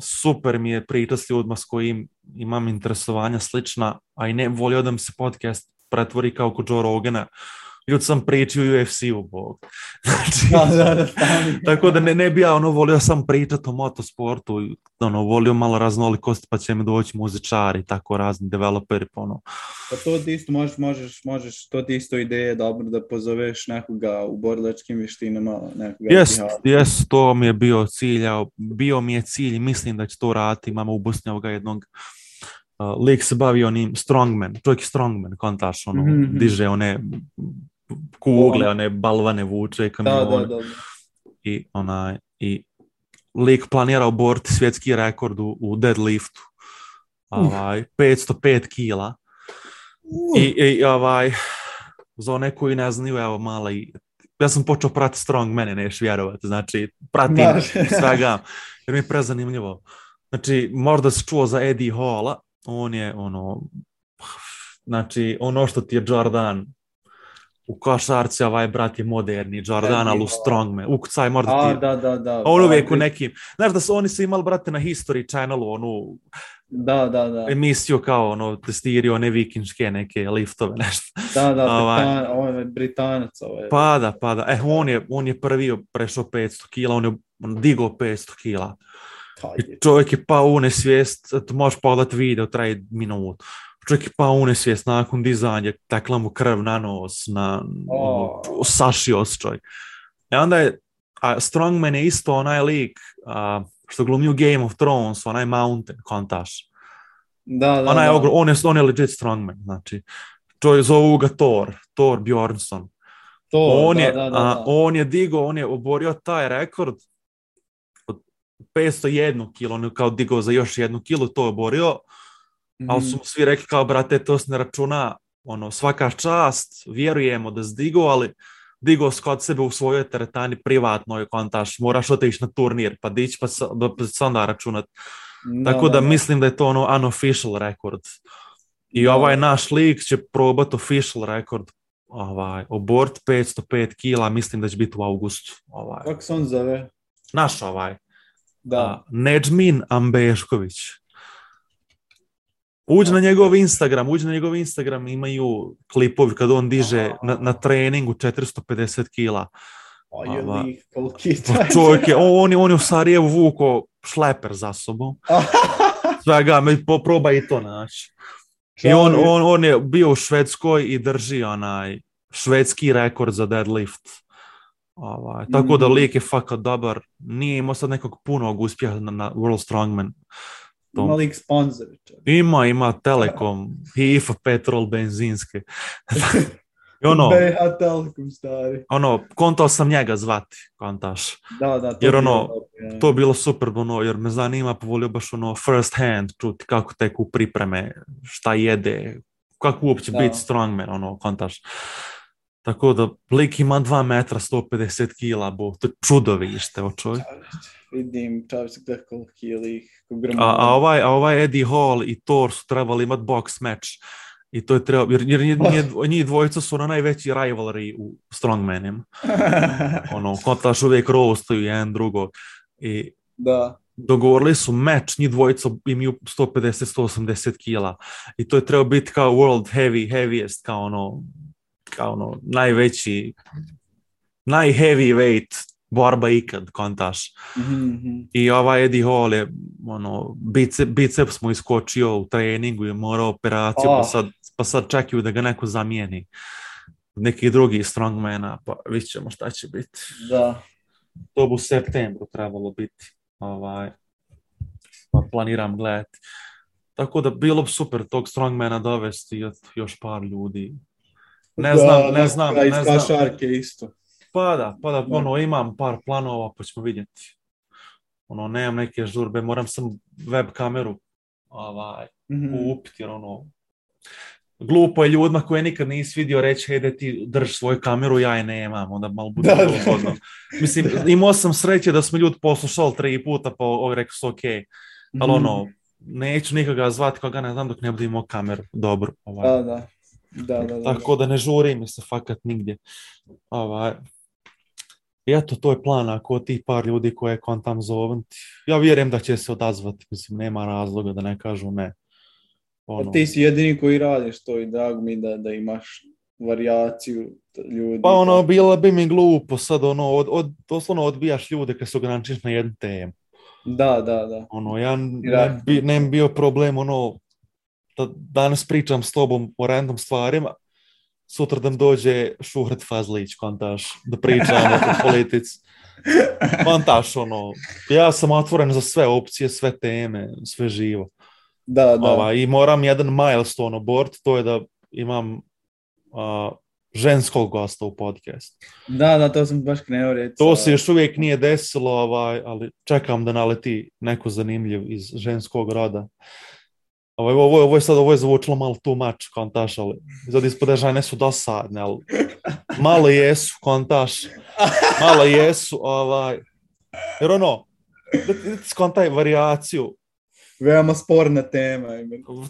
super mi je priča s ljudima s kojim imam interesovanja slična, a i ne volio da mi se podcast pretvori kao kod Joe Rogana. Ljud sam pričao UFC-u, bog. (laughs) Znači, Da, da, da, tako da ne, ne bi ja ono volio sam pričati o motosportu, ono, volio malo raznolikosti pa će mi doći muzičari, tako razni developeri, pa ono. Pa to ti isto možeš, možeš, možeš, to ti isto ideje je dobro da pozoveš nekoga u borilačkim vještinama, nekoga Jest, psiha- jest, to mi je bio cilj, bio mi je cilj, mislim da će to raditi, imamo u Bosni ovoga jednog uh, lik se bavi onim strongman, čovjek je strongman, kontaš, ono, Mhm. diže one kugle, one balvane vuče, Da, da, da. i onaj, i lik planira oboriti svjetski rekord u, u deadliftu. Ovaj, 505 kila. I, i ovaj, za one koji ne znaju, evo mala i ja sam počeo pratiti strong mene, neš vjerovati, znači pratim Znaš. svega, jer mi je prezanimljivo. Znači, možda si čuo za Eddie Halla, on je ono, znači, ono što ti je Jordan u košarci, ovaj brat je moderni Jordan, Eddie ali u strongman, ukucaj možda ti A, da, da, da. on uvijek u Pa, nekim, znaš da su oni su imali, brate, na History Channelu onu Da, da, da. emisiju kao ono, testirao one vikinške neke liftove, nešto. Da, da, (laughs) Ovaj. Ovo je Britanac. Ovo je. Pada, pada. E, on je, on je prvi prešao 500 kila, on je on digao 500 kila. I je. čovjek je pao u nesvijest, možeš pogledati video, traje minut. Čovjek je pao u nesvijest nakon dizanja, tekla mu krv na nos, na, O. ono, sašio se čovjek. I onda je, a Strongman je isto onaj lik a, što glumi u Game of Thrones, onaj Mountain, kontaš. Da, da, Onaj da. ogro, on je, on je legit Strongman, znači. Čovjek zovu ga Thor, Thor Bjornsson. To, on, da, je, da, a, on je digao, on je oborio taj rekord od 501 kilo, on je kao digao za još jednu kilu, to je oborio, ali su Mhm. mu svi rekli kao, brate, to se ne računa, ono, svaka čast, vjerujemo da si digao, ali digao si kod sebe u svojoj teretani privatnoj kontaš, moraš otići na turnir, pa dići pa, da, pa se onda računat. Tako da, mislim da je to ono unofficial rekord. I Da. ovaj naš lik će probat official rekord ovaj, obort 505 kila, mislim da će biti u augustu. Ovaj. Kako se on zove? Naš ovaj, Da. a, Nedžmin Ambešković. Uđi na njegov Instagram, uđi na njegov Instagram, imaju klipovi kad on diže na, na treningu 450 kila. Koliki Pa Čovjek je, on, je, on je u Sarajevu vuko šleper za sobom. Svega, me poproba i to naći. I on, on, on je bio u Švedskoj i drži onaj švedski rekord za deadlift. Ovaj, tako da Mhm. lik je fakat dobar. Nije imao sad nekog punog uspjeha na, na World Strongman. To- Ima lik čovjek. Ima, ima Telekom, HIFA, Petrol, benzinske. (laughs) I ono, BH Telekom, stari. ono, kontao sam njega zvati, kontaš. Da, da, to Jer je ono, bilo. To je bilo super, ono, jer me zanima, povolio baš ono first hand, čuti kako teku pripreme, šta jede, kako uopće Da. biti strongman, ono, kontaš. Tako da, lik ima 2 metra, 150 kila, bo, to je čudovište, o čovjek. Vidim, čovjek gdje koliki je lik. A, a, ovaj, a ovaj Eddie Hall i Thor su trebali imati box match. I to je trebalo, jer, jer njih, njih- njih dvojica su na najveći rivalry u strongmanima. (laughs) Ono, kontaš uvijek rostuju jedan drugo. I da. dogovorili su meč, njih dvojica imaju 150-180 kila i to je trebao biti kao world heavy, heaviest, kao ono, kao ono najveći, najheavyweight borba ikad, kontaš. Mhm, mhm. I ovaj Eddie Hall je, ono, bice, biceps mu iskočio u treningu i morao operaciju, pa Oh. sad, pa sad čekaju da ga neko zamijeni. Neki drugi strongmana, pa vidit ćemo šta će biti Da. to bi u septembru trebalo biti. Ovaj, pa planiram gledati. Tako da bilo bi super tog strongmana dovesti još par ljudi. Ne Da, znam, ne neka znam, Iz ne znam. isto. Pa da, pa da, Da. ono, imam par planova, pa ćemo vidjeti. Ono, nemam neke žurbe, moram sam web kameru ovaj, Mhm. kupiti, jer ono, glupo je ljudima koje nikad nisi vidio reći, hej, da ti drž svoju kameru, ja je nemam, onda malo bude neugodno. Mislim, (laughs) imao sam sreće da smo ljudi poslušali tri puta, pa ovo rekao su ok, ali Mhm. ono, neću nikoga zvati koga ne znam dok ne budem imao kameru, dobro. Ovaj. Da, da. Da, da, da. Tako da ne žuri mi se fakat nigdje. Ovaj. I eto, to je plan ako ti par ljudi koje kontam zovem. Ja vjerujem da će se odazvati, mislim, nema razloga da ne kažu ne. Ono. Ti si jedini koji radiš to i drago mi da, da imaš varijaciju ljudi. Pa ono, bilo bi mi glupo sad, ono, od, od, doslovno odbijaš ljude kad se ograničiš na jednu temu. Da, da, da. Ono, ja ne bi, ne bi bio problem, ono, da danas pričam s tobom o random stvarima, sutra da mi dođe Šuhret Fazlić, kontaš, da pričamo o (laughs) politici. Kontaš, ono, ja sam otvoren za sve opcije, sve teme, sve živo. Da, da. Ovaj, I moram jedan milestone abort, to je da imam a, ženskog gosta u podcast. Da, da, to sam baš krenuo reći. To se još uvijek nije desilo, ovaj, ali čekam da naleti neko zanimljiv iz ženskog roda. Ovo, ovo, ovo je sad ovo je zvučilo malo too much, kontaš, ali sad ispode žene su dosadne, ali malo jesu, kontaš, malo jesu, ovaj, jer ono, da ti skontaj varijaciju, Veoma sporna tema.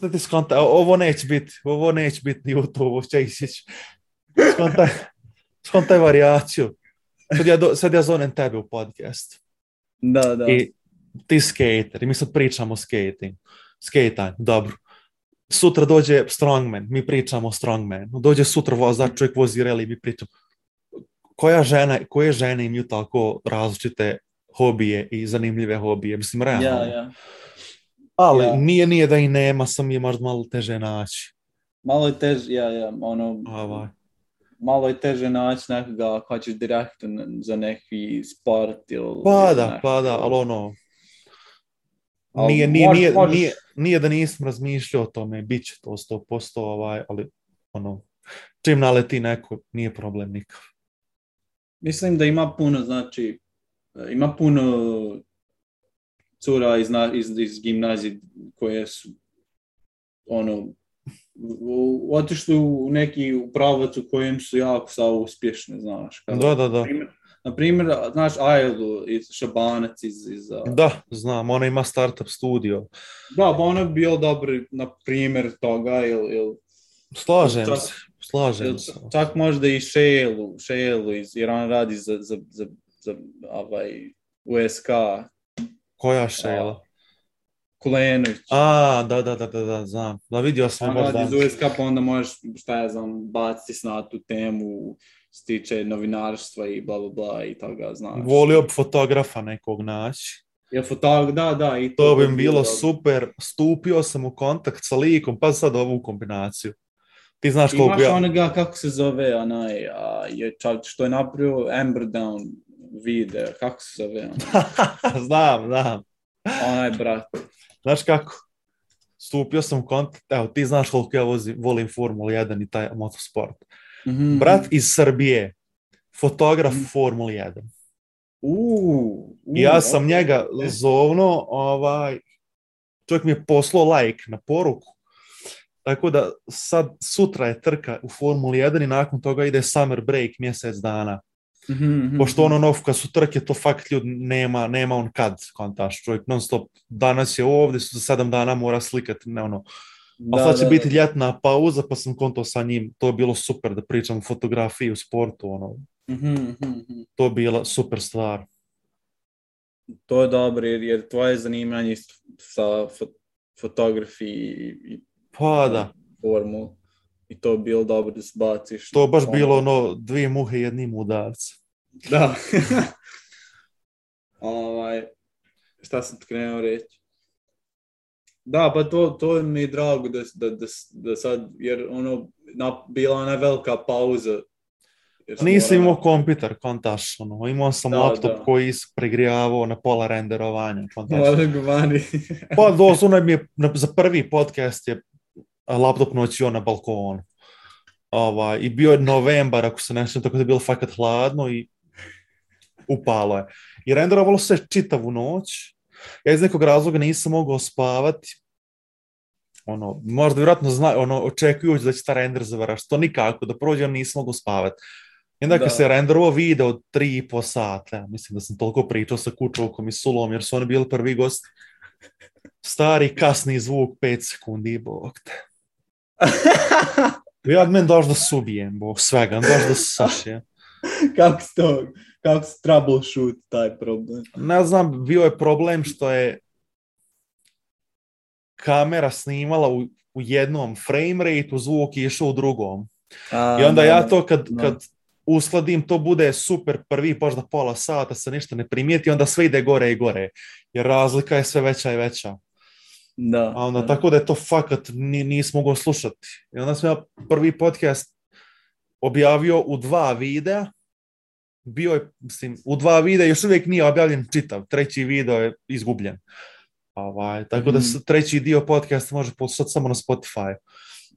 da ti skontaj, ovo neće biti, ovo neće biti YouTube, ovo će isići. Skontaj, skontaj varijaciju. Sad ja, do, sad ja zovem tebe u podcast. Da, da. I ti skater, i mi sad pričamo o skating. Skatanju, dobro. Sutra dođe strongman, mi pričamo o strongmanu. Dođe sutra vozač, čovjek vozi rally, mi pričamo. Koja žena, koje žene imaju tako različite hobije i zanimljive hobije? Mislim, realno. Ja, ja. Ali Ja. nije, nije da i nema, sam je možda malo teže naći. Malo je teže, ja, ja, ono, Ovaj. malo je teže naći nekoga ako hoćeš direktno za neki sport ili... Pa da, pa da, ali ono, Nije, nije, nije, nije, nije da nisam razmišljao o tome, bit će to 100%, ovaj, ali ono, čim naleti neko, nije problem nikakav. Mislim da ima puno, znači, ima puno cura iz, iz, iz gimnazije koje su ono otišli u neki pravac u kojem su jako sa uspješne, znaš. Kao, Da, da, da. Primjer, na primjer, znaš Ajlu iz Šabanac iz, iz Da, znam, ona ima startup studio. Da, pa ono bi bio dobar, na primjer, toga, ili, ili, Slažem Čak- se, slažem ili se. čak možda i Šejelu, Šejelu, iz, jer on radi za, za, za, za ovaj, USK, Koja šela? Kulenović. A, da, da, da, da, da, znam. Da, vidio sam On baš radi za USK, pa onda možeš, šta ja znam, baciti na tu temu, se tiče novinarstva i bla, bla, bla i toga, znaš. Volio bi fotografa nekog naći. Je fotog, da, da, i To bi bi mi bilo super. Stupio sam u kontakt sa likom, pa sad ovu kombinaciju. Ti znaš koliko Imaš ja... onoga, kako se zove, onaj, a, je čak što je napravio Amber Down video, kako se zove, onaj, (laughs) znam, znam. onaj brat. Znaš kako? Stupio sam u kontakt, evo ti znaš koliko ja vozim, volim Formulu 1 i taj motosport. Mhm. Brat iz Srbije, fotograf Mhm. Formule 1. Uuu, I ja sam njega zovno, ovaj, čovjek mi je poslao like na poruku. Tako da sad sutra je trka u Formuli 1 i nakon toga ide summer break mjesec dana. Mhm, mhm, Pošto ono nov, kad su trke, to fakt ljud nema, nema on kad, kontaš, čovjek non stop, danas je ovdje, za sedam dana mora slikati, ne ono, Da, a sad će da, biti ljetna pauza, pa sam konto sa njim, to je bilo super da pričam fotografiji u sportu, ono, Mhm, mhm, mhm. to je bila super stvar. To je dobro, jer, jer tvoje zanimanje sa fo- fotografiji i, Pa da, formu i to je bilo dobro da se baciš. to baš Ono- bilo ono, dvije muhe jednim udarcem. Da. (laughs) ovaj, šta sam krenuo reći? Da, pa to, to mi je drago da, da, da, da sad, jer ono, na, bila ona velika pauza. Jer sam Nisam imao kompjuter, kontaš, ono, imao sam Da, laptop da. koji se pregrijavao na pola renderovanja, kontaš. Pa doslovno mi je, za prvi podcast je laptop noćio na balkonu. Ovaj, I bio je novembar, ako se ne sjećam, tako da je bilo fakat hladno i upalo je. I renderovalo se čitavu noć. Ja iz nekog razloga nisam mogao spavati. Ono, možda vjerojatno zna, ono, očekujući da će ta render završiti. To nikako, da prođem nisam mogao spavati. I onda kad se renderovao video od tri i po sata, ja mislim da sam toliko pričao sa Kučovkom i Sulom, jer su oni bili prvi gosti. Stari kasni zvuk 5 sekundi, bog te. (laughs) Ja men došao da subijem, bog svega, došao da sašijem. (laughs) kako se to, kako se troubleshoot taj problem? Ne znam, bio je problem što je kamera snimala u, u jednom frame rateu, zvuk je išao u drugom. A, I onda da, ja to kad, da. kad uskladim, to bude super prvi možda pola sata, se ništa ne primijeti, onda sve ide gore i gore, jer razlika je sve veća i veća. Da, A onda da. tako da je to fakat ni, nisam mogao slušati. I onda sam ja prvi podcast objavio u dva videa. Bio je, mislim, u dva videa još uvijek nije objavljen čitav. Treći video je izgubljen. Ovaj, tako da Mhm. treći dio podcasta može poslušati samo na Spotify.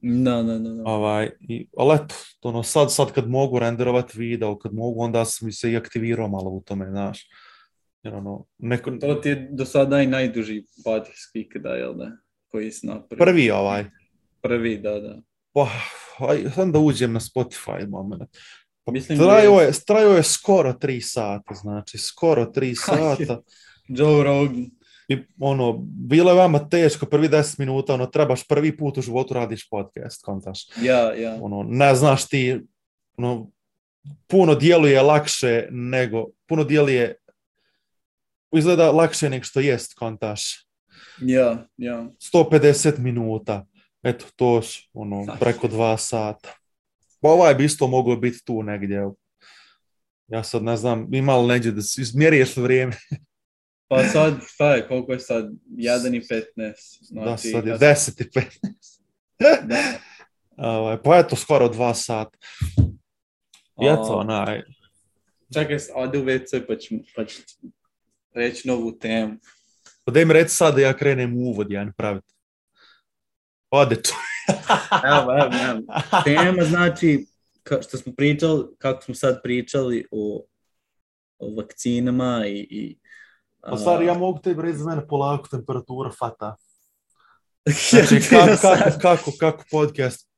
Da, da. da. Ovaj, i, ali eto, ono, sad, sad kad mogu renderovati video, kad mogu, onda sam mi se i aktivirao malo u tome, znaš. Jer ono, neko, To ti je do sada i najduži podcast ikada, jel da? Koji si napravio. prvi ovaj, Prvi, da, da. pa, aj, onda uđem na Spotify moment. Pa, Mislim, trajao je- je, trajao je skoro tri sata, znači, skoro tri sata. Joe Rogan. I ono, bilo je vama teško, prvi 10 minuta, ono, trebaš prvi put u životu radiš podcast, kontaš. Ja, ja. Ono, ne znaš ti, ono, puno djeluje lakše nego, puno djeluje, izgleda lakše nego što jest, kontaš. Ja, ja. 150 minuta, eto, to š, ono, preko dva sata. Pa ovaj bi isto mogao biti tu negdje. Ja sad ne znam, ima li neđe da izmjeriješ vrijeme? Pa sad, šta je, koliko je sad? 1 i 15. da, Znači, sad je ja- 10 i 15. Da. (laughs) Ovaj, pa eto, skoro dva sata. I eto, onaj, Čekaj, ode u WC pa ću, pa ću reći novu temu. pa da im reci sad da ja krenem u uvod jedan praviti. Ode ču. (laughs) Evo, evo, evo. Tema znači, ka, što smo pričali, kako smo sad pričali o, o vakcinama i... i Pa stari, ja mogu tebi reći za mene polako temperatura fata. (laughs) Znači, kako, kako, kako, kako podcast,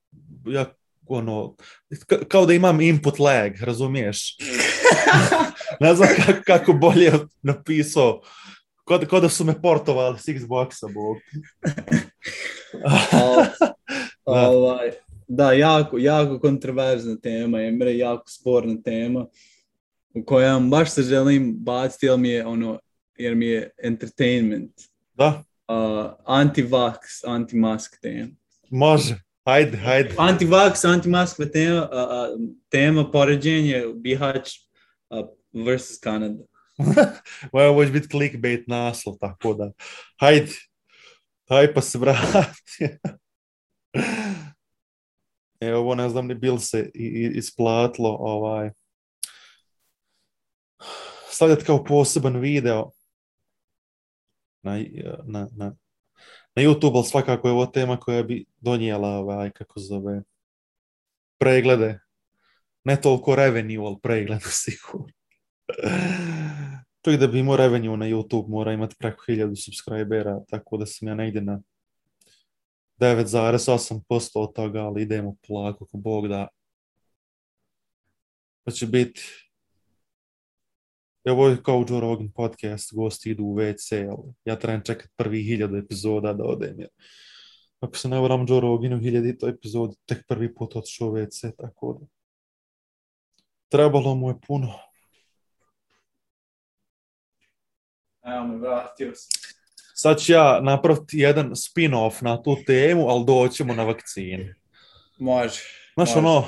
ja, ono, ka- kao da imam input lag, razumiješ? (laughs) ne znam kako, kako bolje napisao. Kod, kod da su me portovali s Xboxa, bog. (laughs) (laughs) Ovaj, da, jako, jako kontroverzna tema, Emre, jako sporna tema u kojom baš se želim baciti, jer mi je, ono, jer mi je entertainment. Da, Uh, anti-vax, anti-mask tema. može. Hajde, hajde. Anti-vax, anti-mask tema, a, tema poređenje Bihać a, versus Kanada. (laughs) Ovo će biti clickbait naslov, tako da. Hajde. Hajde pa se vrati. (laughs) Evo, ovo ne znam ni bil se i- i- isplatilo ovaj stavljati kao poseban video na, na, na, na YouTube, ali svakako je ovo tema koja bi donijela ovaj, kako zove, preglede. Ne toliko revenue, ali preglede (laughs) sigurno. Čovjek da bi imao revenue na YouTube mora imati preko 1000 subscribera, tako da sam ja negdje na 9,8% od toga, ali idemo polako, ako Bog da. To će biti Ovo je kao Joe Rogan podcast, gosti idu u WC, ali ja trebam čekati prvi hiljadu epizoda da odem. Jer ako se ne varam Joe Rogan u hiljadito epizod, tek prvi put otišao u WC, tako da. Trebalo mu je puno. Evo me, vratio sam. Sad ću ja napraviti jedan spin-off na tu temu, ali doćemo na vakcine. Može. Znaš ono,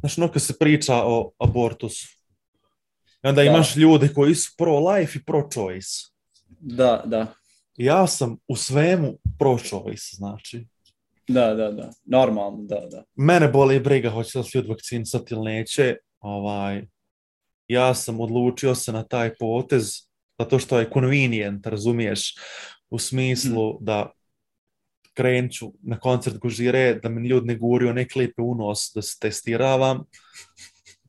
znaš ono kad se priča o abortusu. I onda Da. imaš ljude koji su pro-life i pro-choice. Da, da. Ja sam u svemu pro-choice, znači. Da, da, da. Normalno, da, da. Mene boli briga hoće li se ljudi vakcinisati ili neće. Ovaj, ja sam odlučio se na taj potez zato što je convenient, razumiješ? U smislu da krenut ću na koncert Gužire, da mi ljudi ne guriju, ne klipe u nos, da se testiravam,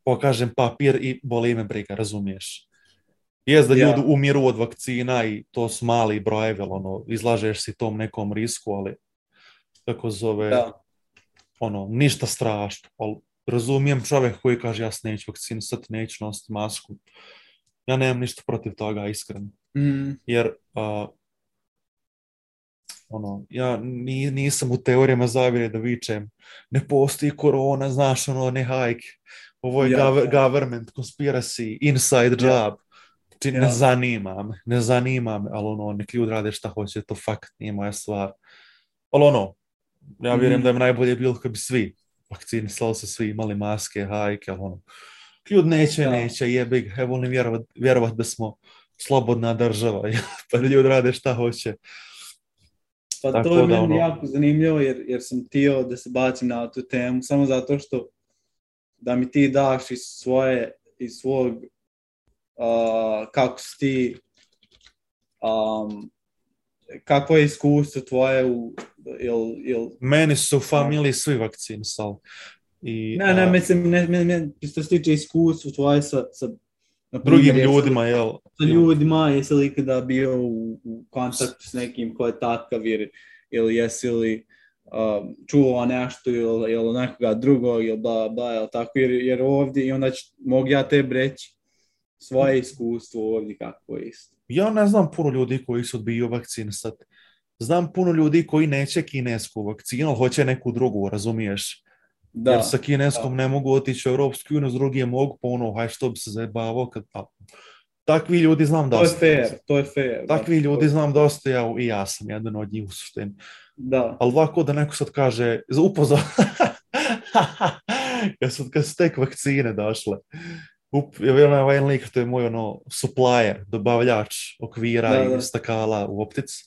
pokažem papir i boli me briga, razumiješ? Jest da ljudi umiru od vakcina i to su mali brojevi, ono, izlažeš si tom nekom risku, ali kako zove, Da. ono, ništa strašno, ali razumijem čovjek koji kaže ja se neću vakcinisati, neću nositi masku. Ja nemam ništa protiv toga, iskreno. Mm, Jer a, ono, ja ni, nisam u teorijama zavire da vičem ne postoji korona, znaš, ono, ne hajke. Ovo je Ja, gov- ja. government, conspiracy, inside Ja. job. Znači, Ja. ne zanima me, ne zanima me, ali ono, nek ljudi rade šta hoće, to fakt nije moja stvar. Ali ono, ja vjerujem Mhm. da bi najbolje bilo kad bi svi vakcinisali se, svi imali maske, hajke, ali ono, ljudi neće, Da. neće, jebi ga, volim vjerovat, vjerovat da smo slobodna država, (laughs) pa ljudi rade šta hoće. Pa Tako to je meni ono- jako zanimljivo jer, jer sam htio da se bacim na tu temu samo zato što da mi ti daš iz svoje, iz svog a, kako si ti um, Kako je iskustvo tvoje u... Jel, jel, Meni su familiji svi vakcinisali. I, ne, ne, mislim, ne, ne, ne, što se tiče iskustva tvoje sa, sa drugim ljudima, jel? sa ljudima, jesi li ikada bio u, u kontaktu s nekim ko je takav, jer, ili jesi li um, čuo nešto ili, ili nekoga drugog ili bla, bla, ili tako, jer, jer ovdje, i onda će, mogu ja te reći svoje iskustvo ovdje kako je isto. Ja ne znam puno ljudi koji su odbiju vakcinisati. Znam puno ljudi koji neće kinesku vakcinu, hoće neku drugu, razumiješ? Da, Jer sa kineskom da. ne mogu otići u Europsku uniju, s drugim mogu, pa ono, haj što bi se zajebavao kad... pa- Takvi ljudi znam to je fair, to je fair. Takvi da, ljudi znam dosta, ja, i ja sam jedan od njih u suštini. Da, Ali ovako da neko sad kaže, upozor, (laughs) kad, su, kad su tek vakcine došle, up, onaj ovaj lik, to je moj ono supplier, dobavljač okvira Da, i da. stakala u optici.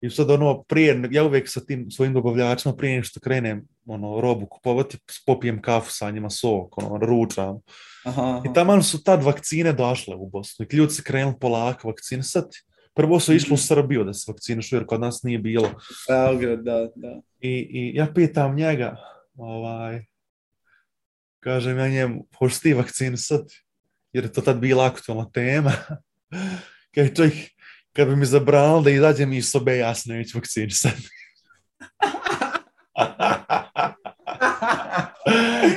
I sad ono, prije, ja uvijek sa tim svojim dobavljačima, prije nego što krenem ono, robu kupovati, popijem kafu sa njima, sok, ono, ručam. aha, aha. I taman su tad vakcine došle u Bosnu. I ljudi se krenuli polako vakcinisati. Prvo su išli u Mhm. Srbiju da se vakcinišu, jer kod nas nije bilo. Beograd, da, da. I, I ja pitam njega, ovaj, kažem ja njemu, hoćeš ti vakcinisat? Jer je to tad bila aktualna tema. (laughs) Kaj čovjek, kad bi mi zabranili da izađem iz sobe, ja se neću vakcinisat. (laughs)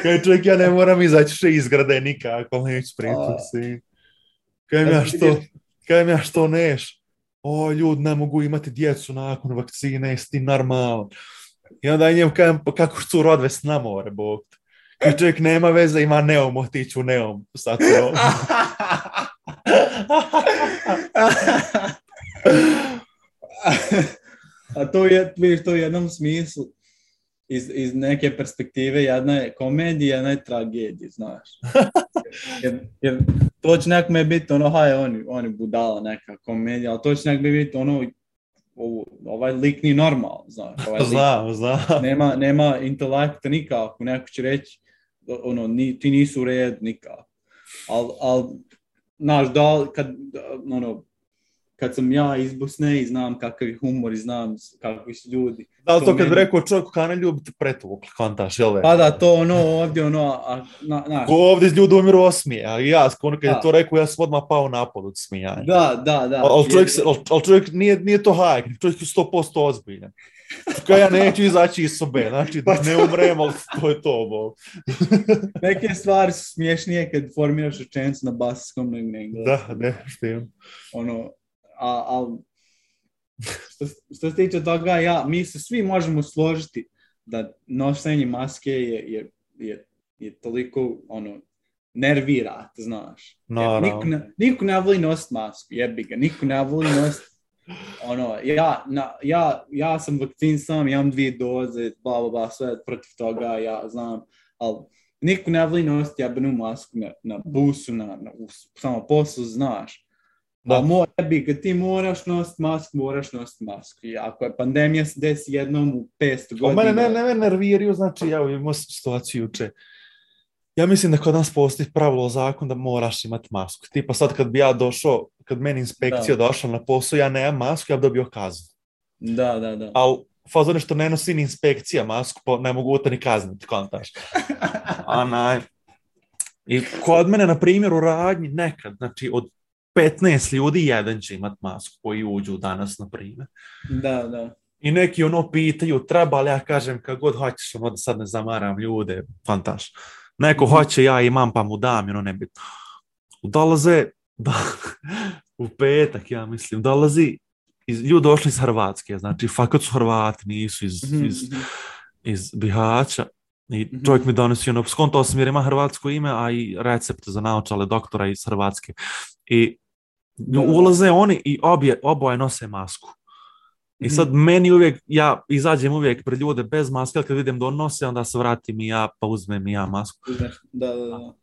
Kaj čovjek, ja ne moram izaći še iz grade nikako, neću primiti vakcinu. Kaj Ja ja što, kaj ja što neš? O, ljudi ne mogu imati djecu nakon vakcine, jesi ti normalan. I onda ja njemu kažem, pa kako ću odvesti na more, bog. te. Kaj čovjek nema veze, ima neom, otići u neom. Sad to. (laughs) (laughs) (laughs) A to je, vidiš, to u jednom smislu, iz, iz neke perspektive, jedna je komedija, jedna je tragedija, znaš. (laughs) Jer, jer to će nekome biti ono, haj, oni, oni budala neka komedija, ali to će nekome biti ono, ovo, ovaj lik nije normalan, znaš. Ovaj lik znam, znam. nema, nema intelekta nikako, neko će reći, ono, ni, ti nisu u redu nikako. Al, al, znaš, da, kad, ono, kad sam ja iz Bosne i znam kakav je humor i znam kakvi su ljudi. Da to To kad meni- rekao čovjeku kao ne ljubite pretvukli, kontaš, jel? Pa da, to ono ovdje, ono, a, na, znaš, Ko ovdje ljudi umiru osmije, a ja, ono kad je Da. to rekao, ja sam odmah pao napad od smijanja. da, da, da. Ali čovjek, al- al čovjek nije, nije to hajk, čovjek je 100% ozbiljan. Kao ja neću izaći iz sobe, znači Pa dok ne umrem, ali to je to, bo. (laughs) Neke stvari su smiješnije kad formiraš rečenicu na basijskom nego na engleskom. Da, definitivno. ono, a, a što, što se tiče toga, ja, mi se svi možemo složiti da nošenje maske je, je, je, je toliko, ono, nervira, te znaš. Jer Naravno. Niko ne, niko ne voli nositi masku, jebi ga, niko ne voli nositi ono, ja, na, ja, ja sam vakcinisan, ja imam dvije doze, bla, bla, bla, sve protiv toga, ja znam, ali niko ne voli nositi jebenu masku na, na busu, na, na, u samo poslu, znaš. Da. Da. mora bi, kad ti moraš nositi masku, moraš nositi masku. I ako je pandemija se desi jednom u 500 A godina... mene ne, ne me nerviraju, znači ja sam situaciju juče. Ja mislim da kod nas postoji pravilo zakon da moraš imati masku. Tipa sad kad bi ja došao, kad meni inspekcija došla na posao, ja nemam masku, ja bi dobio kaznu. Da, da, da. Ali fazon što ne nosi ni inspekcija masku, pa ne mogu te ni kazniti, kontaš. (laughs) A naj. I kod mene, na primjer, u radnji nekad, znači od 15 ljudi, jedan će imat masku koji uđu danas, na primjer. Da, da. I neki ono pitaju, treba li ja kažem kako god hoćeš, ono sad ne zamaram ljude, fantaš. Neko Mhm. hoće, ja imam pa mu dam, ono nebitno. Dolaze, da, u petak, ja mislim, dolazi, iz, ljudi došli iz Hrvatske, znači fakat su Hrvati, nisu iz, Mhm, iz, mhm. iz Bihaća. I čovjek mi donosi ono, skontao sam jer ima hrvatsko ime, a i recept za naočale doktora iz Hrvatske. I. ulaze oni i obje, oboje nose masku. I Mhm. sad meni uvijek, ja izađem uvijek pred ljude bez maske, ali kad vidim da on nose, onda se vratim i ja, pa uzmem i ja masku. Da, da, da.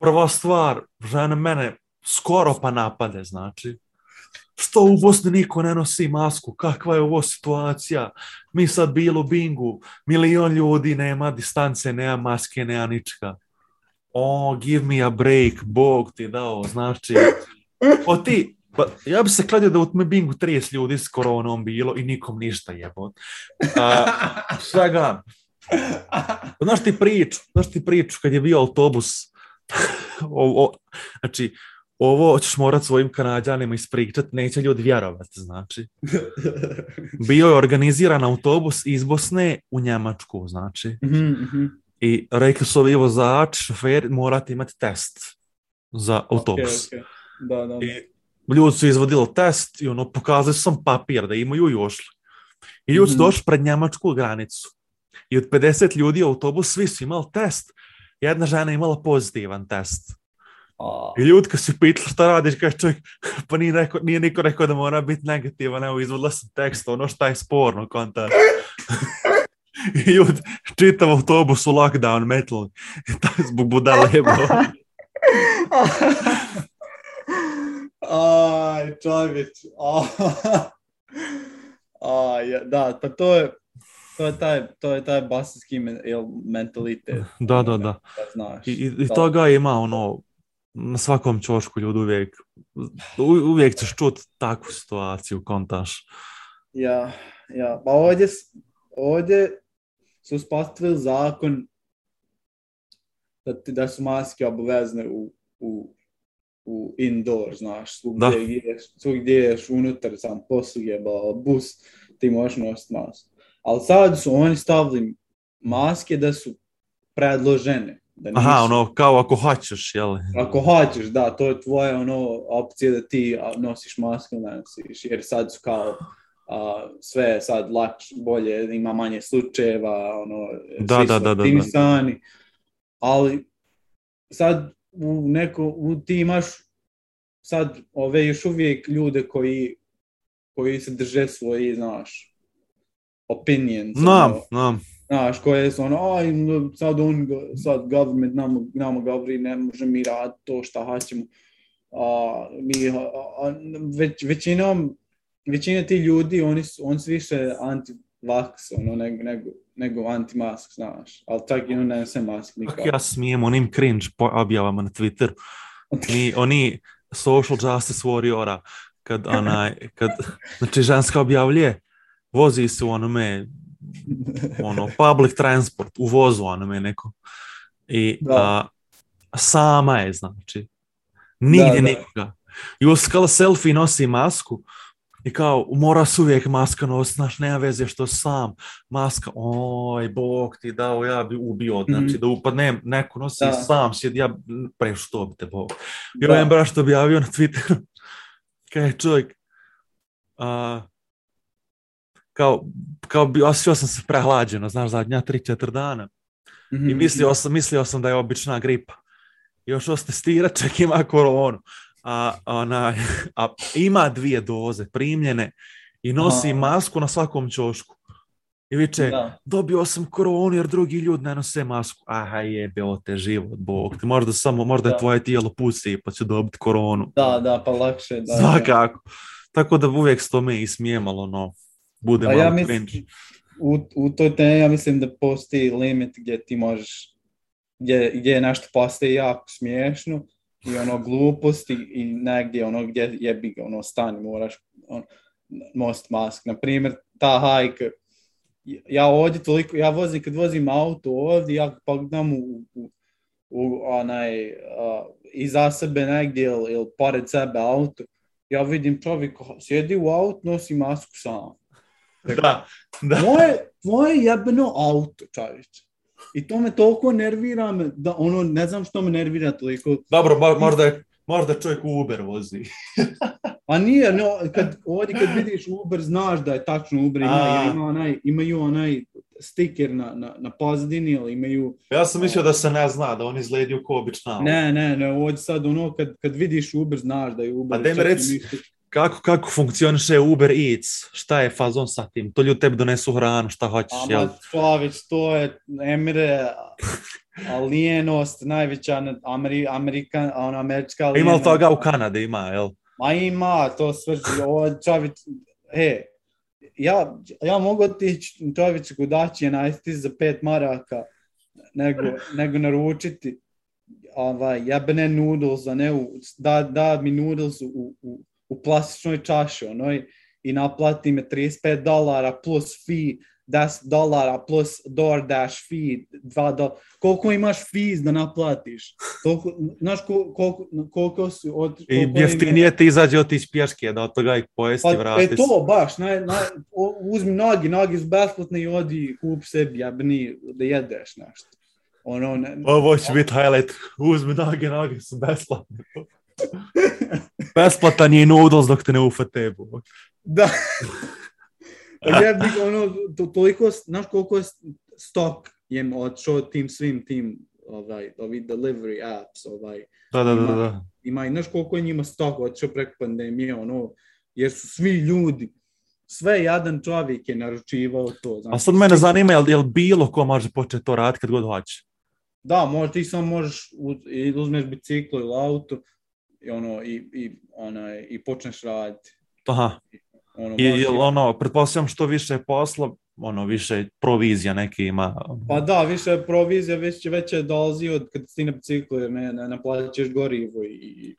Prva stvar, žena mene skoro pa napade, znači. Što u Bosni niko ne nosi masku? Kakva je ovo situacija? Mi sad bili u bingu, milion ljudi, nema distance, nema maske, nema ničega. O, give me a break, Bog ti dao, znači. O ti, Pa ja bi se kladio da u tome bingu 30 ljudi s koronom bilo i nikom ništa jebot. A, svega. Znaš ti priču, znaš ti priču kad je bio autobus, o, o, znači, ovo ćeš morat svojim kanadjanima ispričat, neće ljudi vjerovati, znači. Bio je organiziran autobus iz Bosne u Njemačku, znači. Mhm, mhm. I rekli su ovi vozač, šofer, morate imati test za autobus. Ok, ok. Da, da. I ljudi su izvodili test i ono, pokazali su sam papir da imaju i ušli. I ljudi su Mhm. došli pred njemačku granicu. I od 50 ljudi u autobus, svi su imali test. Jedna žena je imala pozitivan test. A, I ljudi kad su pitali šta radiš, kaže čovjek, pa nije, neko, nije niko rekao da mora biti negativan, evo izvodila sam tekst, ono šta je sporno, konta. (laughs) I ljudi, čitav autobus u lockdown metal, (laughs) zbog budala jebao. (laughs) Aj, čovječ. (laughs) A, ja, da, pa to je, to je taj, to je taj bosanski men, mentalitet. Da, da, da. Znaš. I, i, toga ima ono, na svakom čošku ljudi uvijek, u- uvijek ćeš čut takvu situaciju, kontaš. Ja, ja. Pa ovdje, ovdje su uspostavili zakon da, da su maske obavezne u, u, u indoor, znaš, svugdje gdje ideš, svugdje ideš unutar sam posluge, ba, bus, ti možeš nositi masku. Ali sad su oni stavili maske da su predložene. Da Aha, nisu- ono, kao ako hoćeš, jel? Ako hoćeš, da, to je tvoja ono, opcija da ti nosiš masku ne nosiš, jer sad su kao a, sve je sad lakše, bolje, ima manje slučajeva, ono, Da, svi da, su da, da, da. ali sad u neko, u, ti imaš sad ove još uvijek ljude koji, koji se drže svoji, znaš, opinions, Znam, ono, znam. Znaš, koje su ono, aj, sad on, sad government nama, nama govori, ne može mi raditi to šta hoćemo. A, mi, a, a, već, većinom, većina ti ljudi, oni su, oni su više anti-vax, ono, nego, nego, nego anti-mask, znaš. Ali čak i ono ne nose mask Kako nikako. ja smijem onim cringe objavama na Twitter. Ni, oni social justice warriora, kad onaj, kad, znači ženska objavlje, vozi se u onome, ono, public transport, u vozu onome neko. I a, sama je, znači. Nigdje Da, da. nikoga. I uskala selfie nosi masku i kao, mora se uvijek maska nositi, znaš, nema veze što sam, maska, oj, bog ti dao, ja bi ubio, znači, Mhm. da upadnem, neko nosi Da. sam, sjedi, ja preš to bi te bog. I ovaj braš to objavio na Twitteru, (laughs) kaj čovjek, a, kao, kao bi, osjećao sam se prehlađeno, znaš, zadnja 3-4 dana. Mhm. I mislio sam, mislio sam da je obična gripa. Još os testira, čak ima koronu. A, ona, (laughs) a ima dvije doze primljene i nosi Aha. masku na svakom ćošku. I viče, Da. dobio sam koronu jer drugi ljudi ne nose masku. Aha jebeo te život, bog ti. Možda samo, možda je Da. tvoje tijelo pusi pa će dobiti koronu. Da, da, pa lakše. Da, Svakako. Tako da uvijek s tome i smijemalo, no. Bude A malo ja mislim, cringe. u, u toj temi ja mislim da postoji limit gdje ti možeš, gdje, gdje nešto postaje jako smiješno i ono gluposti i negdje ono gdje jebi ga, ono stani, moraš on, most mask. Na primjer, ta hajka, ja ovdje toliko, ja vozim, kad vozim auto ovdje, ja pogledam u, u, u onaj, a, iza sebe negdje ili, ili pored sebe auto, ja vidim čovjek sjedi u auto, nosi masku sam. Da, da. Moje, tvoje jebeno auto, čovječe. I to me toliko nervira, me, da ono, ne znam što me nervira toliko. Dobro, mo- možda je, možda čovjek u Uber vozi. (laughs) A nije, no, kad, ovdje kad vidiš Uber, znaš da je tačno Uber, ima, ima onaj, imaju onaj stiker na, na, na pozadini, ili imaju, Ja sam mislio da se ne zna, da on izgledaju kao obična. auto. ne, ne, ne, ovdje sad ono, kad, kad vidiš Uber, znaš da je Uber. A daj mi čak i reci- Kako, kako funkcioniše Uber Eats? Šta je fazon sa tim? To ljudi tebi donesu hranu, šta hoćeš, jel? Ama Slavić, to je Emire, alijenost, najveća na- Ameri, Amerikan, ono, američka Ima li alijenost. toga u Kanadi, ima, jel? Ma ima, to sve, ovo čovječ, e, ja, ja mogu otići čovječ kudaći je najsti za pet maraka, nego, nego naručiti ovaj, jebene noodles, a ne u, da, da mi noodles u, u, u plastičnoj čaši, ono, i, i naplati me 35 dolara plus fee 10 dolara plus DoorDash fee, 2 dolara. Koliko imaš fees da naplatiš? Toliko, znaš ko- koliko, koliko si... Od, I koliko je- jeftinije ti izađe otići pješke, da od toga ih pojesti i Pa, e vrati to baš, naj, o- uzmi nogi, nogi su besplatne i odi kup sebi jebni da jedeš nešto. Ono, ne, Ovo će biti highlight. Uzmi noge, noge su besplatne. (laughs) Besplatan je i noodles dok te ne ufate. da. Jebni, ono, to, toliko, znaš koliko je stok jem odšao tim svim tim ovaj, ovi delivery apps, ovaj, Da, da, da, da, da. ima i znaš koliko je njima stok odšao preko pandemije, ono, jer su svi ljudi, sve jadan čovjek je naručivao to. A Znači, sad mene zanima, jel, jel bilo ko može početi to raditi kad god hoće? Da, možda ti samo možeš u- i uzmeš biciklo ili auto i ono i, i onaj i počneš raditi. Aha. Ono, I, i- ono, pretpostavljam što više posla, ono, više provizija neki ima. Pa da, više provizija već će veće dolazi od kad si na biciklu jer ne, ne naplaćaš gorivo i, i,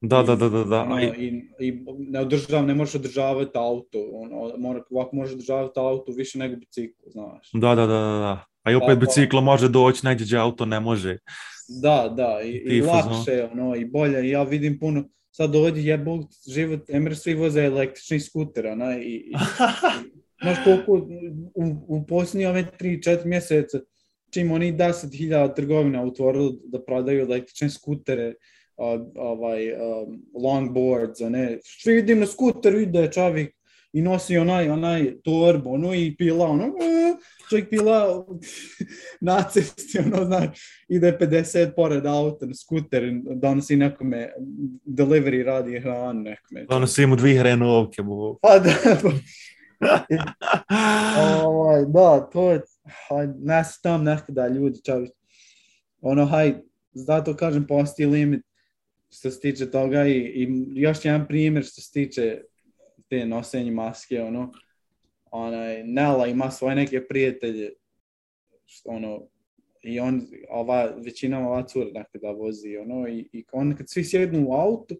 Da, da, da, da, da. ono, i, i ne, održav, ne možeš održavati auto. Ono, mora, ovako možeš održavati auto više nego biciklu, znaš. Da, da, da, da, da. A i opet Pa, pa. biciklo može doći, negdje gdje auto ne može. Da, da, i, i lakše, ono, i bolje. Ja vidim puno, sad ovdje jebog život, Emre svi voze električni skuter, ona, i, i, (laughs) Znaš koliko u, u posljednje ove 3-4 mjeseca čim oni 10.000 trgovina otvorili da prodaju električne skutere, a, ovaj, um, longboards, a ne, svi vidim na skuteru ide čovjek i nosi onaj, onaj torbu, ono i pila, ono, čovjek pila (laughs) na cesti, ono, znaš, ide 50 pored auta na skuter, donosi nekome, delivery radi hranu nekome. Donosi mu dvije hrenovke. bo. Pa da, (laughs) Ovaj, da, to je, haj, ne su tam nekada ljudi, čovječ. Ono, haj, zato kažem, postoji limit što se tiče toga i, i još jedan primjer što se tiče te nosenje maske, ono, onaj, Nela ima svoje neke prijatelje, ono, i on, ova, većina ova cura nekada vozi, ono, i, i on kad svi sjednu u auto,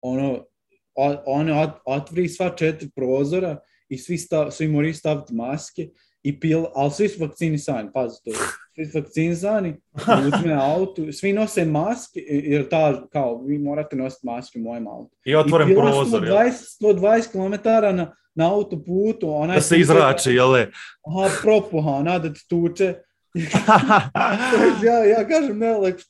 ono, o- one ot- otvori sva četiri prozora i svi, stav, svi moraju staviti maske, i pil, ali svi su vakcinisani, pazi to, svi su vakcinisani, (laughs) uzme auto, svi nose maske, jer ta, kao, vi morate nositi maske u mojem autu. I otvoren I prozor, jel? 120, 120 km na, na autoputu, onaj Da se izrače, jel? le? Aha, propuha, ona da te tuče. (laughs) (laughs) ja, ja kažem, ne, like,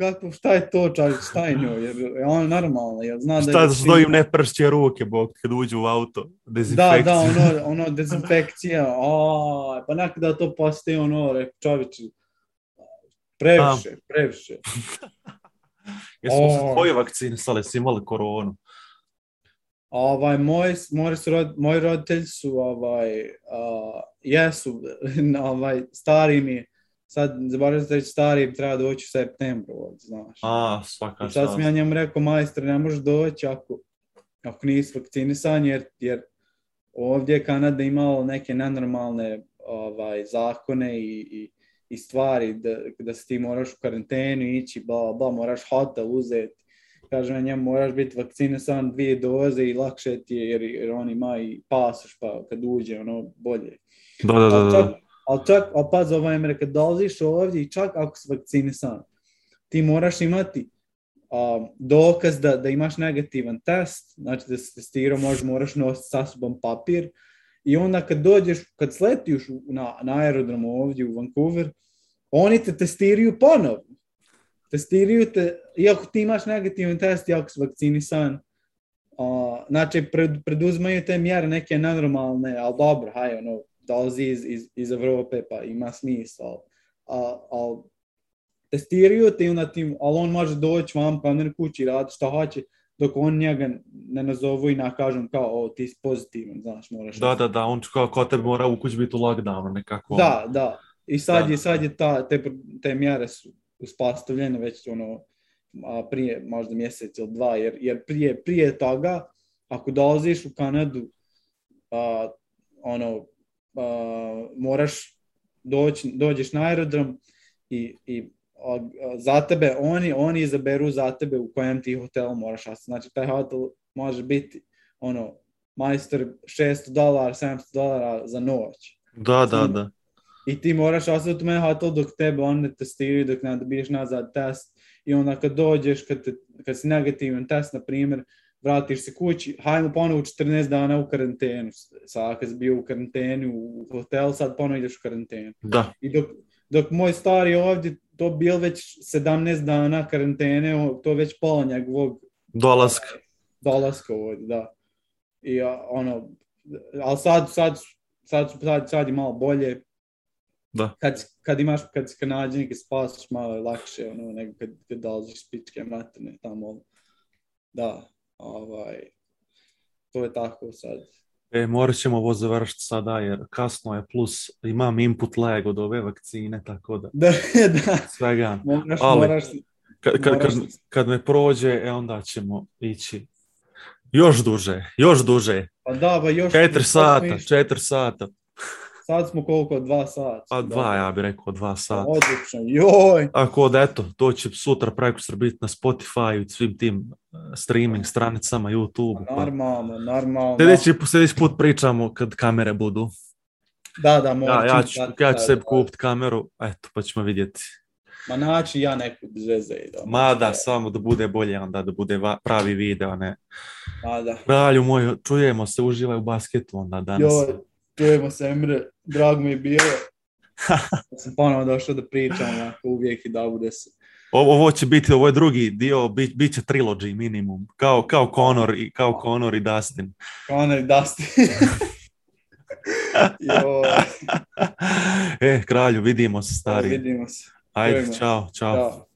kako, šta je to čovjek, šta je njoj, jer je on normalno, jer zna da Šta da stojim ne pršće ruke, bog, kad uđu u auto. Da, Dezinfekcija. da, ono, (laughs) ono, dezinfekcija, a, pa nekada to postoji ono, rek, čovječi, previše, previše. (laughs) Jesu se O. tvoji vakcinisali, si imali koronu. Ovaj, moji, moji, su rod, moji roditelji su, ovaj, a, jesu, (laughs) ovaj, stari mi, sad, zaboravim reći, stari treba doći u septembru, znaš. A, svaka I sad sam ja njemu rekao, majstor, ne možeš doći ako, ako nisi vakcinisan, jer, jer ovdje je Kanada imala neke nenormalne ovaj, zakone i, i, i stvari da, da se ti moraš u karantenu ići, bla, bla, moraš hotel uzeti. Kažem ja njemu, moraš biti vakcinisan dvije doze i lakše ti je, jer, jer on ima i pasoš, pa kad uđe, ono, bolje. Da, da, da, Ali da. Ali čak, ali paz, ovaj kad dolaziš ovdje i čak ako si vakcinisan, ti moraš imati a, dokaz da, da imaš negativan test, znači da se testirao, možeš, moraš nositi sa sobom papir i onda kad dođeš, kad sletiš na, na aerodromu ovdje u Vancouver, oni te testiraju ponovno. Testiraju te, iako ti imaš negativan test, iako si vakcinisan, a, znači pred, preduzmaju te mjere neke nenormalne, ali dobro, haj, ono, dolazi iz, iz, iz Evrope, pa ima smisla, ali al, testiraju te i onda ti, ali on može doći vam kao na kući i raditi šta hoće, dok on njega ne nazovu i nakažem kao, o, ti si pozitivan, znaš, moraš... Da, da, da, on kao ko tebe mora u kući biti u lockdownu nekako. Da, da. I sad Da. je, sad je ta, te, te mjere su uspostavljene već ono, a, prije možda mjesec ili dva, jer, jer prije, prije toga, ako dolaziš u Kanadu, a, ono, moraš doći, dođeš na aerodrom i, i a, za tebe, oni, oni izaberu za tebe u kojem ti hotelu moraš ostati. Znači, taj hotel može biti, ono, majstor 600 dolara, 700 dolara za noć. Da, da, da. I ti moraš ostati u hotel dok tebe on ne testiraju, dok ne dobiješ nazad test. I onda kad dođeš, kad, te, kad si negativan test, na primjer, vratiš se kući, hajmo ponovo 14 dana u karantenu. Sad kad si bio u karantenu u hotel, sad ponovo ideš u karantenu. Da, I dok, dok moj stari ovdje, to bil već 17 dana karantene, to već pola njegovog dolaska. dolaska ovdje, da. I ono, ali sad, sad, sad, sad, sad je malo bolje. Da. Kad, kad imaš, kad si kanadženik i spasiš, malo je lakše, ono, nego kad, kad dolaziš s pičke materne tamo. Da, ovaj, to je tako sad. E, morat ćemo ovo završiti sada jer kasno je, plus imam input lag od ove vakcine, tako da (laughs) Da, da, svega. moraš, Ali- moraš, Kad, kad, kad, moraš- kad me prođe, e onda ćemo ići još duže, još duže. pa da, ba još... Četiri smo sata, četiri sata. Sad smo koliko, dva sata? Pa dva, ja bih rekao, dva sata. Odlično, joj! Ako da eto, to će sutra preko biti na Spotify i svim tim eh, streaming stranicama, YouTube. Pa. Normalno, normalno. Sljedeći, sljedeći put pričamo kad kamere budu. Da, da, moram. Ja, ja ću, ja ću sebi kupiti kameru, eto, pa ćemo vidjeti. Ma naći ja neku zvezde. Da, Ma da, samo da bude bolje, onda da bude va- pravi video, ne. Ma da. Kralju moj, čujemo se, uživaj u basketu onda danas. Joj, čujemo se, Emre. Drago mi je bilo. Da sam ponovno došao da pričam, onako, uvijek i da bude se. Ovo, ovo će biti, ovo je drugi dio, bit, bit će trilogy minimum, kao, kao Conor i, kao Conor i Dustin. Conor Dusty. (laughs) Joj, e, kralju, vidimo se stari. vidimo se. Ajde, čao, čao. Ćao.